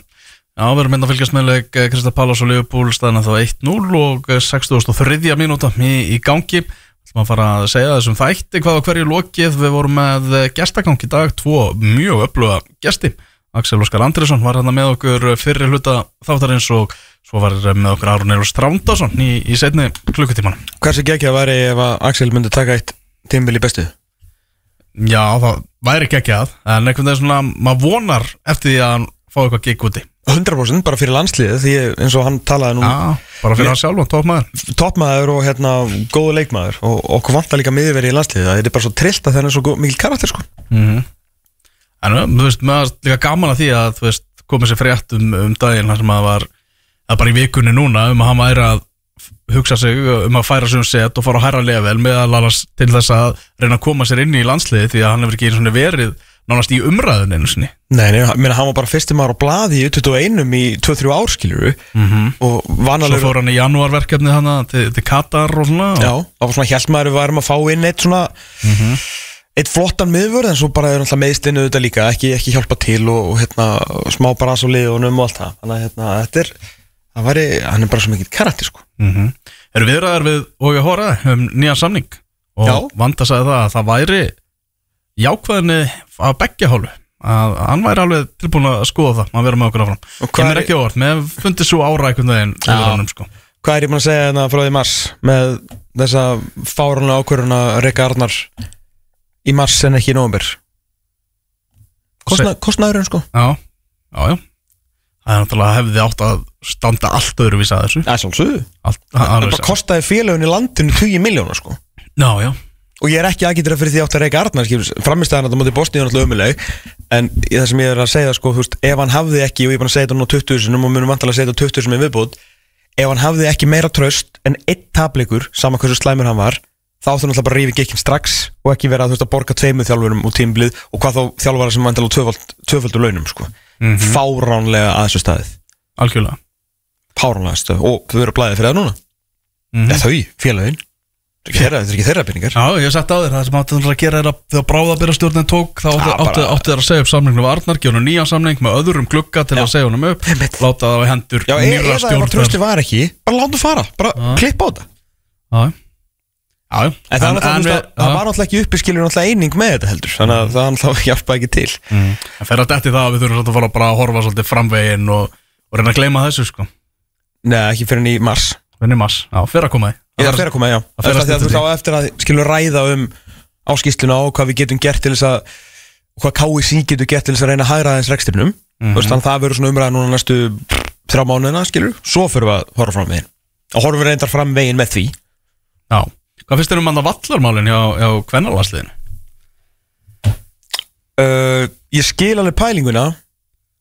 Já, við erum hérna að fylgjast með leik Krista Pallas og Leopold staðina þá 1-0 og 63. mínúta í, í gangi. Það maður fara að segja þessum þætti hvað á hverju lokið. Við vorum með gestagang í dag, tvo mjög öfluga gesti. Axel Óskar Andresson var hérna með okkur fyrir hluta þáttarins og svo var með okkur Aron Eilur Strándason í, í setni klukkutíman hversu ekki að væri ef að Axel myndi taka eitt tímbil í bestu? Já, það væri ekki ekki að en einhvern veginn svona, maður vonar eftir því að hann fá eitthvað gig úti 100% bara fyrir landsliðið því eins og hann talaði nú Já, bara fyrir hann sjálf og tópmaður toppmaður og hérna góðu leikmaður. Og okkur vantar líka miðurveri í landsliðið það er bara svo trillt að það er svo mikil karakter sko. Mm En þú veist, mér var líka gaman að því að þú veist, komið sér frétt um, um daginn þar sem að var, að bara í vikunni núna um að hann væri að hugsa sig um að færa sig um set og fara á hærra level meðal annars til þess að reyna að koma sér inn í landsliði því að hann hefur ekki verið nánast í umræðun einu sinni Nei, nei, ég meina, hann var bara fyrsti maður á blaði í 21 í 2-3 ár skiluru -hmm. og Svo vanalega fór hann í janúarverkefni hann til, til Katar og svona Já, það var svona hjælt maður við varum að fá inn eitt svona eitt flottan miðvörð en svo bara er alltaf meðstinu þetta líka ekki, ekki hjálpa til og, og hérna smá bara svo liðunum og allt það þannig að hérna, þetta er það væri, hann er bara svo mikið karakter sko mm -hmm. Eru viðræðar við og ég hóraði um nýjan samning og. Vanda sagði það að það væri jákvæðinni að beggja hálfu að hann væri alveg tilbúin að skoða það að vera með okkur áfram. Kemur er- ekki óvart, mér fundið svo ára einhvern veginn sko. Hvað er ég búin að segja hérna frá því mars með þessa fárunlega ákvörðun að reyka Arnar í mars en ekki í Kostna, Kostnaðurinn sko. Já, já, já. Það er náttúrulega hefði átt að standa allt öðruvísi að þessu. Það er svolítið. Það kostaði félagun í landinu 20 miljónar sko. Já, já, Og ég er ekki aðgættur fyrir því átt að reyka Arnar Framistæðan að það múti Bosníu er náttúrulega umuleg En það sem ég er að segja sko veist, Ef hann hafði ekki, og ég er búin að segja þetta nú 20 sinum Og munum vantilega að segja þetta 20 sinum í viðbúð Ef hann hafði ekki meira tröst en einn tableikur Sama hversu slæmur hann var Þá áttu náttúrulega bara að rífi gekkin strax Og ekki vera að, veist, að borga tveimur þjálfurum úr tímblið Og hvað þá þjálfara sem vantilega tvöfald, tvöfaldur launum sko. Að Og að mm Félagin Þetta er ekki þeirra peningar. Já, ég hef sagt á þér, það sem átti náttúrulega að gera er að þegar bráðabyrjastjórnin tók þá átti, Já, bara- átti, átti þér að segja upp samlinginu við Arnar gefa hann nýjan samling með öðrum glugga til að segja honum upp Einmitt. láta það á hendur Já, nýra eða ef að stjórn trösti var ekki Bara láta fara, bara Já. klippa á þetta. Já, já, já En það, en, en, við- það, það já. var náttúrulega ekki uppi skilur náttúrulega eining með þetta heldur Þannig að það náttúrulega hjálpa ekki til. Mm. Það fer að detti það að við þurfum svolítið að fara bara að horfa svolítið framvegin og, og reyna að gleyma þessu sko. Nei, ekki fyrir enn í mars Vinni mass, já, fyrir að koma því Ég það fer að koma, já. Það að Það er stytta þú veist því. á eftir að skilur ræða um áskýsluna og hvað við getum gert til þess að hvað KSI getur gert til þess að reyna að hægra aðeins rekstrinum Mhm. Þú veist, þannig að það verður svona umræða núna næstu þrjá mánuðina, skilur. Svo fyrir við að horfa fram veginn og horfum við reyndar fram veginn með því. Já, hvað finnst þér um að vallarmálin hjá, hjá kvennarvarsliðinu? uh, Ég skil alveg pælinguna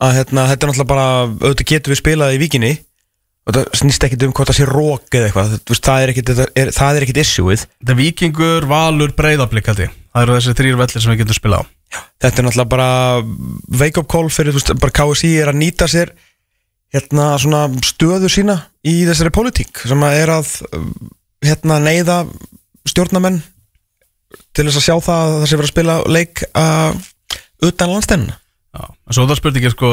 að hérna, þetta er náttúrulega bara auðvitað getum við spilað í víkinni og það snýst ekkit um hvort það sé rók eða eitthvað. Veist, það er ekkit, er, það er ekkit issueið. Þetta er Víkingur, Valur, Breiðablík held ég. Það eru þessi þrýr vellir sem við getum spilað á. Þetta er náttúrulega bara wake up call fyrir, þú veist, bara KSI er að nýta sér hérna svona stöðu sína í þessari pólitík sem að er að hérna neyða stjórnamenn til þess að sjá það að það sé verið að spila leik uh, utan landstennina Já, en svo það spurning er sko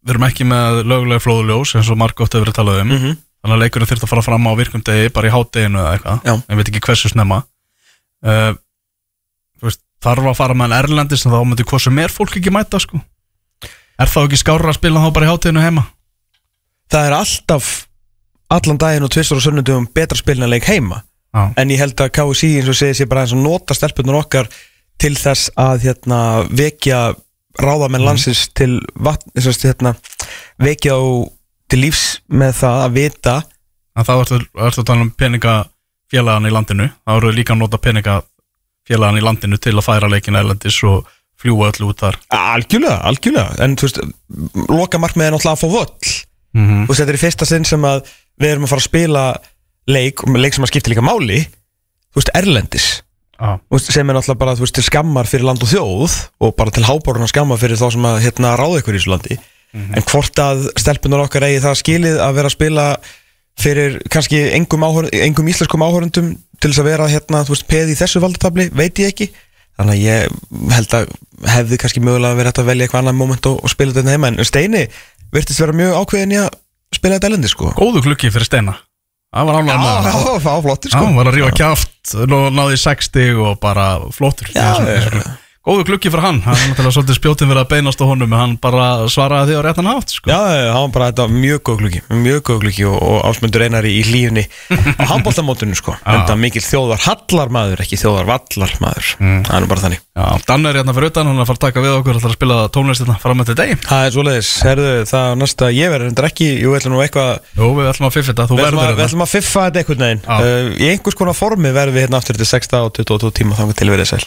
Við erum ekki með lögulega flóðuljós eins og margótt hefur verið talað um -hmm. Þannig að leikurinn þurft að fara fram á virkum degi bara í hátdeginu eða eitthvað. Ég veit ekki hversu snemma uh, veist, þarf að fara með Erlendis en þá myndi hvað sem er fólk ekki mæta sko Er þá ekki skárra að spila þá bara í hátdeginu heima? það er alltaf allan daginn og tvistur og sunnundum betra spilin að leik heima Já, en ég held að KSI eins og segir sér bara eins og nota stelpunar okkar til þess að hérna, vekja ráðamenn landsins til vatn, þess að hérna, vekja á til lífs með það að vita. En þá ertu, ertu að tala um peningafélagan í landinu. Þá eru líka að nota peningafélagan í landinu til að færa leikin Erlendis og fljúa öllu út þar. Algjörlega, algjörlega. En þú veist, loka markmið er náttúrulega að fá völl. Mm -hmm. og þetta er í fyrsta sinn sem að við erum að fara að spila leik, leik sem að skipta líka máli. Þú veist, Erlendis Veist, sem er náttúrulega bara veist, til skammar fyrir land og þjóð og bara til háboruna skammar fyrir þá sem að hérna, ráða ykkur í þessu landi. En hvort að stelpunar okkar eigi það skilið að vera að spila fyrir kannski engum, áhör, engum íslenskum áhörundum til þess að vera hérna, veist, peð í þessu valdatabli veit ég ekki. Þannig að ég held að hefði kannski mögulega verið að velja eitthvað annað moment og, og spila þetta heima. En Steini virtist vera mjög ákveðin í að spila þetta elendi sko. Góðu klukki fyrir Steina Það var ánlega með það já, það var flottir Já, sko. Hann var að rífa kjáft náði í 60 og bara flottur. Já, Þessu- já, þessu- Góðu klukki fyrir hann. Hann er náttúrulega svolítið spjótin verið að beinast á honum en hann bara svaraði því á réttan hátt sko. Já, hann var bara, þetta mjög góð glukki Mjög góð glukki og, og ásmundur einari í hlífunni á handbóltamótinu sko. En það mikil þjóðar hallarmaður, ekki þjóðar vallarmaður Það er nú bara þannig. Já, Dan er hérna fyrir utan, hann er að fara að taka við okkur ætlar að spila tónlistina fram með þetta degi. Það er